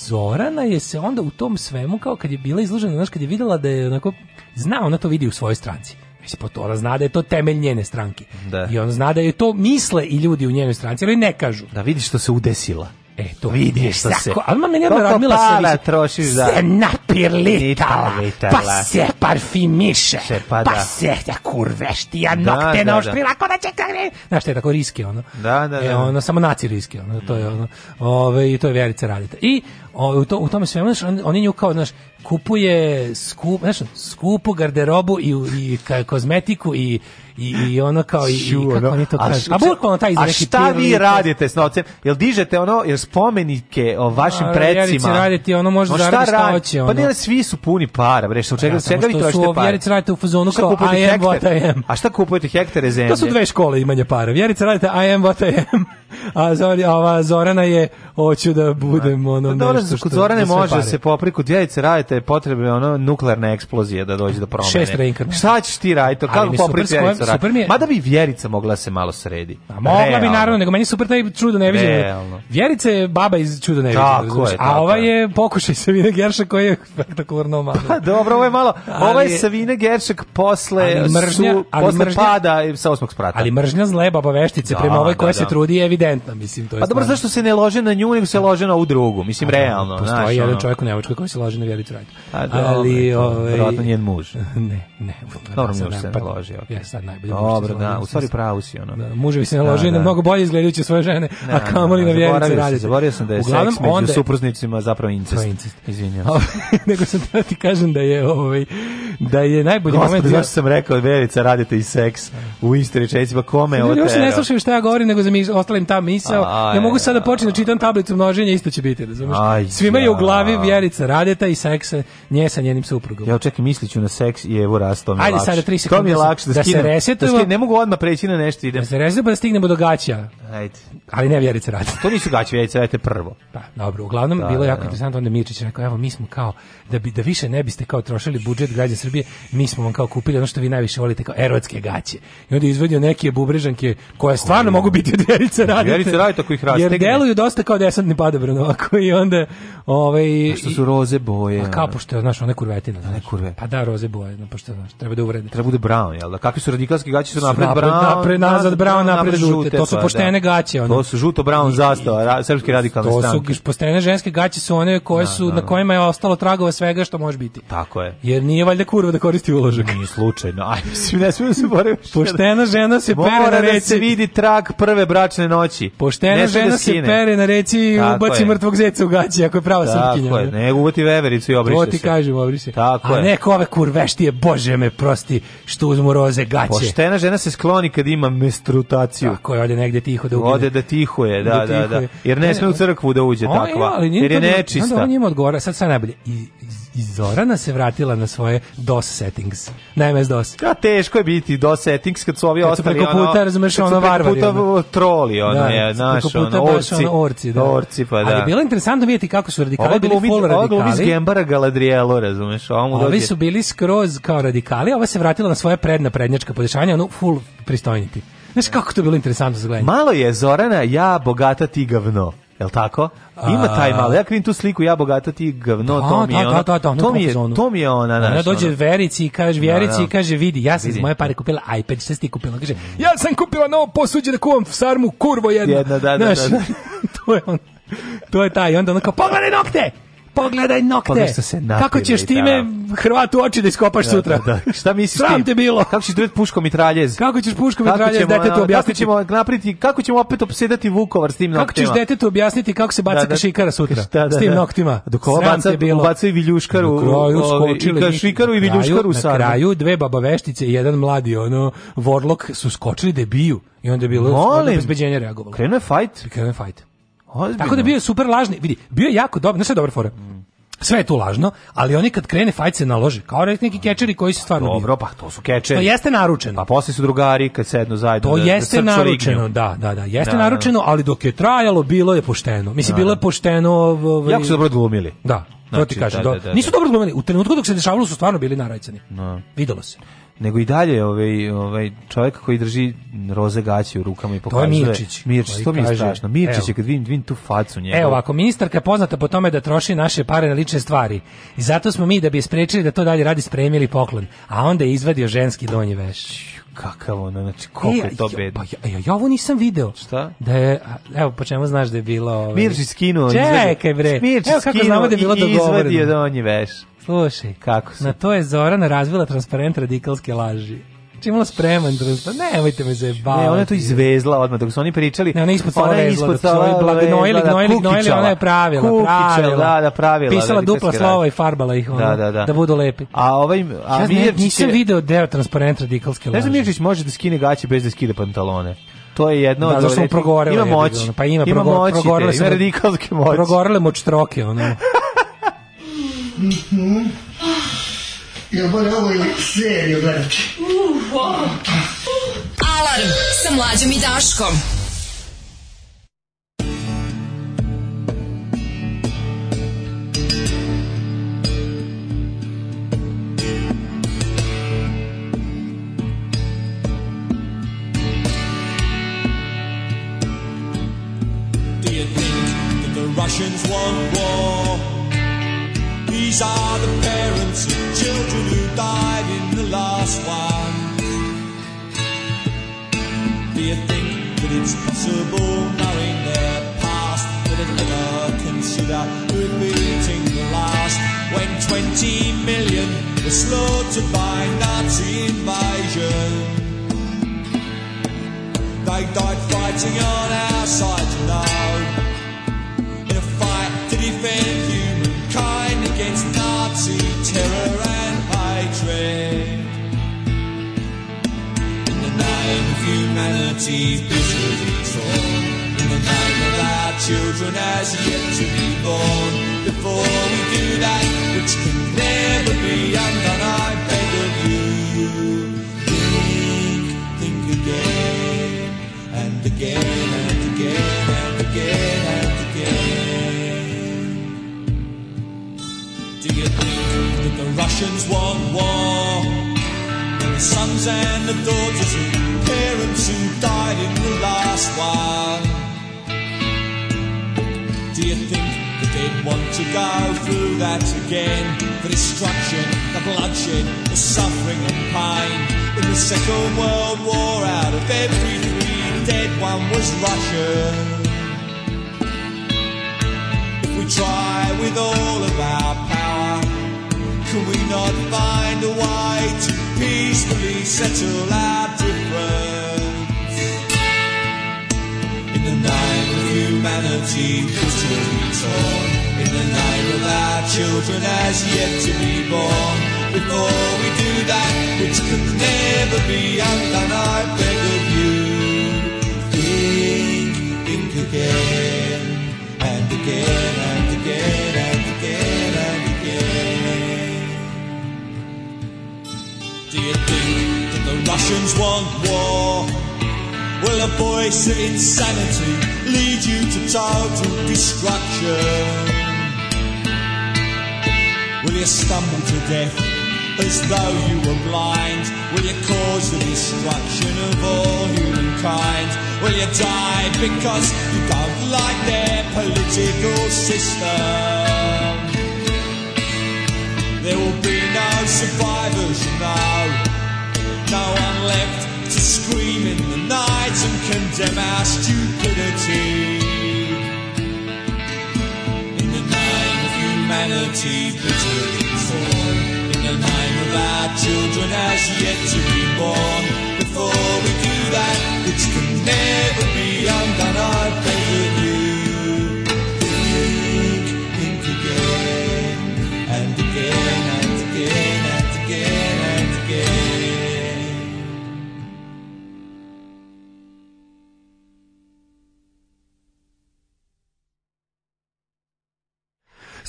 Zorana je se onda u tom svemu kao kad je bila izložena znaš kad je videla da je onako zna ona to vidi u svojoj stranci Mislim, pa ona zna da je to temelj njene stranke. Da. I on zna da je to misle i ljudi u njenoj stranci, ali ne kažu. Da vidiš što se udesila. E, to vidiš e, što se. Ali meni je Radmila se više. trošiš za... Se napirlitala, pa se parfimiše, se, pa, pa se ja kurveš ti, ja da, nokte da, naoštri, da će da kagre. Znaš, to je tako riske, ono. Da, da, e, da. E, ono, samo naci riske, ono, to je mm. ono. Ove, I to je Verica Radeta. I o, u, to, u tome svemu, znaš, oni nju kao, znaš, kupuje skup, znaš, skupu garderobu i, i ka, kozmetiku i i, i ono kao i, Sure, i kako oni to kažu. A, bukvalno taj iz A šta pirli, vi radite s novcem? Jel dižete ono, jel spomenike o vašim a, predcima? Jerici radite, ono može no, zaraditi šta, šta hoće. Pa nije svi su puni para, bre, što čega, ja, čega vi trošite para? Jerici radite u fazonu kao I am what I am. A šta kupujete hektare zemlje? To su dve škole imanja para. Vjerica radite I am what I am. A Zorana je hoću da budem da. ono... Pa dobro, Da može, kod Zorane može se popri, kod radite Rajeta potrebna ono nuklearna eksplozija da dođe do promene. Šest reinkarnacija. Šta ćeš ti Rajto, kako popri Vjericu Rajeta? Je... Mada bi Vjerica mogla se malo sredi. A mogla Realno. bi naravno, nego meni super taj čudo neviđeno. Vjerica je baba iz čudo je. A ova je pokušaj Savine Gerša koji je spektakularno malo. Pa dobro, ovo je malo, ovo je Savine Geršak posle, su, posle pada sa osmog sprata. Ali mržnja zle baba veštice da, prema ovoj koja da, se trudi je evidentna, mislim. to je Pa dobro, zašto se ne lože na nju, nego se lože na ovu drugu, mislim, pa realno. Postoji naš, jedan ono... čovjek u Nemačkoj koji se laže na Vjericu Rajtu. Da, Ali, ovaj... Vjerojatno njen muž. ne, ne. Dobro, muž se ne loži. Okay. Ja, sad najbolje Dobro, da, u stvari pravo si. Ono. Da, muževi se ne da, da. mnogo bolje izgledajući svoje žene, ne, a kamoli na Vjericu Rajtu. Zaboravio sam da je seks među suproznicima zapravo incest. incest. Izvinjam se. Ovaj, nego sam da ti kažem da je, ovaj, da je najbolji moment... Gospod, sam rekao, Vjerica, radite i seks u istri rečenici, pa kome je otero? Još ne slušaju šta ja govorim, nego za mi ostalim ta misao. Ja mogu sad sada da početi da čitam tablicu množenja, isto će biti, razumiješ? Svima je u glavi Vjerica Radeta i seks nje sa njenim suprugom. Ja čekaj, misliću na seks i evo raz, to mi je Ajde, lakše. sada tri sekunde. To mi je lakše da, da skinem, se da resetujemo. Da ne mogu odmah preći na nešto idem. Da se resetujemo pa da stignemo do gaća. Ajde. Ali ne Vjerica Radeta. to nisu gaće, Vjerica Radeta prvo. Pa, dobro, uglavnom da, bilo je da, jako da. interesantno onda Mirčić rekao, evo mi smo kao da bi da više ne biste kao trošili budžet građana Srbije, mi smo vam kao kupili ono što vi najviše volite kao erotske gaće. I onda izvadio neke bubrežanke koje stvarno mogu biti od Vjerice Radeta. Vjerice Radeta koji ih rastegne. Jer deluju dosta kao desantni padobran ovako i onda Ovaj a što su roze boje. A kao pošto znaš, one kurvetine, znaš. Ne kurve. Pa da roze boje, no pošto znaš, treba da uvrede. Treba bude brown, jel da? Kakvi su radikalski gaće su napred brown, napred nazad brown, napred žute. To su pa, da. poštene gaće, one. To su žuto brown zastava ra, srpski radikalne to stranke. To su poštene ženske gaće su one koje da, su da, na kojima je ostalo tragova svega što može biti. Tako je. Jer nije valjda kurva da koristi uložak. Nije slučajno. Aj, mislim ne smem se boriti. Poštena žena se pere na reci. se vidi trag prve bračne noći. Poštena žena se pere na reci i ubaci mrtvog zeca u gaće Srpkinja, ako je prava Srpkinja. Tako je, nego uvati vevericu i obriše se. To ti kažem, obriše. Tako A je. neko ove kurveštije, bože me prosti, što uzmu roze gaće. Poštena žena se skloni kad ima menstruaciju. Tako je, ode negde tiho da uđe. Ode da tiho je, da, da, da. da. Jer ne e, sme u crkvu da uđe takva. Jer je nečista. Onda on njima odgovara, sad sad najbolje. I, Zorana se vratila na svoje DOS settings. Na MS-DOS. Ja, teško je biti DOS settings kad su ovi kad ostali preko puta, ono, razumeš, ono varvari. Preko puta ono. troli, ono da, je, znaš, preko puta orci. Ono, orci, da. Orci, pa da. Ali bilo je interesantno vidjeti kako su radikali ovo bili full radikali. Ovo glumi iz Gembara Galadrielo, razumeš. Ovo Ovi su bili skroz kao radikali, ova se vratila na svoje predna prednjačka podešanja, ono full pristojniti. Znaš kako to bilo interesantno za gledanje. Malo je Zorana, ja, bogata, ti gavno. Jel tako? Ima taj malo. Ja krivim tu sliku, ja bogata ti gvno, da, to mi je da, ona. Da, da, da, to mi je, to mi je ona, Ona dođe Verici i kaže, da, Verici da, i kaže, vidi, ja sam vidi. iz moje pare kupila iPad, šta si ti kupila? Kaže, mm. ja sam kupila novo posuđe da kuvam sarmu, kurvo jedno. Jedna, da, da, da. da. to je on. To je taj, onda ona kao, pogledaj nokte! pogledaj nokte. Pa se Kako ćeš da. time Hrvatu oči da iskopaš da, sutra? Da, da. Šta misliš Sram ti? te bilo. Kako ćeš dobiti puškom i traljez? Kako ćeš puškom i traljez detetu objasniti? Kako ćemo napraviti, kako ćemo opet opsedati Vukovar s tim noktima? Kako ćeš detetu objasniti kako se baca da, da. kašikara sutra da, da, s tim noktima? Dok ova baca, baca i viljuškaru, i kašikaru i viljuškaru sa. Na kraju dve babaveštice i jedan mladi ono vorlok su skočili da biju. I onda je bilo Molim, onda obezbeđenje reagovalo. Krenuo je fight. Krenuo je fight. Ozbiljno. Tako da bio super lažni, vidi, bio je jako dobar, ne sve dobar fora. Mm. Sve je tu lažno, ali oni kad krene fajt se nalože, kao neki kečeri koji se stvarno Dobro, pa to su kečeri. To jeste naručeno. Pa posle su drugari kad sednu zajedno. To da, da jeste da naručeno, da, da, da, jeste da, naručeno, ali dok je trajalo bilo je pošteno. Mislim bilo je pošteno. Ovaj... Jako su dobro glumili. Da. Znači, to ti znači, kaže. Da, da, da, Nisu dobro glumili. U trenutku dok se dešavalo su stvarno bili narajcani. No. Videlo se nego i dalje ovaj ovaj čovjek koji drži roze gaće u rukama i pokazuje. To je Mirčić. Mirčić, to mi je strašno. Mirčić je kad vidim, vidim tu facu njega. Evo ovako, ministarka je poznata po tome da troši naše pare na lične stvari. I zato smo mi da bi sprečili da to dalje radi spremili poklon, a onda je izvadio ženski donji veš kakav ono, znači koliko e, je to bedno. Pa ja, ja, e, ja, ovo nisam video. Šta? Da je, evo, po čemu znaš da je bilo... Ovaj... Mirčić skinuo. Čekaj bre. Mirčić evo kako znamo da bilo dogovoreno. I izvadio donji da veš. Slušaj, kako se? Na to je Zorana razvila transparent radikalske laži čimala znači, spreman pa da- da nemojte me zajebavati. Ne, ona je to izvezla odmah dok su oni pričali. Ne, ona je ispod stola vezla, ispod stola vezla, blagnojili, gnojili, da, gnojili, ona je pravila, kukičala, pravila. da, da, pravila. Pisala da, dupla slova i farbala ih, ona, da, da, da. da budu lepi. A ovaj, a ja Mirčić... nisam video deo transparent radikalske laži. Ne znam, Mirčić može da skine gaće bez da skide pantalone. To je jedno da, od zašto progorela. Ima moć. Pa ima, ima progor, moći, progorele, ima radikalske moći. Progorele moć troke, ono. Ja bolje ovo ili seriju gledati? Uh, wow. Alarm sa mlađom i Daškom. fighting on our side, you know. In a fight to defend humankind against Nazi terror and hatred. In the name of humanity's bitterly torn. In the name of our children as yet to be born. Before sons and the daughters of parents who died in the last war. Do you think that they'd want to go through that again? The destruction, the bloodshed, the suffering and pain. In the Second World War, out of every three dead, one was Russia we try with all of our power, can we not find a way to peacefully settle our difference in the night of humanity bitterly torn in the night of our children as yet to be born before we do that which could never be undone I beg of you think think again and again Russians want war. Will a voice of insanity lead you to total destruction? Will you stumble to death as though you were blind? Will you cause the destruction of all humankind? Will you die because you don't like their political system? There will be no survivors, you know no one left to scream in the night and condemn our stupidity. In the name of humanity, bitter conform. In the name of our children as yet to be born. Before we do that, which can never be undone, I beg you.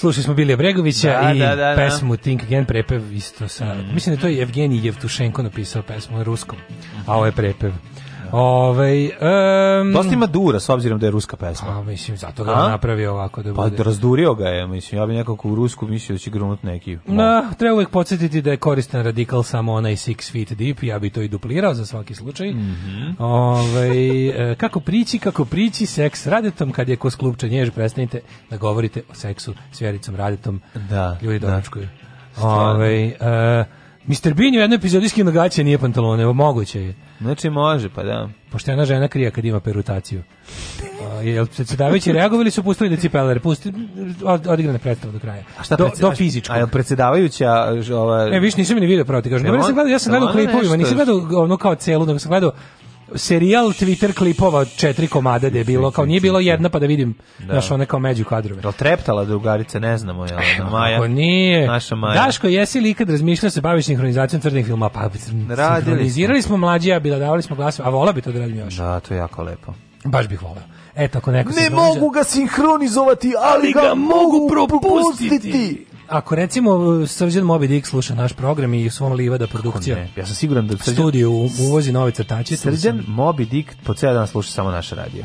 Slušali smo Bilija Bregovića da, i da, da, da, pesmu Think Again, prepev isto sa... Mm. Mislim da to je Evgenij Jevtušenko napisao pesmu na ruskom, a ovo je prepev. Ovaj um, Dosta ima dura s obzirom da je ruska pesma. A mislim zato ga A? napravio ovako da pa, bude. Pa razdurio ga je, mislim ja bih nekako u rusku mislio da će grunut neki. Na, treba uvek podsetiti da je koristan radikal samo onaj six feet deep, ja bih to i duplirao za svaki slučaj. Mm -hmm. Ove, e, kako prići, kako prići seks radetom kad je ko sklupča njež, prestanite da govorite o seksu s Vjericom radetom. Da, ljudi da. dočekuju. Ovaj uh, e, Mr. Bean u jednoj epizodijski nagaće nije pantalone, evo moguće je. Znači može, pa da. Pošto Poštena žena krija kad ima perutaciju. A, jel predsedavajući reagovali su pustili da cipeler pusti odigrane predstave do kraja. A šta do, do fizičkog. A jel predsedavajuća ova Ne, viš nisam ni video pravo ti kažem. Ja sam gledao, ja sam gledao klipovima, nisam gledao ono kao celu, nego sam gledao serijal Twitter klipova četiri komada da je bilo, kao nije bilo jedna pa da vidim da. naš one kao među kadrove. Da treptala drugarice, ne znamo, jel? E, Maja, ako nije. Naša Maja. Daško, jesi li ikad razmišljao da se baviš sinhronizacijom crnih filma? Pa, Radili smo mlađi, a bila davali smo glasove, a vola bi to da radim još. Da, to je jako lepo. Baš bih voleo. Eto, ako neko ne se dođa... mogu ga sinhronizovati, ali, ali ga, ga mogu propustiti. propustiti ako recimo Srđan Moby Dick sluša naš program i u svom Livada produkcija. ja sam siguran da Srđan, studiju uvozi nove crtače. Srđan sam... Moby Dick po cijel dan sluša samo naše radio.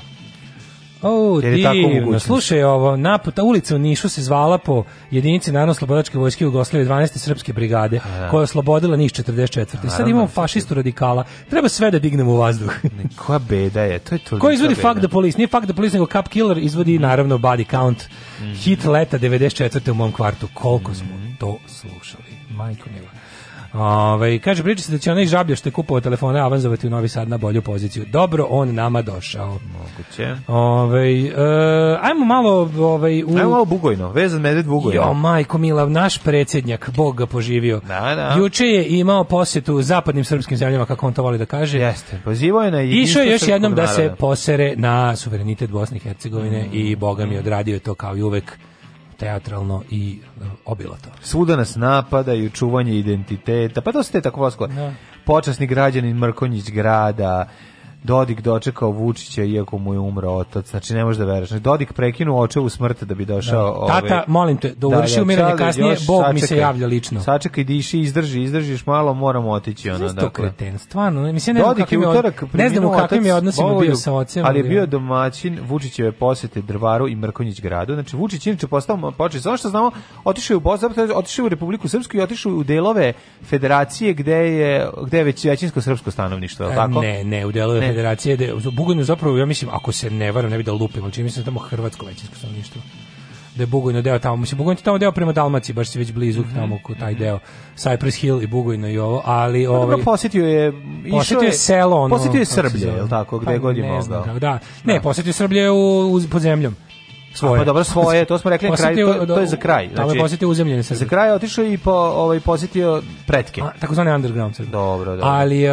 O, je divno. Slušaj, ovo, naputa, ulica u Nišu se zvala po jedinici narodno-slobodačke vojske Jugoslavije 12. srpske brigade, A, da. koja je oslobodila Niš 44. Naravno, Sad imamo da, fašistu radikala. Treba sve da dignemo u vazduh. Koja beda je, to je to. Ko izvodi Fuck the Police? Nije Fuck the Police, nego Cup Killer izvodi mm. naravno Body Count. Mm. Hit leta 94. u mom kvartu. Koliko mm. smo mhm. to slušali? Majko mila. Ove, kaže, priča se da će onaj žablja što je kupovao telefone avanzovati u Novi Sad na bolju poziciju. Dobro, on nama došao. Moguće. Ove, e, ajmo malo... Ove, u... Ajmo malo Bugojno, vezan medved Bugojno. Jo, majko Mila, naš predsjednjak, Bog ga poživio. Da, da. Juče je imao posjetu zapadnim srpskim zemljama, kako on to voli da kaže. Jeste, pozivao je na Išao je još jednom da se posere na suverenitet Bosne i Hercegovine mm. i Boga mi odradio je to kao i uvek teatralno i e, obilato. Svuda nas napadaju, čuvanje identiteta, pa to ste tako vasko. Da. Počasni građanin Mrkonjić grada, Dodik dočekao Vučića iako mu je umro otac. Znači ne možeš da veruješ. Znači, Dodik prekinuo očevu smrti da bi došao. Da. Ovaj, Tata, molim te, da, da uvrši umiranje kasnije, Bog sačekaj, mi se javlja lično. Sačekaj, diši, izdrži, izdržiš malo, moramo otići ona dakle. kreten, stvarno. Mislim ne znam utorak, ne znam u kakvim je odnosima bio sa ocem. Ali je bio domaćin Vučićeve posete Drvaru i Mrkonjić gradu. Znači Vučić inače postao počeo sa što znamo, otišao je u Bosnu, otišao u Republiku Srpsku i otišao u delove Federacije gde je gde je već većinsko srpsko stanovništvo, je e, tako? Ne, ne, u delove federacije, de, Bugojno zapravo, ja mislim, ako se ne varam, ne bi da lupim, ali čini mislim da tamo hrvatsko većinsko stanovništvo da je Bugojno deo tamo, mislim Bugojno tamo deo prema Dalmaciji, baš se već blizu mm -hmm. tamo ko taj mhm. deo, Cypress Hill i Bugojno i ovo, ali no, pa ovaj posjetio je posjetio je selo, ono, posjetio je Srblje, je l' tako, gde pa, god je mogao. Da, da. Ne, da. posjetio Srblje u, u pod zemljom svoje. A, pa dobro, svoje, to smo rekli na kraju, to, to, je za kraj. Znači, je posjetio uzemljene Srbije. Za kraj je otišao i po, ovaj, posjetio pretke. A, tako zvane underground Srbije. Dobro, dobro. Ali,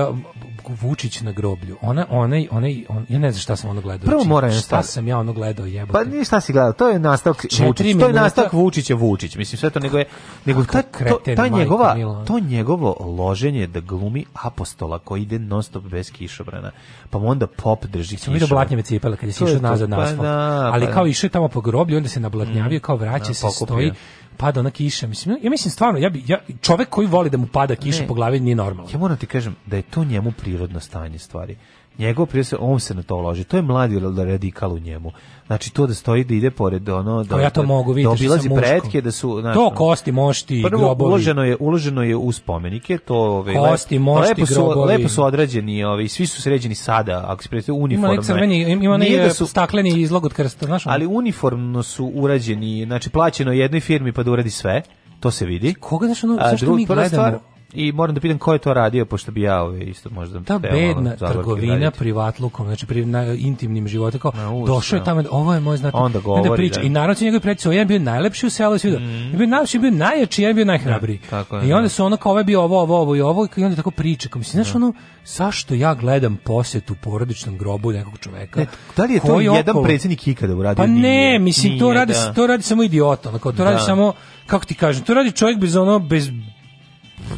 Vučić na groblju. Ona onaj onaj on, ja ne znam šta sam ono gledao. Prvo znači, moram šta stavio. sam ja ono gledao jebote. Pa ni šta si gledao? To je nastavak Vučić. To je nastavak Vučića Vučić. Mislim sve to nego je nego ta, to, ta njegova Milo. to njegovo loženje da glumi apostola koji ide non stop bez kišobrana. Pa mu onda pop drži kišobran. Vidio blatnjeve cipele kad je sišao nazad na pa asfalt. Pa, da, Ali pa kao da. išao tamo po groblju, onda se nablatnjavio, mm. kao vraća da, se, stoji pada ona kiša, mislim, ja mislim stvarno, ja bi, ja, čovek koji voli da mu pada kiša ne. po glavi nije normalan. Ja moram ti kažem da je to njemu prirodno stanje stvari. Njegov prije se on se na to loži. To je mladi da radikal u njemu. Znači to da stoji da ide pored ono da Kao pa ja to da mogu vidjeti. Da obilazi pretke da su znači To kosti, mošti, prvo, pa grobovi. uloženo je uloženo je u spomenike, to ove kosti, mošti, lepo su, grobovi. Lepo su ove i svi su sređeni sada, ako se pretite uniforme. Ima crveni, ima ne da su, stakleni izlog od krsta, znaš. Ali uniformno su urađeni, znači plaćeno jednoj firmi pa da uradi sve to se vidi. Koga da znaš ono, zašto mi gledamo? Stvar, I moram da pitam ko je to radio, pošto bi ja ove ovaj, isto možda... Ta bedna trgovina raditi. privatlukom, znači pri, na, intimnim životom, kao došao je da. tamo, ovo je moj znači Onda govori, da priča. Da. I narod se njegove predstavio, ovaj jedan bio najlepši u selu, svi mm. bio najlepši, bio najjači, jedan bio najhrabri Da, tako je, I onda da. su ono kao, ovo je bio ovo, ovo, ovo i ovo, i onda tako priča, kao mislim, znaš da. ono, zašto ja gledam posetu porodičnom grobu nekog čoveka? Ne, da li je to jedan okolo... predsjednik ikada uradio? Pa ne, mislim, nije, to, radi, to radi samo idiota, onako, to radi samo, kako ti kažem, to radi čovjek bez ono, bez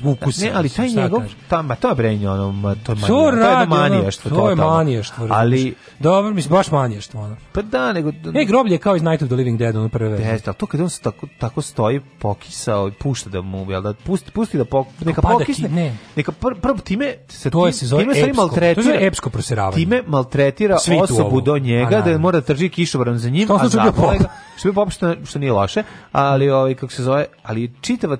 ukusa. Ne, ali taj njegov, tamo, to je brenje, ono, to je manija, to, radi, to je manijaštvo. To Ali, dobro, mislim, baš manijaštvo, ono. Pa da, nego... E, groblje je kao iz Night of the Living Dead, ono prve veze. Jeste, ali to kad on se tako, tako stoji, pokisao ovaj, i pušta da mu, jel da, pusti, pusti da pok, neka Opada pokisne, ne. neka prvo pr, pr, time, se to je se zove time epsko, maltretira, to je epsko proseravanje. Time maltretira Svitu osobu ovu. do njega, pa da, mora da trži kišobran za njim, a zapravo što je pop, što, nije loše, ali, ovaj, kako se zove, ali čitava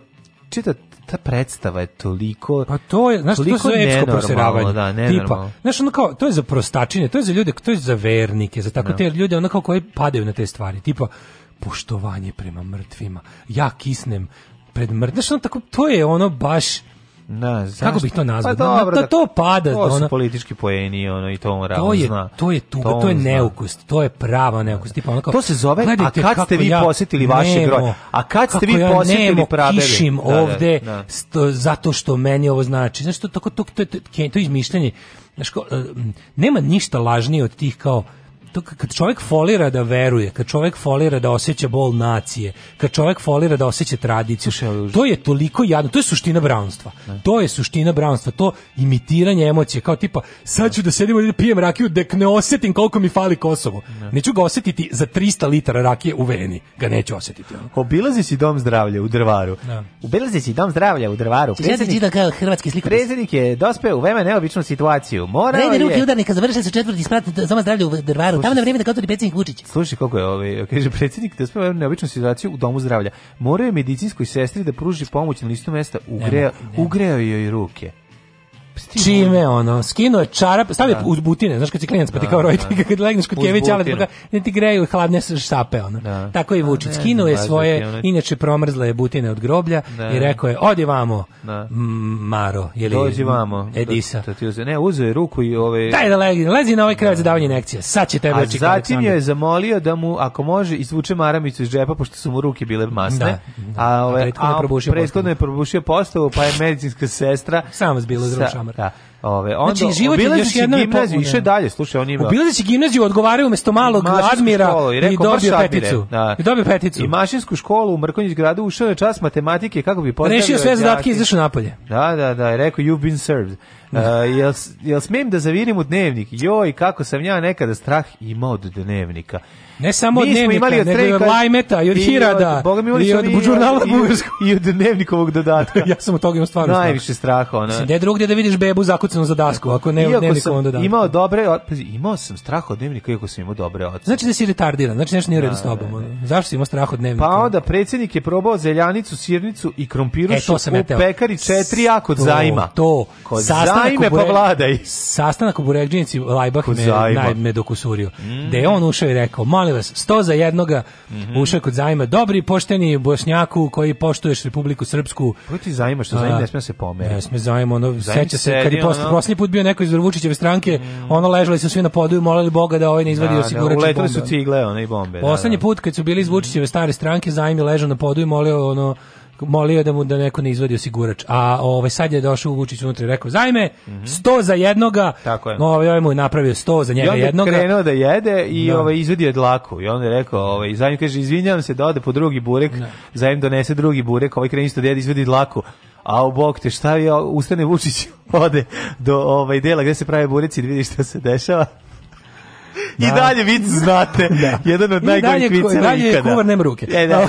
čita ta predstava je toliko pa to je znaš to je epsko proseravanje da, tipa znaš ono kao to je za prostačine to je za ljude to je za vernike za tako no. Da. te ljude ono kao koji padaju na te stvari tipa poštovanje prema mrtvima ja kisnem pred mrtvima znaš ono tako to je ono baš Na, zašto? Kako bih to nazvao? Pa, dobro, to, da da. to pada. To su ono, politički poeni ono, i to on to je, zna. To je tuga, to, to je neukost, to je prava neukost. Tipa, ono kao, to se zove, a kad ste vi ja posjetili vaše groje? A kad ste vi ja posjetili pradeve? kišim da, da ovde da, da. Sto, zato što meni ovo znači. Znaš, to, to, to, to, to, to, to izmišljanje. Znaš, kao, eh, nema ništa lažnije od tih kao to kad čovjek folira da veruje, kad čovjek folira da osjeća bol nacije, kad čovjek folira da osjeća tradiciju, to je toliko jadno, to je suština brownstva. To je suština brownstva, to imitiranje emocije, kao tipa, sad ću da sedim i da pijem rakiju, dek ne osjetim koliko mi fali Kosovo. Neću ga osjetiti za 300 litara rakije u veni, ga neću osjetiti. Obilazi si dom zdravlja u Drvaru. Da. Obilazi si dom zdravlja u Drvaru. Da predsjednik, je dospeo u veoma neobičnu situaciju. Mora Morao je... ruke udarnika, završili se četvrti sprat doma zdravlja u Drvaru. Moramo na vrijeme da kao predsjednik Vučić. Slušaj kako je ovaj, kaže predsednik da spava neobičnu situaciju u domu zdravlja. Moraju medicinskoj sestri da pruži pomoć na listu mesta, ugreo, ugreo joj ruke čime ono, skinuo je čarape, stavio da. uz butine, znaš kad si klijent, pa ti kao da, roditelj, da. kad legneš kod Kevića, ali pa ne ti greju hladne štape, ono. Da. Tako je da, Vučić, skinuo je svoje, inače promrzle butine od groblja i rekao je, odi vamo, Maro, ili Dođi vamo. Edisa. To, to ne, uzeo je ruku i ove... Daj da legne, lezi na ovaj krevet za davanje inekcije, sad će tebe očekati. A zatim je zamolio da mu, ako može, izvuče maramicu iz džepa, pošto su mu ruke bile masne. A, ove, a prethodno je probušio postavu, pa je medicinska sestra... Samo zbilo iz ručama šamar. Da. Ove, onda, znači, život je još jedna gimnaziju, da. išao dalje, slušaj, on ima... Obilazeći gimnaziju odgovaraju umesto malog admira školu, i, rekao, i dobio admire, peticu. Da. I dobio peticu. I mašinsku školu u Mrkonjić gradu ušao je čas matematike, kako bi postavio... Rešio sve zadatke i izašao napolje. Da, da, da, i rekao, you've been served. Uh, jel, jel smijem da zavirim u dnevnik? Joj, kako sam ja nekada strah imao od dnevnika. Ne samo od dnevnika, imali od nego i od Lajmeta, i od Hirada, i od, mi i od i, žurnala i, Bugarskog. I od dnevnikovog dodatka. ja sam od toga imao stvarno Najviše straha. Ona. Mislim, drugdje da vidiš bebu zakucenu za dasku, ako ne od dnevnikovog dodatka. Imao dobre, imao sam strah od dnevnika, iako sam imao dobre od... Znači da si retardiran, znači nešto nije u redu s da, da, tobom. Da. Zašto si imao strah od dnevnika? Pa onda predsjednik je probao zeljanicu, sirnicu i krompirušu e, u pekari 4 a kod zajma. To, Ajme, pa vladaj. Sastanak u Buregđinici Lajbah me, naj, me dokusurio. Mm. Da je on ušao i rekao, molim vas, sto za jednoga mm -hmm. ušao kod zajma. Dobri, pošteni Bosnjaku koji poštuješ Republiku Srpsku. Kako ti zajma, što zajma ne smije da se pomeriti? Ne smije zajma, ono, seća se, kad je post, posljednji put bio neko iz Vučićeve stranke, mm. ono, ležali su svi na podu i molili Boga da ovaj ne izvadi da, da osigurač. Da, su cigle, one i bombe. Da, Poslednji put kad su bili iz Vučićeve stare stranke, zajmi ležao na podu i molio ono molio da mu da neko ne izvadi osigurač. A ovaj sad je došao Vučić unutra i rekao: "Zajme 100 mhm. za jednoga." Tako je. ovaj, ovaj mu je napravio 100 za njega I onda jednoga. I krenuo da jede i no. Da. ovaj izvadio dlaku i onda je rekao: "Ovaj zajme kaže: "Izvinjavam se da ode po drugi burek." No. Da. Zajme donese drugi burek, ovaj krene isto da jede izvadi dlaku. A u bok te šta je ustane Vučić ode do ovaj dela gde se prave burici i da vidi šta se dešava. I dalje vic znate, da. jedan od najgorih viceva ikada. I dalje kuvar nema ruke. E, da.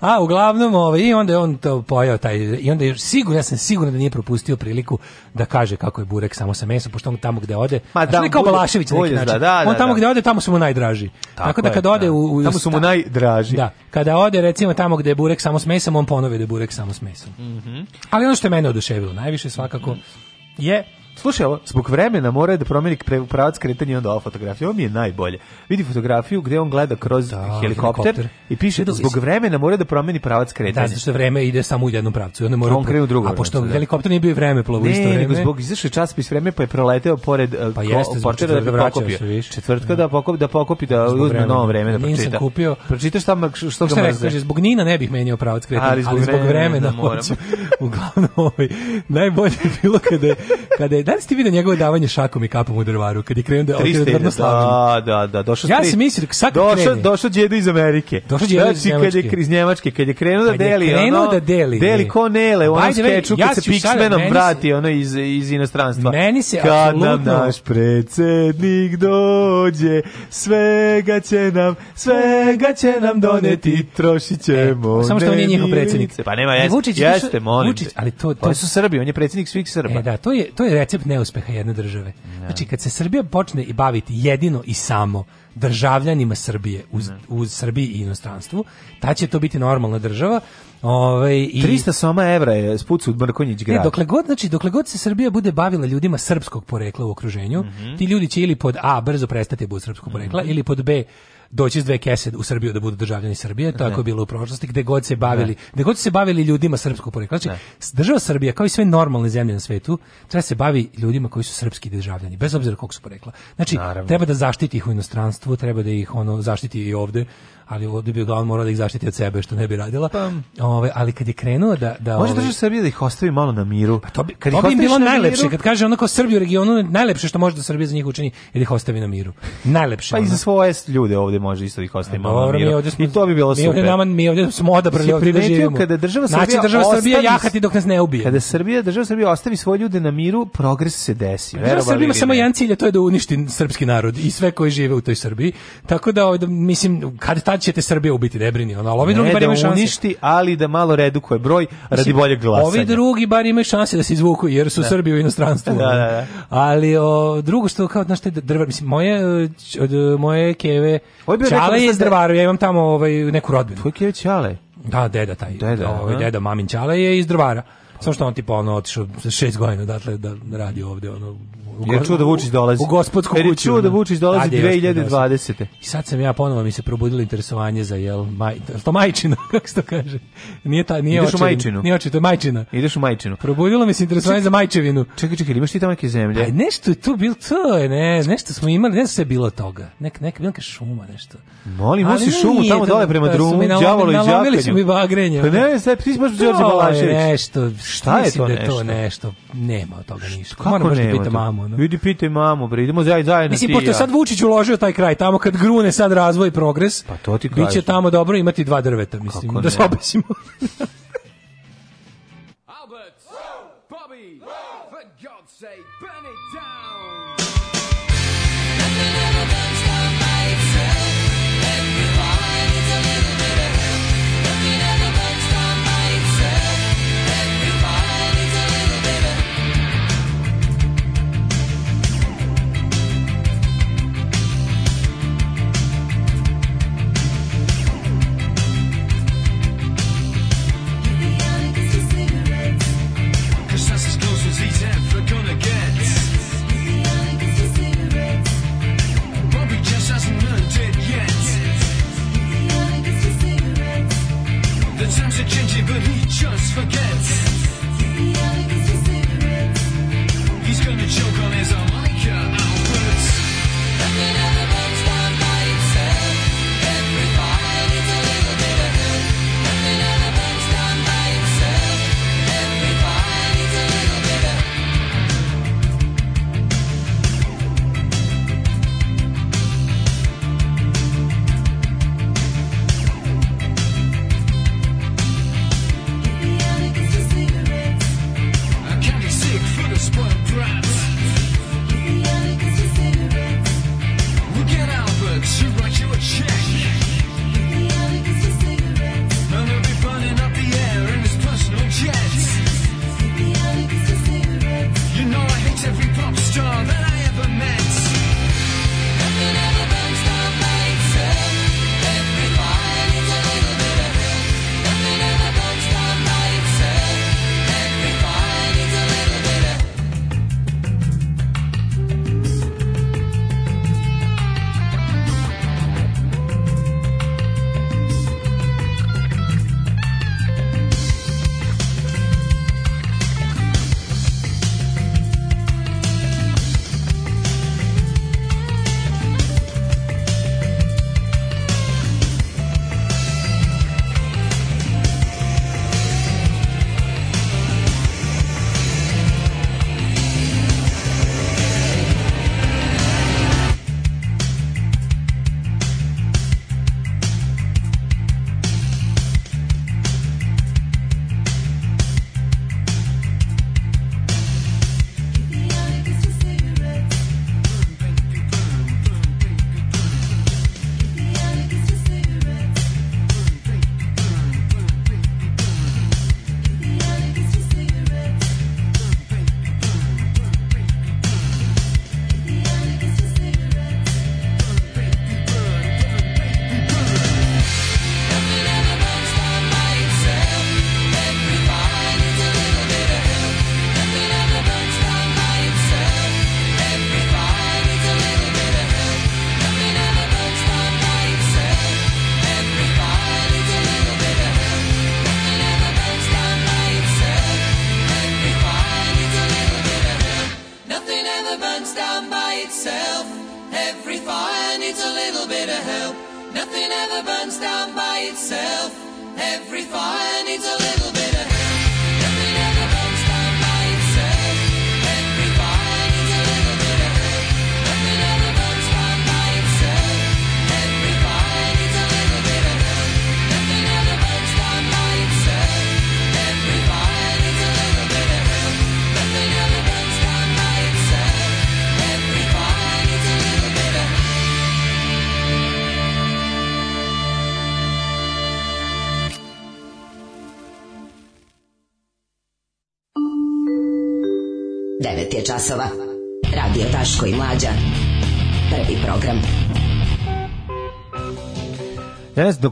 A uglavnom ovaj i onda je on to pojeo taj i onda je sigurno ja sam siguran da nije propustio priliku da kaže kako je burek samo sa mesom pošto on tamo gde ode. Ma da, kao Balašević neki način. Da, da, on tamo da. gde ode tamo su mu najdraži. Tako, tako da kad da. ode u, u, tamo su mu najdraži. Da, kada ode recimo tamo gde je burek samo s mesom on ponovi da je burek samo s mesom. Mm Ali ono što je mene oduševilo najviše svakako mm -hmm. je Slušaj, ovo, zbog vremena mora da promeni pravac kretanja i onda ova fotografija. Ovo mi je najbolje. Vidi fotografiju gde on gleda kroz da, helikopter, helikopter, i piše da zbog vremena mora da promeni pravac kretanja. Da, zato vreme ide samo u jednom pravcu. I onda mora on krene u drugom. A pošto da. helikopter nije bio vreme plovo isto vreme. Ne, zbog izašao časopis vreme pa je proleteo pored e, pa jeste, portera da bi pokopio. Četvrtka da. da pokopi da pokopi da uzme novo vreme da pročita. Nisam kupio. Pročitaš tamo što što šta mrze. Kaže zbog Nina ne bih menio pravac kretanja, ali zbog vremena moram. Uglavnom, ovaj, najbolje bilo kada kada da li ste vidio njegovo davanje šakom i kapom u drvaru kad je krenuo da okrenuo da slažu? Da, da, da, došao Ja sam mislio sad došao došao đedo iz Amerike. Došao đedo iz Njemačke. Kad je iz Njemačke, kad je krenuo da deli, krenuo da deli. Deli ko Nele, ono skeču kad se Pixmenom vrati ono iz iz inostranstva. Meni se Kada naš predsednik dođe, svega će nam, svega će nam doneti, trošit ćemo. E, samo što on je njihov predsednik. Pa nema, e, jeste, jeste, molim. Ali to, to su Srbi, on je predsednik svih Srba. E, da, to je, to je koncept neuspeha jedne države. Ne. Da. Znači, kad se Srbija počne i baviti jedino i samo državljanima Srbije uz, da. uz Srbiji i inostranstvu, ta će to biti normalna država. Ove, ovaj, i... 300 soma evra je spucu od Mrkonjić e, grad. Ne, dokle god, znači, dokle god se Srbija bude bavila ljudima srpskog porekla u okruženju, mm -hmm. ti ljudi će ili pod A, brzo prestati bude srpskog porekla, mm -hmm. ili pod B, doći s dve kese u Srbiju da budu državljani Srbije, tako ne. je bilo u prošlosti, gde god se bavili, ne. gde god se bavili ljudima srpskog porekla. Znači, država Srbija, kao i sve normalne zemlje na svetu, treba se bavi ljudima koji su srpski državljani, bez obzira kog su porekla. Znači, Naravno. treba da zaštiti ih u inostranstvu, treba da ih ono zaštiti i ovde ali ovdje bi uglavnom morala da ih zaštiti od sebe što ne bi radila. Pa, ove, ali kad je krenuo da... da Može da ovaj- drži Srbije da ih ostavi malo na miru. Pa to bi, kad to bi im bilo na najlepše. Miru? Kad kaže kao Srbiju regionu, najlepše što može da Srbija za njih učini je da ih ostavi na miru. Najlepše. Pa ono. i za svoje ljude ovde može isto da ih ostavi malo na miru. Mi smo, I to bi bilo mi super. nama, mi ovdje smo odabrali ovdje da živimo. Kada država Srbija, znači, država Srbija jahati dok nas ne ubije. Kada Srbija, država Srbija ostavi svoje ljude na miru, progres se desi. Pa država Srbija ima samo jedan cilj, to je da uništi srpski narod i sve koji žive u toj Srbiji. Tako da, ovaj, da mislim, kad tad će te ubiti, ne brini, ono, ali ovi ne drugi bar da imaju šanse. uništi, ali da malo redukuje broj radi Mislim, boljeg glasanja. Ovi drugi bar imaju šanse da se izvuku, jer su da. Srbi u inostranstvu. da, da, da. Ali o, drugo što, kao, znaš, te drvar, mislim, moje, od, moje keve, Čale rekao, je da iz da- drvaru, ja imam tamo ovaj, neku rodbinu. Tvoj keve Čale? Da, deda taj, deda, ovaj, deda mamin Čale je iz drvara. Samo što on tipa ono otišao šest godina odatle da radi ovde ono Jer čuo da Vučić dolazi. U gospodsku kuću. Jer čuo da Vučić dolazi 2020. I sad sam ja ponovo mi se probudilo interesovanje za jel maj, to majčino, kako se to kaže. Nije ta nije Ideš očevin, u majčinu. Nije očito majčina. Ideš u majčinu. Probudilo mi se interesovanje čekaj, za majčevinu. Čekaj, čekaj, imaš ti tamo neke zemlje? Aj pa nešto je tu bilo to, je, ne, nešto smo imali, ne se bilo toga. Nek neka neka šuma nešto. Molim, možeš šumu tamo to, dole prema pa drumu, đavolo i đavolili smo i bagrenje. Pa ne, sve ti baš Đorđe Balašević. Nešto, šta da je to nešto? Nešto nema od toga ništa. Moram da pitam mamu ono. Vidi, pitaj mamu, bre, idemo zajedno zajedno Mislim, pošto je sad Vučić uložio taj kraj, tamo kad grune sad razvoj i progres, pa to ti biće tamo dobro imati dva drveta, mislim, da se obesimo.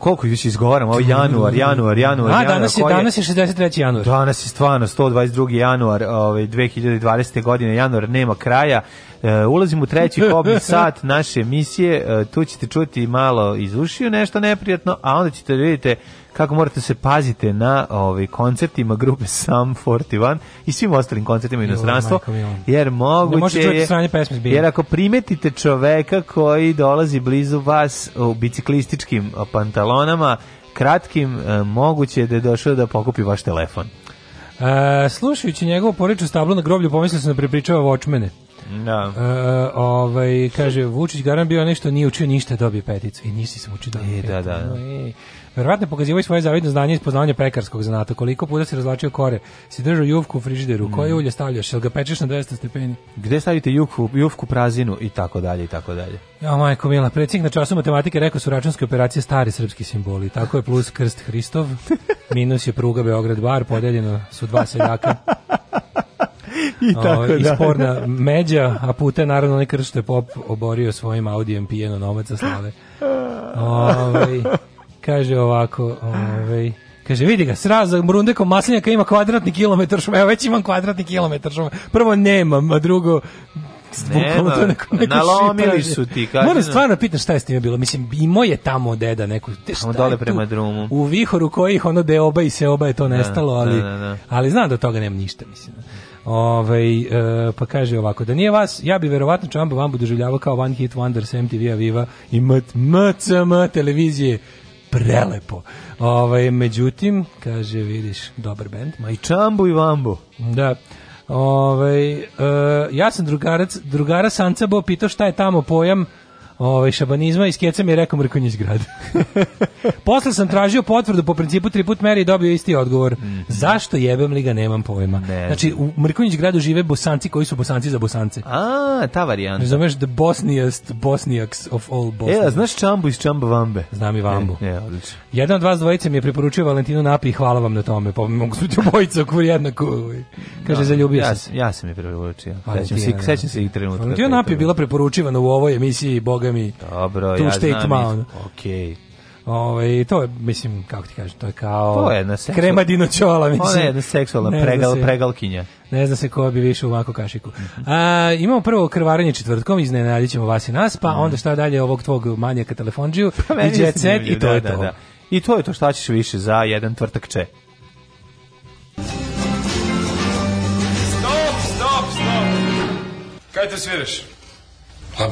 koliko više izgovaram, ovo januar, januar, januar, A, januar, danas je, je, danas je 63. januar. Danas je stvarno 122. januar ovaj, 2020. godine, januar nema kraja. E, ulazimo u treći kobni sat naše emisije, e, tu ćete čuti malo iz ušiju nešto neprijatno, a onda ćete da vidite kako morate se pazite na ovaj, koncertima grupe Sam 41 i svim ostalim koncertima inostranstvo, jer moguće je, jer ako primetite čoveka koji dolazi blizu vas u biciklističkim pantalonama, kratkim, e, moguće je da je došao da pokupi vaš telefon. E, slušajući njegovu poriču stablu na groblju, pomislio sam da prepričava vočmene Da. E, ovaj, kaže, Vučić garan bio nešto, nije učio ništa, dobio peticu. I nisi sam učio da e, dobio e, peticu. Da, da, da. E, Verovatno pokazivao i svoje zavidno znanje iz poznavanja pekarskog zanata. Koliko puta si razlačio kore, si držao juvku u frižideru, koje mm. ulje stavljaš, jel ga pečeš na 200 stepeni? Gde stavite juvku, juvku prazinu i tako dalje i tako dalje. Ja, majko mila, predsjednik na času matematike rekao su računske operacije stari srpski simboli. Tako je plus krst Hristov, minus je pruga Beograd-Bar, podeljeno su dva seljaka. I tako o, da. Sporna međa, a pute naravno onaj krš što je pop oborio svojim audijem pijeno novaca slave. Ovaj Kaže ovako, ovaj... Kaže, vidi ga, sraz za mrundekom maslinjaka ima kvadratni kilometar šume. Evo, već imam kvadratni kilometar šume. Prvo nemam, a drugo... Nema, to neko, neko nalomili su ti. Kaži, Moram stvarno pitam šta je s tim bilo. Mislim, imao je tamo deda neku... Te, šta dole prema drumu. U vihoru kojih ono deoba i seoba je to nestalo, ali, da, da, da. ali znam da od toga nema ništa, mislim. Ove, e, pa kaže ovako, da nije vas, ja bi verovatno Čamba Vambu doživljavao kao One Hit Wonder sa MTV-a Viva i MCM televizije prelepo. Ovaj međutim kaže vidiš dobar bend. Ma i Čambu i Vambu. Da. Ovaj uh, ja sam drugarac, drugara Sanca bo pitao šta je tamo pojam ovaj šabanizma i skeca mi je rekao mrkonji grad. Posle sam tražio potvrdu po principu tri put meri i dobio isti odgovor. Mm. Zašto jebem li ga nemam pojma. Ne. Znači u Mrkonjić gradu žive bosanci koji su bosanci za bosance. A, ta varijanta. Razumeš the Bosniest Bosniaks of all e, Bosnians. E, znaš Čambu iz čamba vambe? Znam i Vambu. E, e, Jedan od vas dvojice mi je preporučio Valentinu Napi i hvala vam na tome. Pa mogu su ti obojica oko jednako. Ovaj. Kaže, no, da, zaljubio ja, sam. Ja sam je preporučio. Sećam se, da. sećam se i trenutka. Valentinu Napi je bila preporučivana u ovoj emisiji Boga boga mi. Dobro, ja znam. Okej. Okay. Ove, ovaj, to je, mislim, kako ti kažem, to je kao... To je seksual... Krema dinočola, mislim. Ona je jedna seksualna ne pregal, se, pregalkinja. Ne zna se ko bi više u ovakvu kašiku. Mhm. A, imamo prvo krvaranje četvrtkom, iznenadit ćemo vas i nas, pa mm. onda šta dalje ovog tvog manjaka telefonđiju, pa i jet set, i to da, je da, to. Da, da. I to je to šta ćeš više za jedan tvrtak če. Stop, stop, stop! Kaj te sviraš? Pa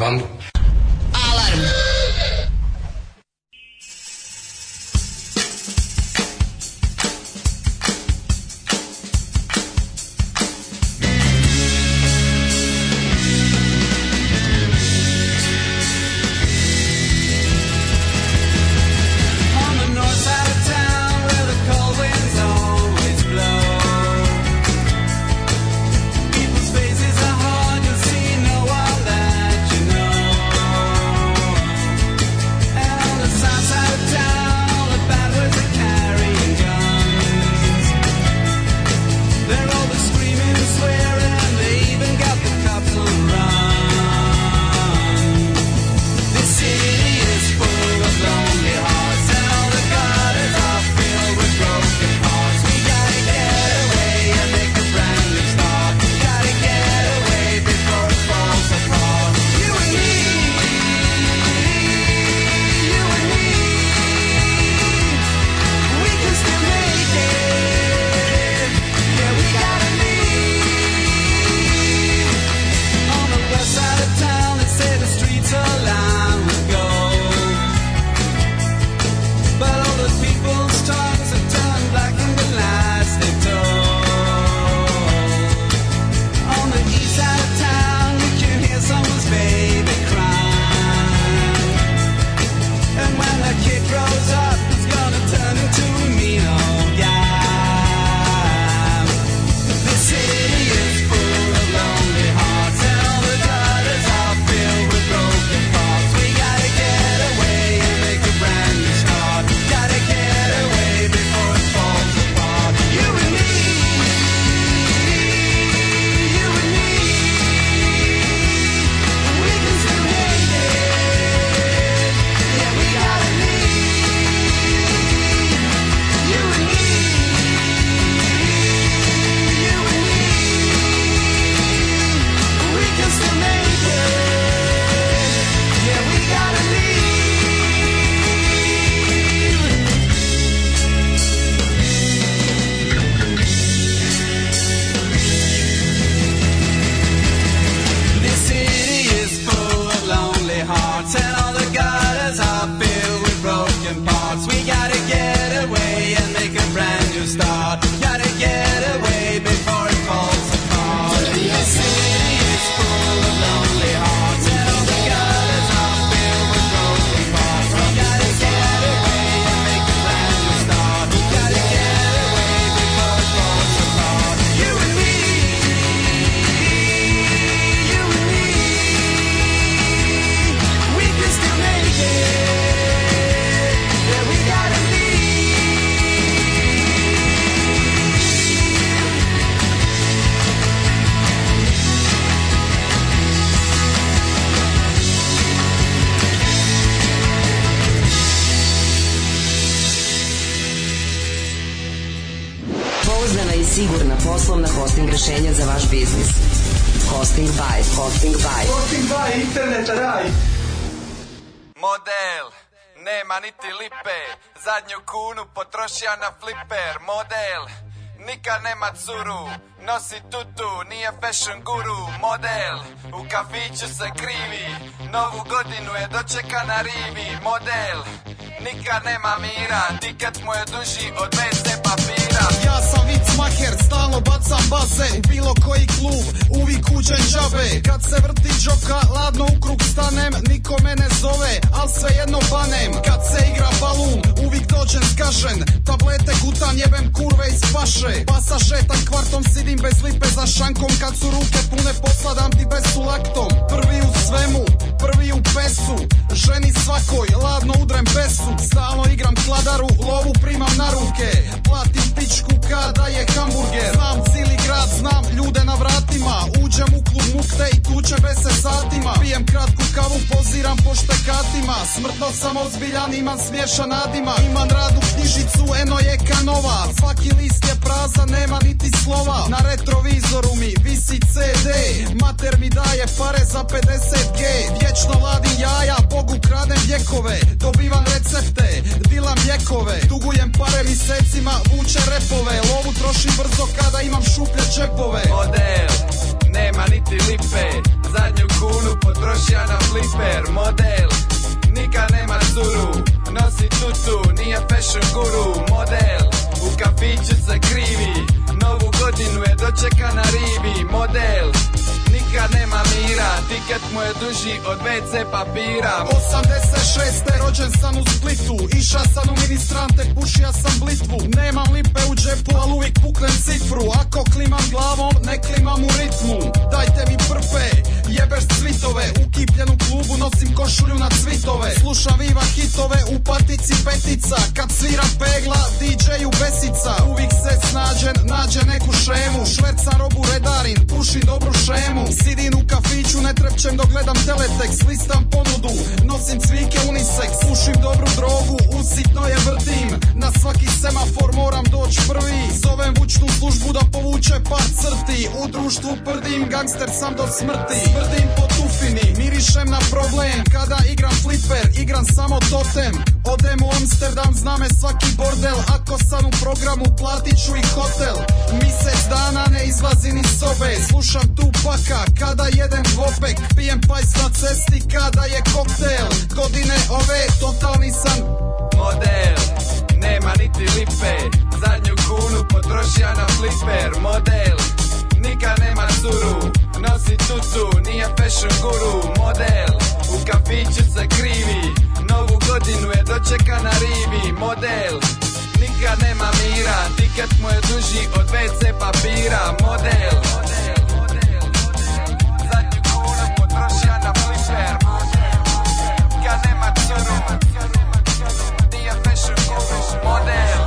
fashion guru, model U kafiću se krivi Novu godinu je dočeka na rivi Model nikad nema mira Tiket mu je duži od WC papira Ja sam vic maher, stalno bacam baze U bilo koji klub, uvijek uđem džabe Kad se vrti džoka, ladno u krug stanem Niko me ne zove, al sve jedno banem Kad se igra balun, uvijek dođem skažen Tablete kutan, jebem kurve iz paše Pasa šetam kvartom, sidim bez lipe za šankom Kad su ruke pune, posladam ti bez sulaktom Prvi u svemu, prvi u pesu Ženi svakoj, ladno udrem pesu Stalno igram kladaru, lovu primam na ruke Platim pičku kada je hamburger Znam cijeli grad, znam ljude na vratima Uđem u klub mukte i tuče bese satima Pijem po štakatima Smrtno sam ozbiljan, imam smješan nadima Imam radu knjižicu, eno je kanova Svaki list je prazan, nema niti slova Na retrovizoru mi visi CD Mater mi daje pare za 50G Vječno ladim jaja, Bogu kradem vjekove Dobivam recepte, dilam ljekove Dugujem pare misecima, vuče repove Lovu trošim brzo kada imam šuplje čepove Odeo nema niti lipe Zadnju kunu potrošija na fliper Model, nikad nema curu Nosi tutu, nije fashion guru Model, u kafiću se krivi Novu godinu je dočeka na rivi Model, nikad nema mira Tiket mu je duži od WC papira 86. rođen sam u Splitu Iša sam u ministrante, pušija sam blitvu Nemam lipe u džepu, ali uvijek puknem cifru Ako klimam glavom, ne klimam u ritmu Dajte mi prpe, jebeš cvitove U kipljenu klubu, nosim košulju na cvitove Slušam viva hitove, u patici petica Kad svira pegla, DJ-u besica Uvijek se snađen, nađe neku šemu Šverca robu redarin, puši dobru šemu Sidim u kafiću, ne trepćem dok gledam teletext Listam ponudu, nosim cvike unisex slušim dobru drogu, usitno je vrtim Na svaki semafor moram doći prvi Zovem vučnu službu da povuče par crti U društvu prdim, gangster sam do smrti Smrdim po tufini, mirišem na problem Kada igram flipper, igram samo totem Odem u Amsterdam, zna svaki bordel Ako sam u programu, platit ću i hotel Misec dana ne izlazim iz sobe Slušam tu paka, kada jedem vopek Pijem pajs na cesti kada je koktel Godine ove totalni sam model Nema niti lipe Zadnju kunu potrošija na fliper Model Nikad nema curu Nosi tutu, nije fashion guru Model U kafiću se krivi Novu godinu je dočeka na rivi Model Nikad nema mira Tiket mu je duži od WC papira Model Mačaru Dia fashion guru model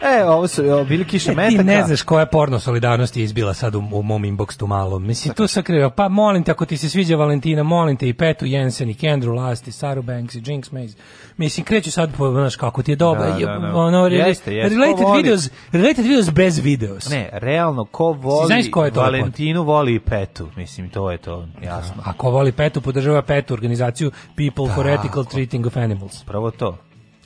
E, ovo su ovo, bili kiša e, metaka. Ti ne znaš koja porno solidarnost je izbila sad u, u mom inbox tu malo. Mislim, to sakriva. Pa molim te, ako ti se sviđa Valentina, molim te i Petu Jensen, i Kendru Last, i Saru Banks, i Jinx Maze. Mislim, kreću sad, po, znaš, kako ti je dobro. Da, da, da. Ono, jeste, jeste. Related, videos, related videos bez videos. Ne, realno, ko voli znaš, ko je to Valentinu, voli i Petu. Mislim, to je to, jasno. Da. Ako voli Petu, podržava Petu organizaciju People da, for Ethical Treating of Animals. Pravo to.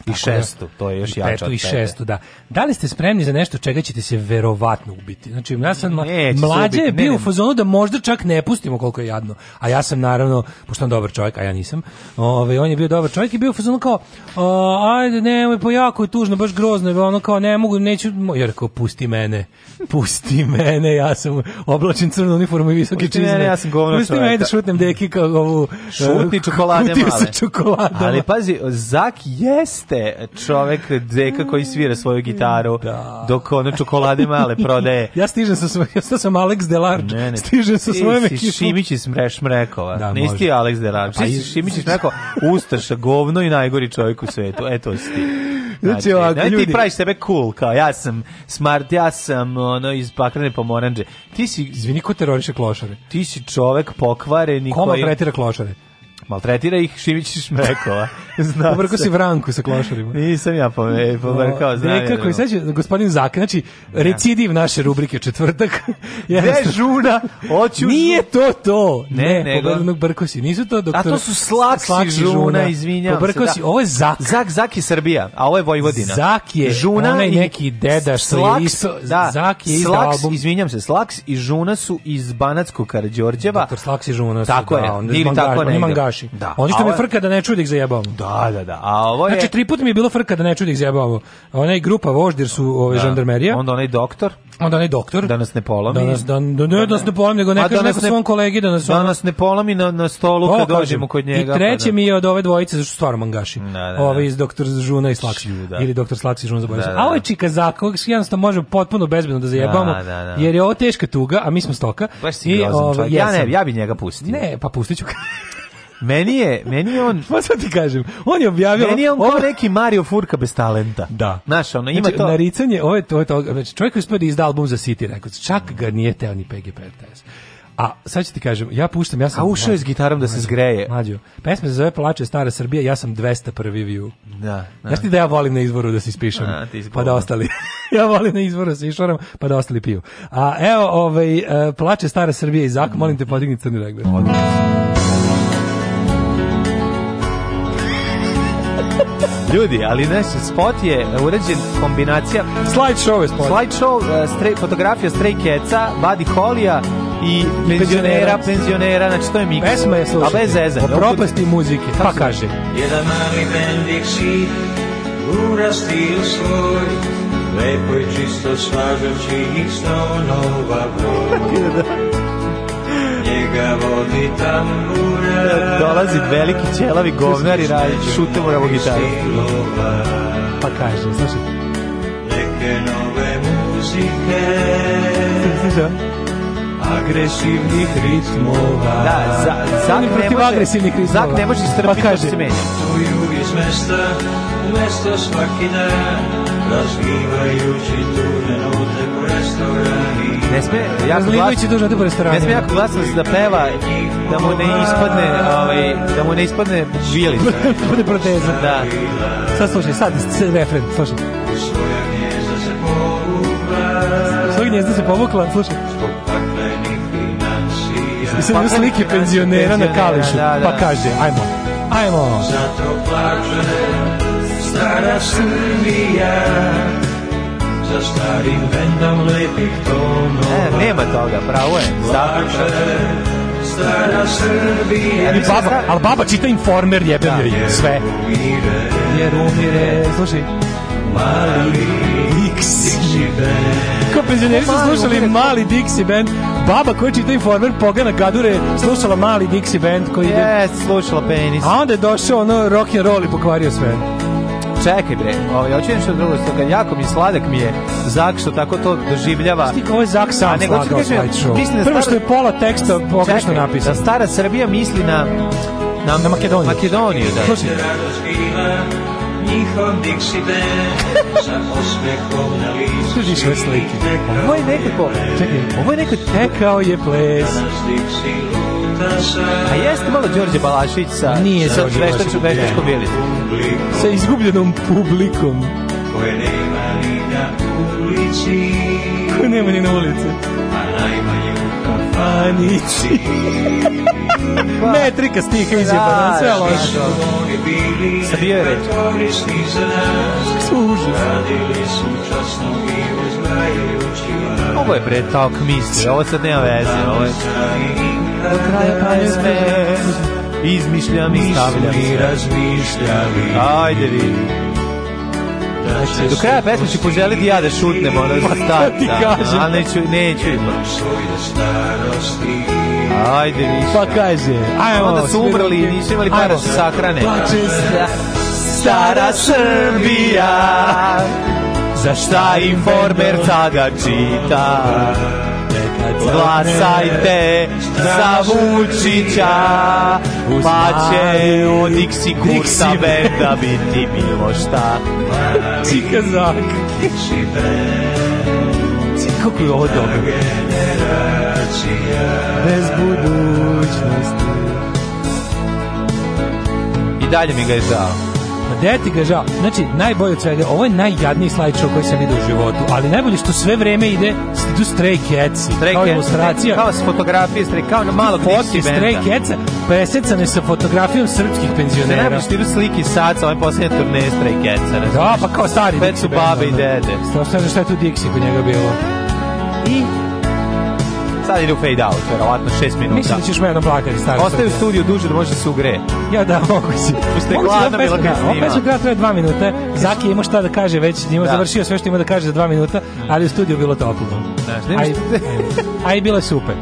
I šestu, to je još jače. Petu i šestu, da. Da li ste spremni za nešto čega ćete se verovatno ubiti? Znači, ja sam ne, mlađe je bio u fazonu da možda čak ne pustimo koliko je jadno. A ja sam naravno, pošto sam dobar čovjek, a ja nisam, ovaj on je bio dobar čovjek i bio u fazonu kao o, ajde, nemoj, po pa jako je tužno, baš grozno, je ono kao ne mogu, neću, jer kao pusti mene. Pusti mene, ja sam oblačen crnu uniformu i visoke pusti čizme. Ne, ja sam govno Pusti mene da šutnem deki kao ovu šutni eh, čokolade male. Ali pazi, Zak jest jeste čovek deka koji svira svoju gitaru da. dok ono čokolade male prodaje. ja stižem sa svojim, ja sam Alex Delarge, ne, ne, stižem sa svojim ekipom. Šimić iz Mrekova, da, nisi Alex Delarge, pa, iz... Šimić iz Mrekova, Ustaša, govno i najgori čovjek u svetu, eto si ti. Znači, znači ovako, ne, ljudi. ti praviš sebe cool, kao ja sam smart, ja sam ono, iz pakrene pomoranđe. Ti si... Izvini, ko teroriše klošare? Ti si čovek pokvareni Koma koji... pretira klošare? maltretira ih Šimić i Šmekova. Zna Pobrkao si Vranku sa klošarima. Nisam ja pome, pobrkao, znam. Deka koji da. sad će, gospodin Zak, znači, da. recidiv naše rubrike četvrtak. Ne, žuna, oću Nije to to. Ne, ne nego. brko si, nisu to doktor. A to su slaksi, slaksi žuna, žuna izvinjam pobrkao se. Da. Si, ovo je Zak. Zak, Zak je Srbija, a ovo je Vojvodina. Zak je žuna onaj i neki deda što je isto, da, Zak je izdao album. Izvinjam se, Slaks i žuna su iz Banatskog Karađorđeva. Doktor Slaks i žuna su, tako da, je, on, ili tako ne. Mangaš, znači. Da. Oni što mi frka da ne čudi ih zajebavam. Da, da, da. A ovo je Znači tri puta mi je bilo frka da ne čudi ih zajebavam. Onaj grupa Voždir su ove ovaj, da. žandarmerija. Onda onaj doktor. Onda onaj doktor. Danas ne polami. Da dan da ne da nas ne polomi, nego neka da neko ne, svom kolegi da nas da ne polami na na stolu kad dođemo kod njega. I treće pa, mi je od ove dvojice zašto stvarno mangaši. Ove iz doktor Žuna i Slaksi. Ili doktor Slaksi Žuna za zaboravio. A ovaj čika za Zakog jednostavno može potpuno bezbedno da zajebamo jer je ovo teška tuga, a mi smo stoka. I, ove, ovaj, ja, ne, ja bi njega pustio. Ne, pa pustit ću Meni je, meni je on... Pa sad ti kažem, on je objavio... Meni je on kao neki Mario Furka bez talenta. Da. Znaš, ono, ima znači, to... Naricanje, ovo je to, to, znači, čovjek koji spada izda album za City Records, čak ga nije teo ni PGP RTS. A sad ću ti kažem, ja puštam, ja sam... A ušao je s gitarom da se zgreje. Mađo, pesma se zove Plače stara Srbija, ja sam 201. view. Da, da. Znaš ti da ja volim na izvoru da se ispišem, da, pa da ostali... ja volim na izvoru da se išoram, pa da ostali piju. A evo, ovaj, e, Plače stara Srbija i Zak, molim te podigni crni regler. Odlično. Ljudi, ali znaš, spot je urađen kombinacija... Slideshow je spot. Slideshow, uh, e, strej, fotografija Stray Ketsa, Buddy Hollija, i penzionera, penzionera, znači to je miks. Pesma je slušati. A bez zeze. O da propasti muzike, pa kaže. Jedan mali bendik šit, urastil svoj, lepo i čisto svažaći ih sto nova broj. ga vodi tambura e, Dolazi veliki ćelavi govnar i radi šute mu ravo gitaru Pa kaže, slušaj Neke nove muzike Slušaj da. agresivnih ritmova. Da, za, Zak protiv može, agresivnih ritmova. Zak ne može strpiti pa kaže. se menja. iz mesta, mesto svaki dan, razgivajući turne note po restauranu. Ne sme, ja Razlinović duže po restoranu. Ne sme jako glasno da peva da mu ne ispadne, ovaj, da mu ne ispadne vilica. Bude proteza. Da. Sad slušaj, sad refren, slušaj. Svoje gnjezdo se povukla, slušaj. I sad pa slike penzionera na kališu, da, da. pa kaže, ajmo, ajmo. Zato plače, stara Srbija, za starim bendom lepih tonova. E, nema toga, pravo je. Zaključno. Stara Srbija. Ali baba, ali baba čita informer jebe da. sve. Jer umire, slušaj. Mali Dixi Band. Kao penzioneri su slušali umire, Mali Dixi Band. Baba koja čita informer Pogana Gadure slušala Mali Dixi Band koji je yes, slušala penis. A onda je došao ono rock and roll i pokvario sve čekaj bre, ovaj, hoću što drugo, što ga jako mi sladak mi je Zak što tako to doživljava. Stik, ovo je Zak sam nego, slagao slideshow. Mislim da Prvo što je pola teksta pogrešno napisano. Da stara Srbija misli na, na, na Makedoniju. Makedoniju, da. Slušaj. Njihov dikside sa osmehom na listu. Služi sve slike. Ovo je nekako, čekaj, ovo je nekako tekao je ples. A jeste malo Đorđe Balašić sa, Nije sa veštačkom bilicom publikom sa izgubljenom publikom koje nema ni na ulici koje nema ni na ulici a najmanje u kafanici metrika stika izjebana da, sve loše sad je reč užas radili su časno i uzbrajući ovo je pre talk misli ovo sad nema veze ovo je do kraja pa je sve izmišljam i stavljam se. razmišljali. Ajde vidim. Da znači, ćeš Do kraja pesme ću poželiti ja da šutnem, ono da stati. ti Da, kažem. ali neću, neću ipak. Ajde više. Pa kaže, ajmo. Onda su umrli, svirajte. nisu imali para da Ajmo. se sahrane. Plače pa sta, stara Srbija, za šta informer tada čita? Pa glasajte za Vučića, pa će u Dixi Kurta Benda biti bilo šta. Cika zak. Kako je ovo dobro? Bez budućnosti. I dalje mi ga je žao. Pa Deti ga žao. Znači, najbolje od svega, ovo je najjadniji slajčo koji sam vidio u životu, ali najbolje što sve vreme ide, idu Stray Cats, stray kao ilustracija. Kao s fotografije, stray, kao na malog Dixi benda. Stray Cats, presecane sa fotografijom srpskih penzionera. Ne najbolje što idu slike saca, ovaj posljednje turneje Stray Cats. Da, pa kao stari Pet su babe i da. dede. Strašno je šta je tu Dixi kod njega bilo. I sad ide u fade out, verovatno 6 minuta. Mislim da ćeš me jednom plakati, stari. Ostaje u studiju duže da može da se ugre. Ja da, moguće. Puste hladno bila kad snima. Opet ću kada traje dva minuta. Zaki ima šta da kaže već, ima da. završio sve što ima da kaže za dva minuta, ali u studiju bilo toplo. Da, aj, aj, e, bilo je super.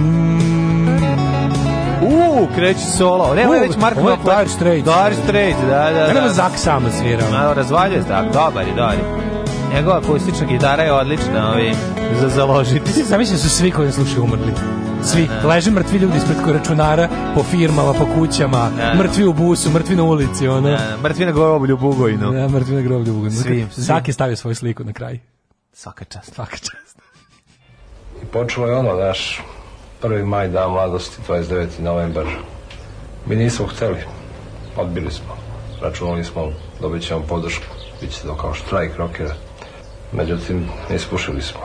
uh, kreće solo. Ne, ovo je već Mark Knopfler. Dire Straits. Dire da, da. da. Nema Zak samo svirao. Ma, razvaljuje Zak, dobar je, dobar je. Njegova akustična gitara je odlična, ovi, za založiti. Zamislim da su svi koji slušaju umrli svi. Da, da, da. Leže mrtvi ljudi ispred računara, po firmama, po kućama, mrtvi u busu, mrtvi na ulici, ona. Mrtvi na groblju Bugojno. Da, mrtvi na groblju Bugojno. Svi. Zaki dakle, stavio svoju sliku na kraj. Svaka čast. Svaka čast. I počelo je ono, znaš, 1. maj dan mladosti, 29. novembar. Mi nismo hteli, odbili smo. Računali smo, dobit ćemo podršku, bit će to kao štrajk rokera. Međutim, ispušili smo.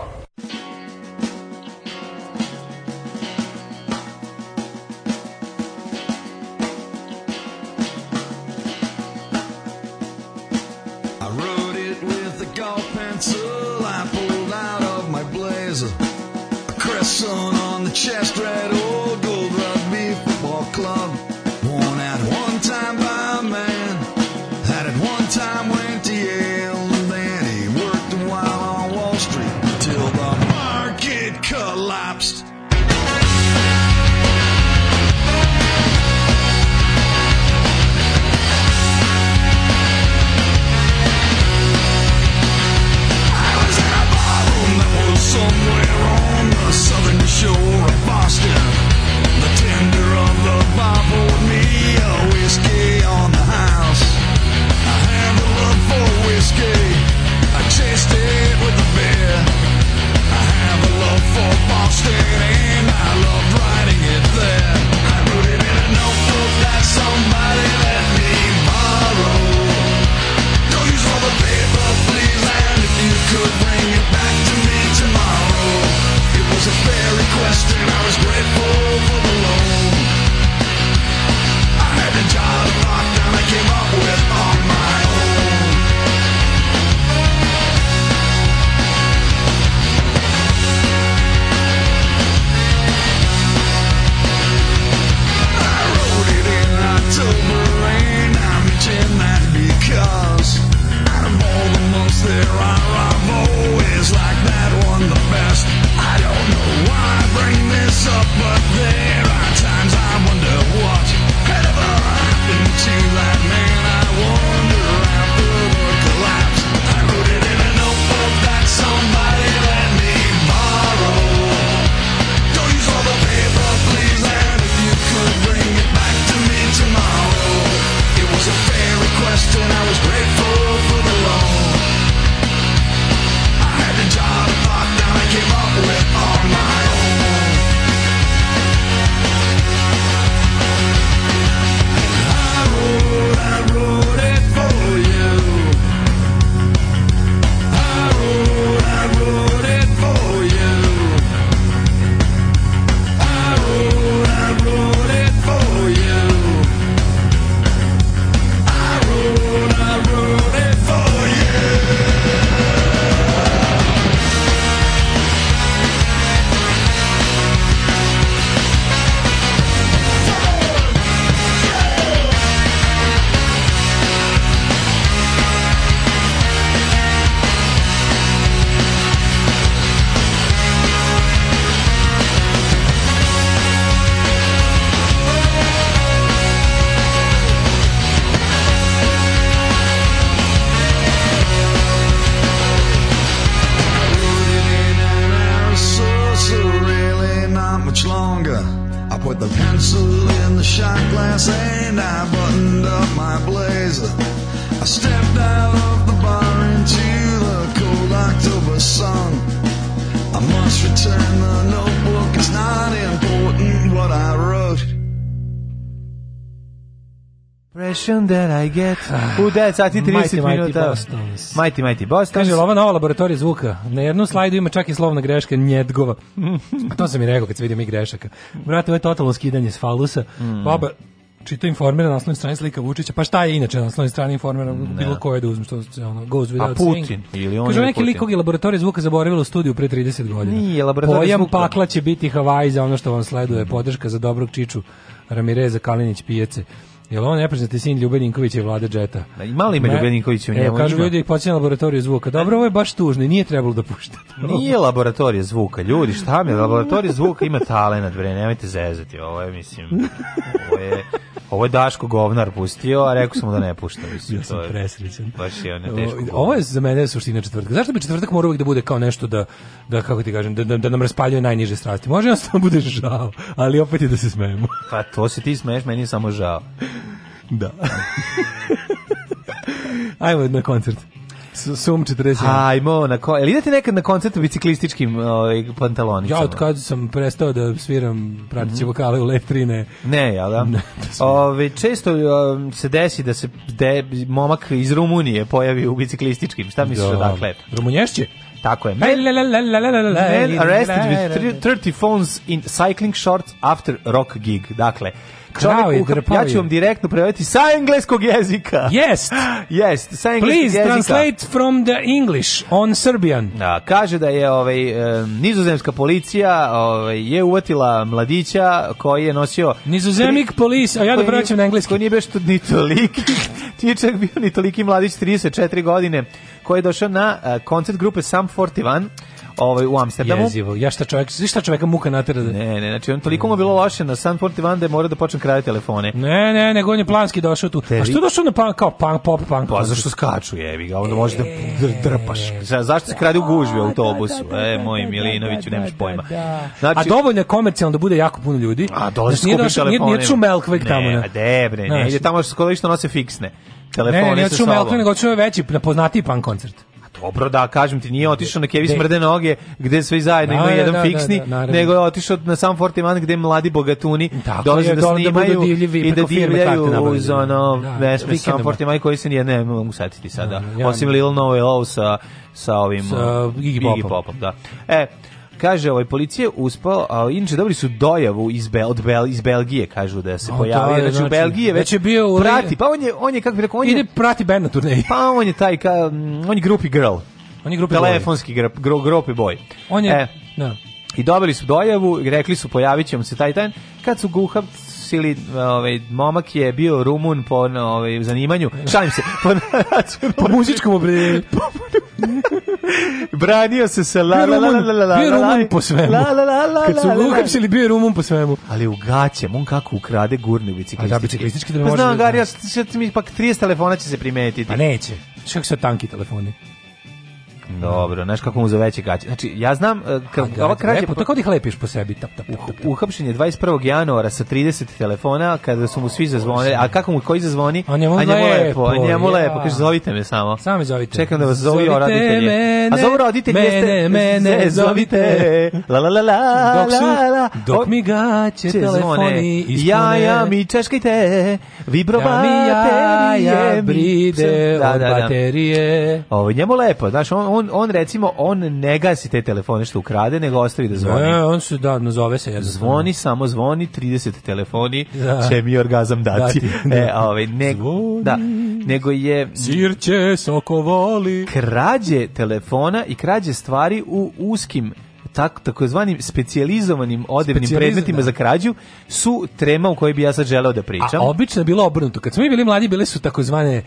I get ah, u 10 sati 30 minuta. Mighty Mighty Boston. Kaže, ova nova laboratorija zvuka. Na jednom slajdu ima čak i slovna greška Njedgova. to sam i rekao kad se vidio mi grešaka. Brate, ovo je totalno skidanje s falusa. Mm. Baba, čito informira na naslovnoj strani slika Vučića, pa šta je inače na naslovnoj strani informira ne. bilo koje da uzme, što se ono goes without A Putin saying. ili on Kaže neki lik laboratorije zvuka zaboravilo studiju pre 30 godina. Nije laboratorij Pojam pakla će biti Havaj za ono što vam sleduje, mm. podrška za dobrog Čiču Ramireza Kalinić pijace. Jel on nepriznati sin Ljube Ninkovića i Vlade Džeta? Da, i mali ima Ljube Ninković u njemu. E, kažu ljudi, počinje laboratoriju zvuka. Dobro, ovo je baš tužno i nije trebalo da pušta. Nije laboratorija zvuka, ljudi, šta mi je? Laboratorija zvuka ima talenat, bre, nemojte zezati. Ovo je, mislim, ovo je, ovo je Daško govnar pustio, a rekao sam da ne pušta. Mislim, ja sam to presrećen. Baš je ono teško. Ovo, je za mene suština četvrtka. Zašto bi četvrtak morao uvijek da bude kao nešto da, da kako ti kažem, da, da, da nam raspaljuje najniže strasti? Može nas bude žao, ali opet je da se smejemo. Pa to se ti smeješ, meni je samo žao. Da. Ajmo na koncert. Sum 47. Ajmo, na ko... Jel idete nekad na koncert u biciklističkim ovaj, pantalonicama? Ja, od kad sam prestao da sviram pratići mm -hmm. vokale u leftrine. Ne, ja da? Ove, često um, se desi da se de, momak iz Rumunije pojavi u biciklističkim. Šta misliš da. odakle? Rumunješće? Tako je. men arrested with 30 phones in cycling shorts after rock gig. Dakle, Krao je drpao. Ja ću vam direktno prevesti sa engleskog jezika. Yes. yes, sa engleskog Please jezika. translate from the English on Serbian. Da, kaže da je ovaj nizozemska policija ovaj je uvatila mladića koji je nosio Nizozemik polis, a ja da vraćam na engleski. Koji nije baš ni toliki. Ti čak bio ni toliki mladić 34 godine koji je došao na eh, koncert grupe Sam 41 ovaj u Amsterdamu. Jezivo. Ja šta čovjek, šta čovjeka muka natera da Ne, ne, znači on toliko mu bilo loše na San Portivan da mora da počne krajati telefone. Ne, ne, nego on je planski došao tu. Te A što došao na punk, kao punk pop punk? Pa zašto skaču, jebi ga, onda može da, e. da drpaš. Zašto se krade u gužvi autobusu? E, moj Milinoviću, nemaš pojma. Znači, A dovoljno je komercijalno da bude jako puno ljudi. A dolazi znači, skupi telefone. Nije, nije Melkweg tamo. Ne, pa debre, ne, ide tamo što nose fiksne. Telefone ne, ne, ne, ne, ne, ne, ne, ne, ne, ne, Dobro, da, kažem ti, nije otišao na Kevi smrde noge, gde sve zajedno da, ima da, jedan da, fiksni, nego je otišao na sam Fortiman gde mladi bogatuni dolaze da snimaju i da divljaju uz ono vesme sam Fortiman koji se nije, ne mogu setiti sada, osim Lil Novo sa, sa ovim... Sa Iggy Popom. da. E, Kaže, ovaj policije uspao, a inče dobili su dojavu iz Bel, od Bel, iz Belgije, kažu da se pojavio. Znači, znači, u znači, Belgije već je bio prati, pa on je on je kako bi rekao, on je ide prati bend na turneji. Pa on je taj ka, mm, on je grupi girl. On je grupi telefonski boy. Gro, grupi boy. On je, e, da. I dobili su dojavu, rekli su pojavićemo se taj dan, kad su guhab ili ovaj momak je bio Rumun po ovaj zanimanju. Šalim se. Po, po muzičkom obre po, Branio se sa la la la la la la. Bio rumun po svemu. La la la la. Kad su ga uhapsili bio rumun po svemu. Ali u gaće, on kako ukrade gurne u biciklistički. A da biciklistički da pa može. Pa znam, da- Gari, ja, pak 30 telefona će se primetiti. Pa neće. Što su tanki telefoni? Mm. Dobro, znaš kako mu za veće gaće. Znači, ja znam... E, kad, A, ova krađa, lepo, po... tako da ih lepiš po sebi. Tap, tap, uh, tap, tap. Uhapšen je 21. januara sa 30 telefona kada su mu svi zazvonili. A kako mu koji zazvoni? A njemu, A njemu lepo. A njemu ja. lepo. Kaže, zovite me samo. Sami zovite. Čekam da vas zovu roditelje. A zovu roditelje jeste... Mene, zovite. La, la, la, la, dok su, Dok mi gaće telefoni ispune. Ja, ja, mi češkajte. Vibrobate. Ja, mi, ja, ja, bride da, od da, da. baterije. Ovo, njemu lepo. Znaš, on on, on recimo, on ne gasi te telefone što ukrade, nego ostavi da zvoni. Ne, on se, da, nazove se jednostavno. Zvoni, samo zvoni, 30 telefoni, da. će mi orgazam dati. dati e, da. E, ovaj, nego da, nego je... Sirće, sokovoli. Krađe telefona i krađe stvari u uskim tak, takozvanim specijalizovanim odevnim predmetima da. za krađu su trema u kojoj bi ja sad želeo da pričam. A obično je bilo obrnuto. Kad smo mi bili mladi, bile su takozvane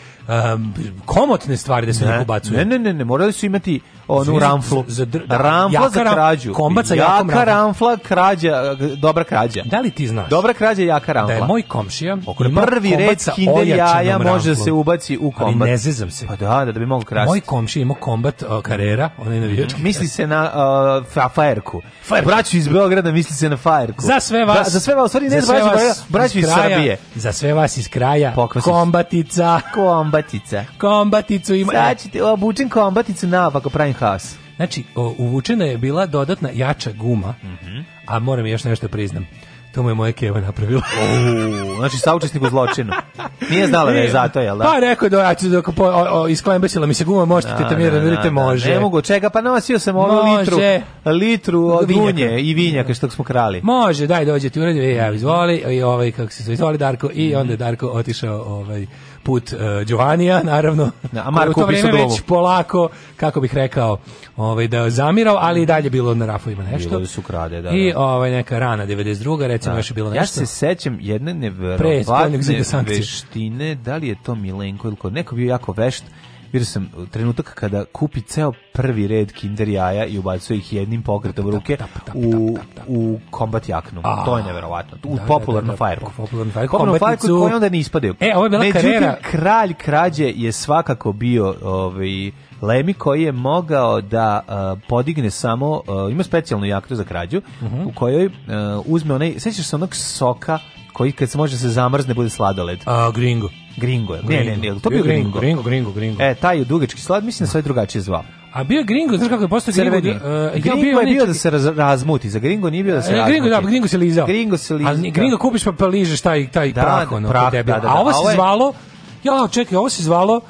um, komotne stvari da se ne bacuju. Ne, ne, ne, ne, morali su imati onu Zvi, ramflu. Za dr, da, ramfla za krađu. Kombat sa jakom jaka ramfla, krađa, dobra krađa. Da li ti znaš? Dobra krađa, jaka ramfla. Da je moj komšija, prvi red kinder jaja može se ubaci u kombat. Ali ne zezam se. Pa da, da, da bi mogu krasti. Moj komšija ima kombat uh, karera, onaj navijački. Misli se na uh, Fajerku. Fajerku. Braću iz Beograda misli se na Fajerku. Za sve vas. Bra, da, za sve vas, stvari ne za braću, vas braću iz, kraja, iz Srbije. Za sve vas iz kraja. Pokvasim. Kombatica. Kombatica. Kombaticu ima. Sad ćete, obučen kombaticu naopako pravim haos. Znači, uvučena je bila dodatna jača guma, mm -hmm. a moram još nešto priznam. To mu je moja keva napravila. o, znači saučesnik u zločinu. Nije znala da je zato, jel da? Pa rekao da ja ću dok da po, isklembesila mi se guma, možete da, te tamira, da, vidite, može. Ne mogu, čega, pa nosio sam ovu može. litru, litru od vinjaka. i vinjaka što smo krali. Može, daj dođe ti uradio, e, ja izvoli, i ovaj, kako se zove, izvoli Darko, i onda je Darko otišao ovaj, put uh, e, Giovanija, naravno. Da, a Marko u to već polako, kako bih rekao, ovaj, da zamirao, ali i dalje bilo na rafovima nešto. Bilo da su krade, da, da. I ovaj, neka rana 92. recimo da. još je bilo nešto. Ja se sećam jedne neverovatne veštine, da li je to Milenko ili ko, neko bio jako vešt, Vidio sam trenutak kada kupi ceo prvi red Kinder jaja i ubacuje ih jednim pokretom ruke u, u kombat jaknu. A, to je neverovatno. U da, da, da, popularnu fajrku. Popularnu fajrku koji onda ne ispade. E, ovo je bila Međutim, karera. kralj krađe je svakako bio ovaj, Lemi koji je mogao da uh, podigne samo, uh, ima specijalnu jaknu za krađu, uh mhm. -huh. u kojoj uzme onaj, sećaš se onog soka koji kad se može se zamrzne bude sladoled. A gringo. Gringo, je. Ne, ne, ne, to bio, gringo. Gringo, gringo, gringo. E, taj je dugački slad, mislim da se sve ovaj drugačije zvao. A bio Gringo, znaš kako je postao Gringo? Crveni. Uh, gringo bio je bio da se raz, razmuti, za Gringo nije bio da se razmuti. E, gringo, da, Gringo se lizao. Gringo se lizao. A Gringo kupiš pa, pa ližeš taj, taj da, prah, da, ono, prah, da, da, da, A ovo se zvalo, ja, čekaj, ovo se zvalo...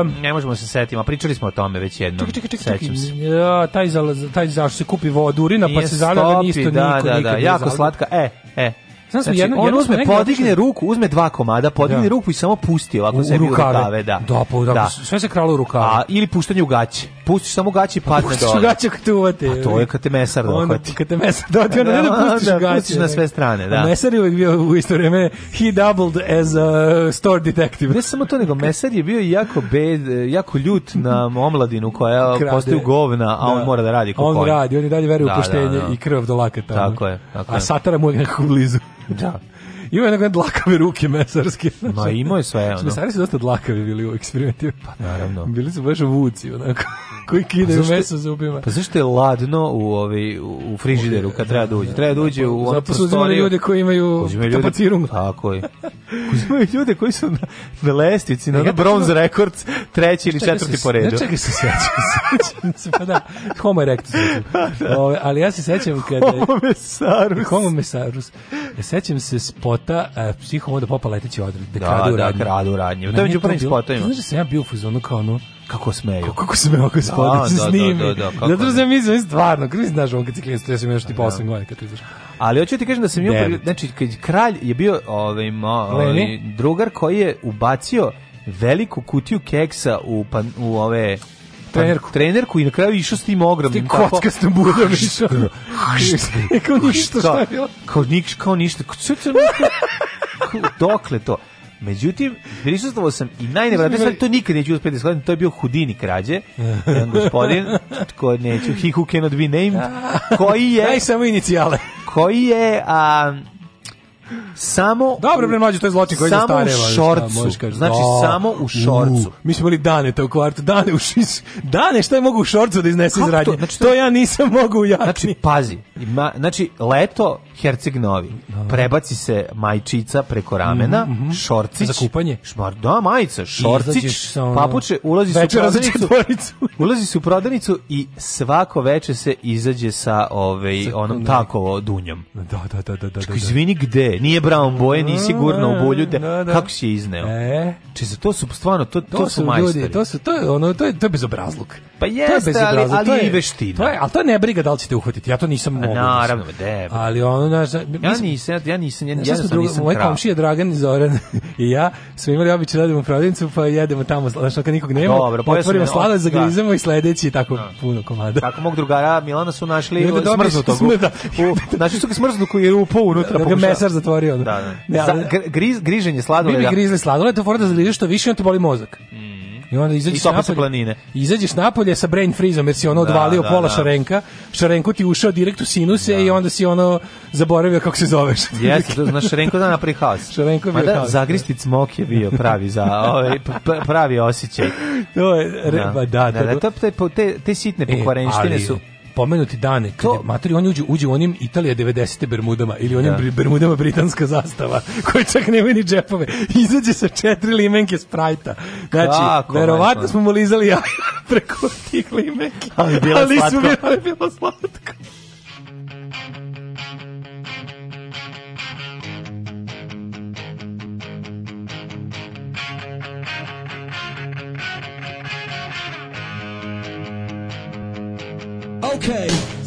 Um, ne možemo se setiti, a pričali smo o tome već jednom. Čekaj, čekaj, čekaj, Sećam se. Ja, taj, za, taj zašto se kupi vodurina, pa se zalio, da isto da, niko da, da, jako slatka. E, e, Znam znači, jedno, on uzme, podigne ruku, uzme dva komada, podigne da. ruku i samo pusti ovako u, sebi u rukave. da. Da, pa, da, da. sve se kralo u rukave. A, ili puštanje u gaće. Pustiš samo gaće i padne dole. Pustiš u gaće kad te uvate. A to je kad te mesar dohvati. Onda, kad te mesar dohvati, onda ne da, da, da pustiš da, gaće. Pustiš na sve strane, da. A mesar je uvijek bio u isto vreme, he doubled as a store detective. Ne samo to, nego mesar je bio jako, bed, jako ljut na omladinu koja Krade. postaju govna, a on da. mora da radi kako On radi, on i dalje veruje u poštenje i krv do lakata. Tako je. Tako a satara mu je nekako blizu. da. Ima jednog dlakave ruke mesarske. Znači. Ma imao je sve. Ono. Mesari su dosta dlakavi bili u eksperimentima. Pa naravno. Bili su baš vuci, onako, koji kine pa meso zubima. Pa zašto je ladno u, ovi, u frižideru kad treba da uđe? Treba da uđe u ono prostoriju. ljude koji imaju tapacirung. Tako je. Uzimaju ljude koji su na, na lestvici, na bronze rekord, treći ili četvrti po redu. Ne čekaj se sećam. se, pa da, homo erectus. Da, da. Ali ja se sećam kada... Homo mesarus. Homo mesarus. Ja sećam se spot spota uh, psihomoda popa leteći odred. Da, da, kradu da, da, kradu radnju. To je među prvim spotovima. Znaš da sam ja bio u fazonu kao ono, kako smeju. Kako, kako smeju ako spoda se snimi. Da, da, da, da, sam mislio, stvarno, kako mi znaš on kad si klinac, ja sam još tipa 8 da. godina kad izaš. Ali hoću ti kažem da sam ja, znači, kad kralj je bio ovaj, ovaj drugar koji je ubacio veliku kutiju keksa u, pan, u ove trenerku. Pa, trenerku i na kraju išao s tim ogromnim. S tim kockastom budom išao. kao ništa, šta je bilo? Kao, niš, kao ništa. Kao, dokle to? Međutim, prisustvovao sam i najnevratnije stvari, to nikad neću uspjeti da to je bio Hudini krađe, jedan gospodin, ko neću, he who cannot be named, koji je... Daj samo inicijale. Koji je, a, samo Dobro bre mlađi to je zločin koji samo zastareva. Samo znači da. samo u šorcu. U, mi smo bili dane te u kvartu, dane u šis. Dane šta je mogu u šorcu da iznese iz radnje. Znači, to, to ja nisam mogu ja. Znači pazi, ima, znači leto Herceg Novi. Da. Prebaci se majčica preko ramena, mm -hmm. šorcić. Za kupanje? Šmar, da, majica, šorcić, papuče, ulazi se u prodavnicu. ulazi se u prodavnicu i svako veče se izađe sa ovaj, onom takovo dunjom. Da, da, da. da, da, da. Čekaj, izvini gde? Nije brown boje ni sigurno obuljude. Da, da, da, kako si izneo? E? Či za to su stvarno, to, to, to su majstori. to, su, to, je, ono, to, je, to je bezobrazluk. Pa jeste, je ali, ali to je, i veština. To je, ali to ne briga da li ćete uhvatiti, ja to nisam mogu. Da naravno, da. Ali ono, naš, mislim, ja nisam, ja nisam, ja, nisam, ja sam drugo, nisam Moj komšija Dragan i Zoran i ja smo imali običaj radimo da jedemo u prodavnicu, pa jedemo tamo, znači kad nikog nema, Dobro, pa otvorimo slada, zagrizemo i sledeći tako da. puno komada. Kako mog drugara Milana su našli smrznutog. Da, da, da. Našli su ga smrznutog jer upao unutra. Da, da ga mesar zatvorio. Da, da. Ne, ali, Za, griz, griženje sladoleda. Mi bi grizli sladoled, to fora da zaližeš što više, on te boli mozak. Mm. I onda izađeš I napolje, planine. Izađeš napolje sa brain freezom jer si ono da, odvalio da, pola da. šarenka. šarenku ti ušao direkt u sinuse da. i onda si ono zaboravio kako se zoveš. Jesi, to znaš šarenko da napravi haos. Šarenko je bio da, Zagristit da. smok je bio pravi za ovaj pravi osjećaj. To je re, da, pa da, da, da, to, te, te, te sitne e, pokvarenštine e, ali, su pomenuti dane, kad to... matori, on uđe, uđe u onim Italija 90. Bermudama ili onim da. Bermudama britanska zastava, koji čak nema ni džepove. Izađe sa četiri limenke sprajta. Znači, Kako, verovatno smo mu lizali jaja preko tih limenki, ali, bila ali su bila, bila slatko. okay.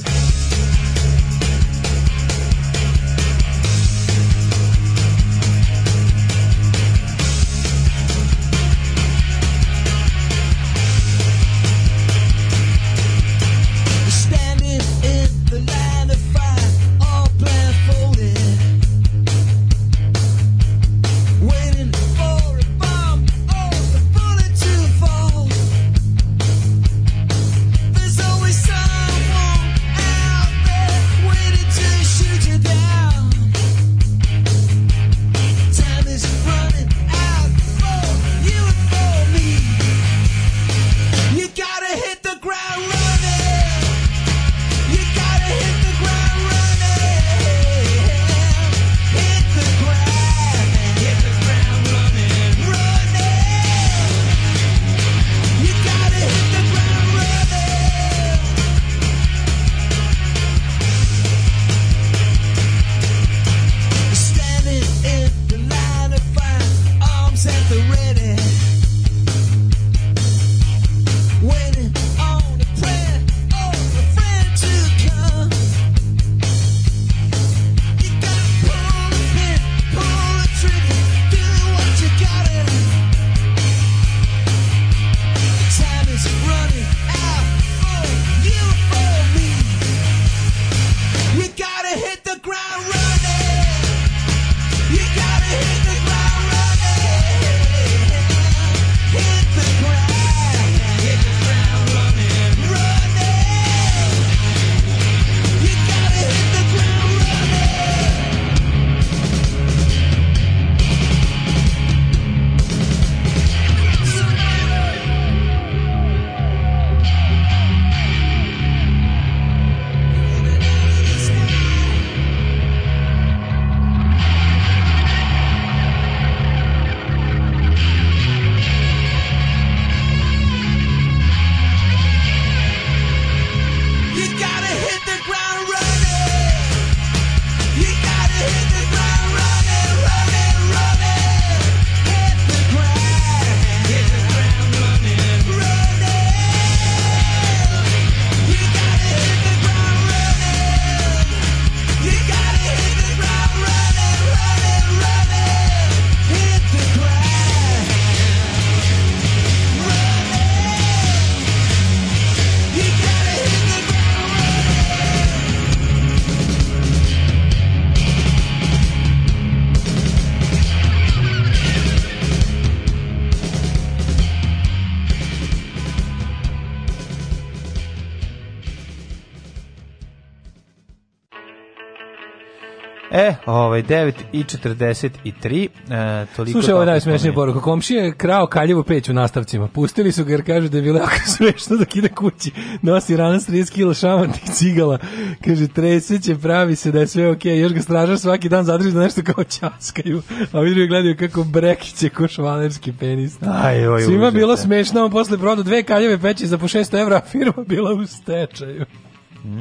Ovaj 9 i 43. E, toliko Slušaj, ovo je najsmešnija poruka. Komšija je krao kaljevu peć u nastavcima. Pustili su ga jer kažu da je bilo jako smešno da ide kući. Nosi ranas 30 kila šamantih cigala. Kaže, treseće, pravi se da je sve ok Okay. Još ga stražar svaki dan zadrži da nešto kao časkaju. A vidim je gledaju kako brekiće ko švalerski penis. Aj, oj, Svima užete. bilo smešno, on posle proda dve kaljeve peći za po 600 evra, firma bila u stečaju.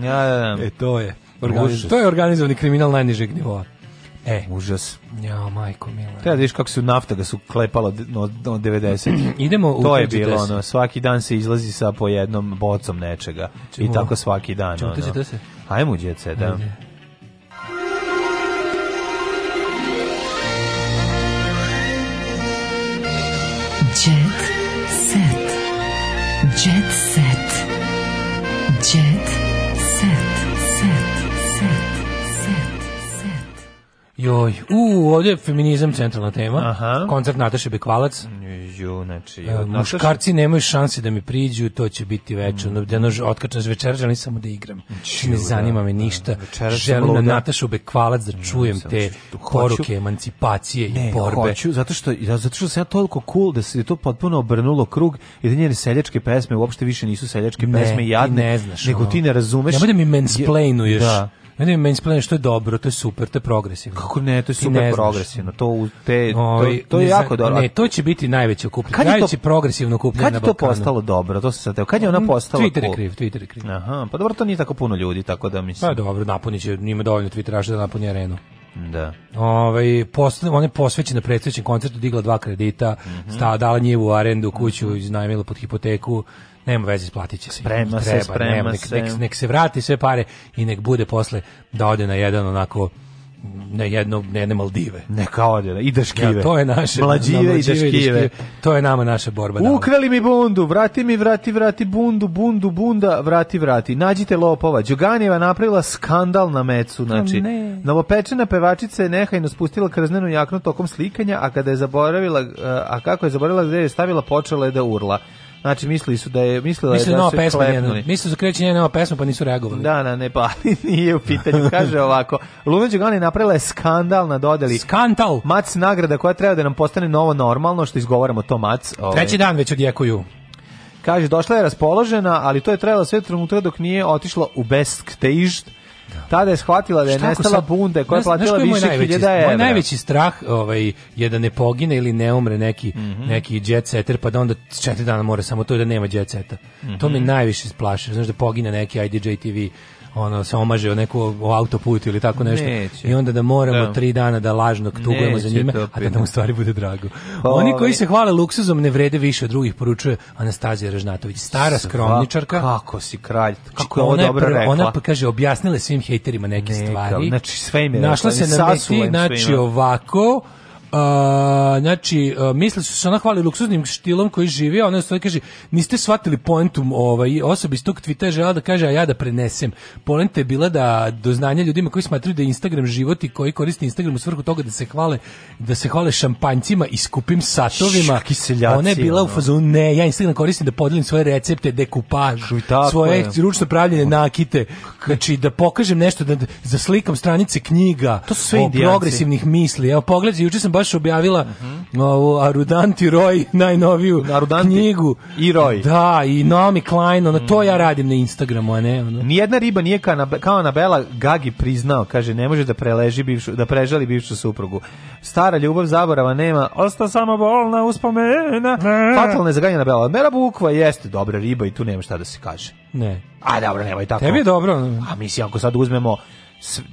Ja, ja, ja. E, to je. Organiz... To je organizovani kriminal najnižeg nivoa. E. Užas. Ja, majko mila. Treba da viš kako su nafta ga da su klepala od 90. Idemo u To je bilo ono, svaki dan se izlazi sa po jednom bocom nečega. Čemu? I tako svaki dan. Čemu ono. to se? Ajmo u djece, da. Ajde. Joj, u, ovdje je feminizam centralna tema. Aha. Koncert Nataše Bekvalac. Jo, znači, e, muškarci nemaju šanse da mi priđu, to će biti veče. Mm. Ono, da otkačan večer, želim samo da igram. Ču, ne zanima da, me da, ništa. Da, želim na Natašu Bekvalac da mm, čujem ne, te hoću, poruke emancipacije ne, i borbe. Hoću, zato što, ja, zato što sam ja toliko cool da se je to potpuno obrnulo krug i da njene seljačke pesme uopšte više nisu seljačke pesme jadne. Ne znaš, nego ono. ti ne razumeš. Ja da mi mansplainuješ. Da Meni je mainsplaining što je dobro, to je super, to je progresivno. Kako ne, to je super progresivno. To te to, to je jako dobro. Ne, to će biti najveće Kad najveće progresivno okupljanje na Balkanu. Kad je to postalo dobro? To se sad, kad je ona mm, postala Twitter je kriv, Twitter je kriv. Aha, pa dobro, to nije tako puno ljudi, tako da mislim. Pa dobro, napuniće, njima dovoljno Twittera da napuni arenu. Da. Ovaj posle on je posvećen na predstojećem koncertu digla dva kredita, mm -hmm. sta dala njevu arendu, kuću iznajmila pod hipoteku, nema veze, isplatit će se. Sprema se, treba, sprema nema, nek, nek, nek, se vrati sve pare i nek bude posle da ode na jedan onako na jedno ne ne Maldive. Neka ode i daškive. Ja, to je naše mlađive, mlađive i daškive. To je nama naša borba. Ukrali mi bundu, vrati mi, vrati, vrati bundu, bundu, bunda, vrati, vrati. Nađite lopova. Đoganjeva napravila skandal na mecu, znači. Ne. Novopečena pevačica je nehajno spustila krznenu jaknu tokom slikanja, a kada je zaboravila, a kako je zaboravila gde je stavila, počela je da urla. Znači mislili su da je mislila Misli je da, da su klepnuli. Mislili su da kreće njena nova pesma pa nisu reagovali. Da, da, ne pa nije u pitanju. Kaže ovako, Luna Đugani napravila je skandal na dodeli. Skandal. Mac nagrada koja treba da nam postane novo normalno što izgovaramo to Mac. Ove. Ovaj. Treći dan već odjekuju. Kaže došla je raspoložena, ali to je trajalo sve trenutka dok nije otišla u best staged Da. Tada je shvatila da je nestala bunde koja je platila više hiljada evra. Moj najveći strah ovaj, je da ne pogine ili ne umre neki, mm -hmm. neki jet setter, pa da onda četiri dana mora samo to da nema jet seta. Mm -hmm. To mi mhm. najviše splaše. Znaš da pogine neki IDJ TV ono se omaže o neku o autoputu ili tako nešto Neće. i onda da moramo da. tri dana da lažno tugujemo Neće za njime, a da nam u stvari bude drago. O, pa Oni koji ovaj- se hvale luksuzom ne vrede više od drugih, poručuje Anastazija Režnatović, stara skromničarka. Kako si kralj, kako znači, je ovo dobro prv, rekla. Ona pa kaže objasnila svim hejterima neke Neka, stvari. Znači sve im je Našla rekla, se na meti, znači ovako, A, znači, uh, misle su se ona hvali luksuznim štilom koji živi, a ona sve kaže, niste shvatili poentum ovaj, osobi iz tog tvita je da kaže, a ja da prenesem. Poenta je bila da do znanja ljudima koji smatruju da je Instagram život i koji koriste Instagram u svrhu toga da se hvale, da se hvale šampanjcima i skupim satovima. Šš, ona je bila u fazonu, ne, ja Instagram koristim da podelim svoje recepte, dekupaž, svoje je. ručno pravljene nakite, znači da pokažem nešto, da, da zaslikam stranice knjiga, to su sve o progresivnih misli. Evo, pogledaj, juče sam baš objavila uh -huh. ovu Arudanti Roy, najnoviju Arudanti knjigu. I Roy. Da, i Naomi Klein, ono, mm. to ja radim na Instagramu, a ne ono. Nijedna riba nije kao, kao Anabela Gagi priznao, kaže, ne može da preleži bivšu, da prežali bivšu suprugu. Stara ljubav zaborava nema, osta samo bolna uspomena. Fatalna je zaganja Bela. Mera Bukva jeste dobra riba i tu nema šta da se kaže. Ne. A dobro, nemoj tako. Tebi je dobro. A mislim, ako sad uzmemo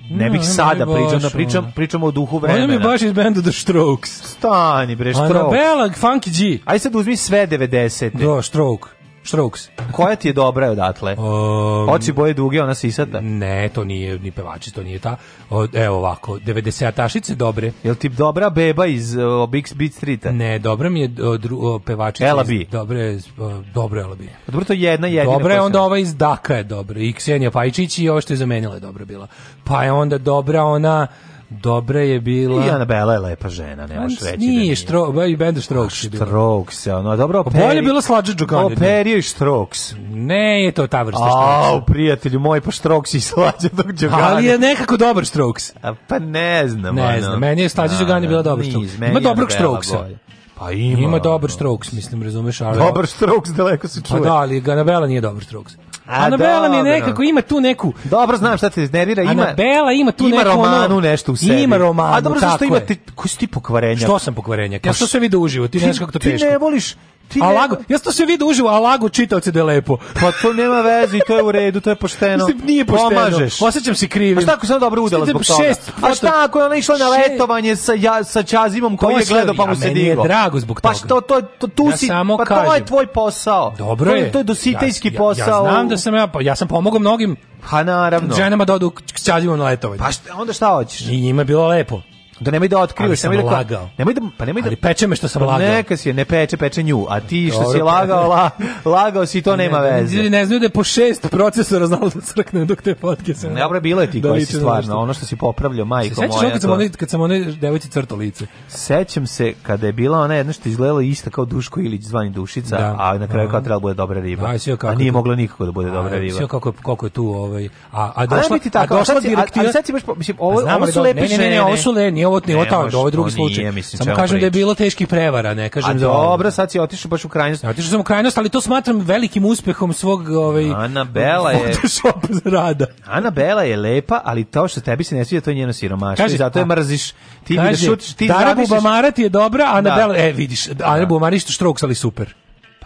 ne bih no, sada da baš, pričao, da pričam, pričamo o duhu vremena. Ona mi baš iz benda The Strokes. Stani bre, Strokes. Anabela, Funky G. Ajde sad uzmi sve 90. Do, da, Stroke. Strokes. Koja ti je dobra odatle? Um, Oci boje duge, ona sisata? Ne, to nije ni pevači, to nije ta. O, evo ovako, 90 tašice dobre. Jel ti dobra beba iz o, Big Beat Streeta? Ne, dobra mi je o, dru, o, pevačica. Ela B. Dobre, o, dobro Ela B. Pa dobro to jedna jedina. Dobra je onda ova iz Daka je dobra. I Ksenija Pajčić i ovo što je zamenila je dobra bila. Pa je onda dobra ona... Dobra je bila. I Anabela je lepa žena, nemaš možeš reći. Nije, da nije. Štro, ba, i band Strokes. Ah, a, strokes, ono, dobro, operi. Pa bolje je bilo slađe Đukanović. Operio i Strokes. Ne, je to ta vrsta Strokes. Au, prijatelju moj, pa Strokes i slađe dok Đukanović. Ali je nekako dobar Strokes. A, pa ne znam, ne ono. znam, meni je slađe Đukanović bila dobar Strokes. Ima dobrog Strokesa. Bolje. Pa ima. Ima dobar Strokes, mislim, razumeš, ali... Dobar Strokes, daleko se pa čuje. Pa da, ali Ganabela nije dobar Strokes. Anabela mi nekako ima tu neku... Dobro, znam šta te iznervira, Ima, Anabela ima tu ima neku... Ima romanu nešto u sebi. Ima romanu, A dobro, zašto imate... Koji su ti pokvarenja? Što sam pokvarenja? Ja što sve vidio uživo, ti, ti ne znaš kako to teško. Ti ne voliš Ti Alago, nema... ja to se vidio uživo, Alago čitaoce da je lepo. Pa to nema veze to je u redu, to je pošteno. Mislim, nije pošteno. Pomažeš. Osjećam se krivim. A šta ako sam dobro udala zbog toga? Šest, A šta ako je ona išla na letovanje sa, ja, sa Čazimom koji je gledao pa mu se digo? meni je drago zbog pa toga. Pa što, to, to, tu ja si, samo pa kažem. to je tvoj posao. Dobro je. To je, je dositejski ja, posao. Ja, znam da sam ja, pa- ja sam pomogao mnogim ha, naravno. ženama da odu k Čazimom na letovanje. Pa šta, onda šta hoćeš? I njima je bilo lepo. Da nemoj da otkrivaš, nemoj da lagao. Nemoj da pa nemoj da Ali peče me što sam pa lagao. Neka si ne peče, peče nju, a ti što Dobro, si lagao, la, lagao si to ne, nema veze. Ne, ne znaju da je po šest procesora znalo da crkne dok te fotke se. Ne, dobro bilo je ti da koji si stvarno, ono što si popravljao, majko se moja. Sećaš kad kad sam onaj devojci crto lice. Sećam se kada je bila ona jedna što izgledala isto kao Duško Ilić zvani Dušica, da, a na kraju kao trebala da bude dobra riba. A nije mogla nikako da bude dobra riba. Sve kako kako je tu ovaj a a došla a došla direktiva. Sad si baš mislim ovo pa su da- lepi žene, ovo su nije ovo, nije ta, ovo je drugi slučaj. Nije, mislim, Samo kažem prič. da je bilo teških prevara, ne kažem A da. Dobro, sad si otišao baš u krajnost. Ja, otišao sam u krajnost, ali to smatram velikim uspehom svog ovaj Anabela je rada. Anabela je lepa, ali to što tebi se ne sviđa to je njeno siromaštvo i zato je mrziš. Ti da šutiš, ti Darabu Bamarati je dobra, Anabela, da. e vidiš, Darabu Bamarati što ali super.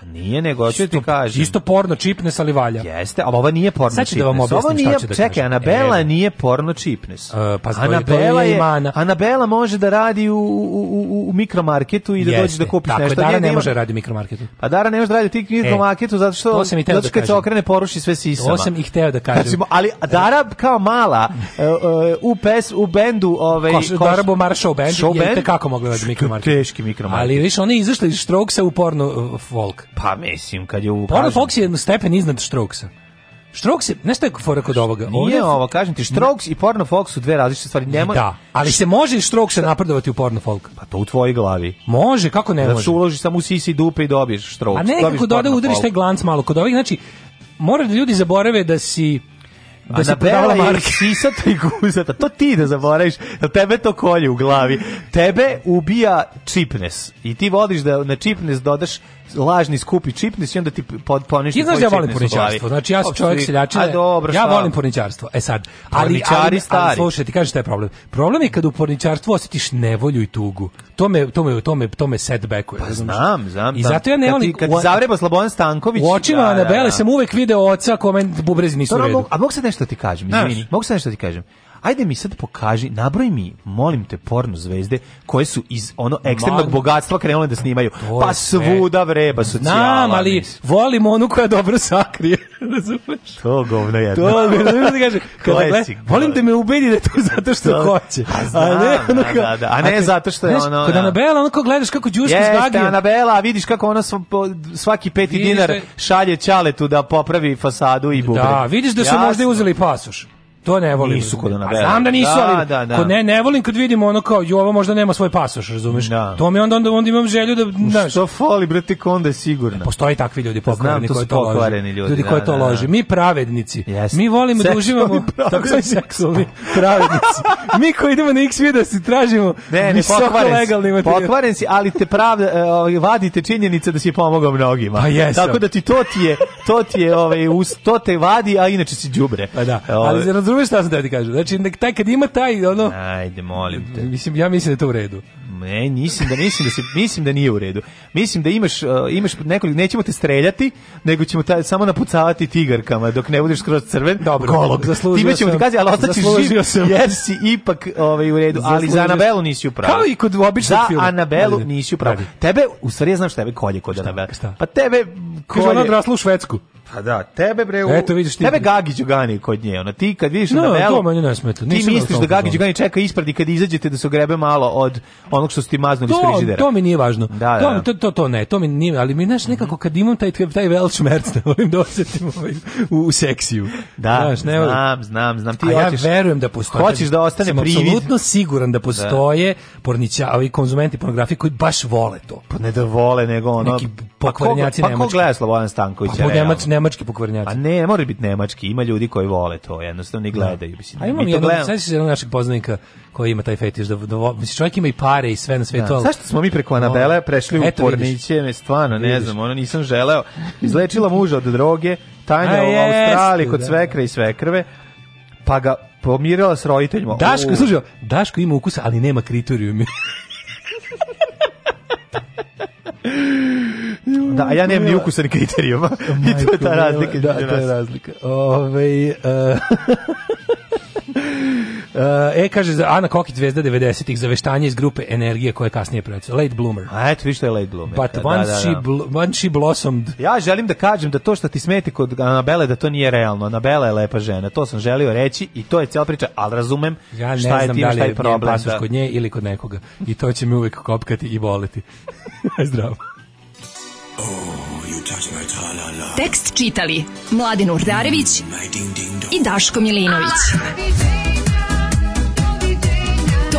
Pa nije, nego što da ti kažem. Isto porno čipnes, ali valja. Jeste, ali ova nije porno da čipnes. da vam objasnim ovo nije, šta da Čekaj, Anabela e, nije porno čipnes. Uh, pa Anabela je, Imana. Anabela može da radi u, u, u, u mikromarketu i da dođe da kupiš Tako, nešto. Dara ne može da radi u mikromarketu. Pa Dara ne može da radi u e, mikromarketu zato što, zato da što kad se okrene poruši sve sisama. To sam i hteo da kažem. ali Dara kao mala e, u pes, u bendu... Ovaj, Dara Bomara show band, show je kako mogla da radi mikromarketu. Teški mikromarket. Ali više, oni izašli iz štroksa u porno folk. Pa mislim, kad je u... Porno pa Fox je stepen iznad Strokesa. Štroks je, nešto je fora kod ovoga. Nije Ovdje... ovo, kažem ti, Štroks i Porno Fox su dve različite stvari. Nema... Da, ali se može Štroks napredovati u Porno Fox. Pa to u tvojoj glavi. Može, kako ne može? Da uloži samo u sisi i dupe i dobiješ Štroks. A nekako da, da udariš taj glanc malo kod ovih. Znači, mora da ljudi zaborave da si da se prevala marke. Sisata i guzata, to ti da zaboraviš, da tebe to kolje u glavi. Tebe ubija čipnes i ti vodiš da na čipnes dodaš lažni skupi čipnis da i onda ti pod poništi. Ti znaš da ja volim porničarstvo. Znači ja sam čovjek seljačine. dobro, Ja volim porničarstvo. E sad, ali ali, stari. slušaj, ti kažeš šta je problem. Problem je kad u porničarstvu osjetiš nevolju i tugu. To me to me to me to me setbackuje. Pa znam, znam. I zato ja ne volim kad, ti, kad zavreba Slobodan Stanković. U očima da, Anabele sam uvek video oca kome bubrezi nisu u redu. A mogu se nešto ti kažem, izvini. Mogu se nešto ti kažem. Ajde mi sad pokaži, nabroj mi, molim te, porno zvezde koje su iz ono ekstremnog Mal... bogatstva krenule da snimaju. pa svuda vreba socijala. Znam, ali mislim. volim onu koja dobro sakrije. Razumeš? To govno jedno. To govno kaže, kada gleda, volim da me ubedi da je to zato što to... hoće. A, pa znam, a ne, ono da, kao, da, da, a ne dakle, zato što je znaš, ono... Kod da. Anabela, ono kao gledaš kako džuška yes, zgagio. Jeste, Anabela, vidiš kako ona svaki peti vidiš dinar da šalje čaletu da popravi fasadu i bubre. Da, vidiš da su ja, možda uzeli pasoš. To ne volim. Nisu kod ona A znam da nisu, da, ali da, da. Kod ne, ne volim kad vidimo ono kao, jo, ovo možda nema svoj pasoš, razumeš? Da. To mi onda, onda, onda imam želju da, znaš. Što foli, brate, onda je sigurno. Pa Postoji takvi ljudi pokvareni koji to lože. Ljudi, ljudi koji to lože. Mi pravednici. Yes. Mi volimo da uživamo, tako sam seksualni pravednici. mi koji idemo na X video si tražimo ne, ne, visoko pokvaren legalni materijal. Pokvaren si, ali te pravda, uh, vadite činjenice da si pomogao mnogima. Pa jesam. Tako da ti to ti je, to ti je, ovaj, to te vadi, a inače si đubre. Pa da, ovaj. ali razumeš šta sam tebi kažem? Znači, taj, kad ima taj, ono... Ajde, molim te. Mislim, ja mislim da je to u redu. Ne, mislim da, mislim da, se, mislim da nije u redu. Mislim da imaš, uh, imaš nekoliko, nećemo te streljati, nego ćemo taj, samo napucavati tigarkama dok ne budeš skroz crven. Dobro, golog. zaslužio Time ćemo ti kazi, ali ostaćeš živ, sam. jer si ipak ovaj, u redu. Zaslužio ali za Anabelu nisi u pravu. Kao i kod običnog filma. Za Anabelu nisi u pravu. Tebe, u stvari ja znam šta tebe kolje kod Anabela. Pa tebe kolje... Kaže, ona odrasla u Švedsku. Pa da, tebe bre, u... Eto, vidiš, tebe Gagić Gagi kod nje, ona ti kad vidiš no, na belu, to meni ne smeta. Ti misliš da Gagić Đugani čeka ispred i kad izađete da se grebe malo od onog što ste maznuli iz frižidera. To mi nije važno. Da, da to, da. to, to, to ne, to mi nije, ali mi znaš nekako kad imam taj, taj velč merc ne volim da osetim u, u seksiju. Da, znaš, ne, znam, znam, znam. Ti a otiš, ja verujem da postoje. Hoćeš da ostane privid. apsolutno siguran da, da. postoje da. pornića, ovi konzumenti pornografije koji baš vole to. Pa ne da vole, nego ono... Neki pa pokvarenjaci pa, ko, pa, ko gleda Slobodan Stanković? Pa, nemački pokvarnjaci. A pa ne, ne mora biti nemački, ima ljudi koji vole to, jednostavno ne da. gledaju. Mislim, A imam mi jedan, sad se jednog našeg poznanika koji ima taj fetiš, da, da, mislim, čovjek ima i pare i sve na svetu. Da, ali... Zašto smo mi preko Anabele prešli u porniće, me stvarno, ne vidiš. znam, ono nisam želeo. Izlečila muža od droge, Tanja u Australiji kod da. svekre i svekrve, pa ga pomirila s roditeljima. Daško, slušaj, Daško ima ukusa, ali nema kriterijumi. da, a ja nemam ni ukusan kriterijuma. I to je ta razlika. Da, to je razlika. Ove, e, uh, E, e, kaže, Ana Kokić, zvezda 90-ih, zaveštanje iz grupe Energije koje kasnije preuzela. Late bloomer. A eto, vi što je late bloomer. But da, once, da, da. She bl once she blossomed. Ja želim da kažem da to što ti smeti kod Anabele, da to nije realno. Anabela je lepa žena, to sam želio reći i to je cijela priča, ali razumem ja šta ne je znam tim, da li šta je problem. Da. kod nje ili kod nekoga. I to će mi uvek kopkati i boleti. Zdravo. Oh, you touch my -la Tekst čitali Mladin Urdarević mm, i Daško Milinović. Ah!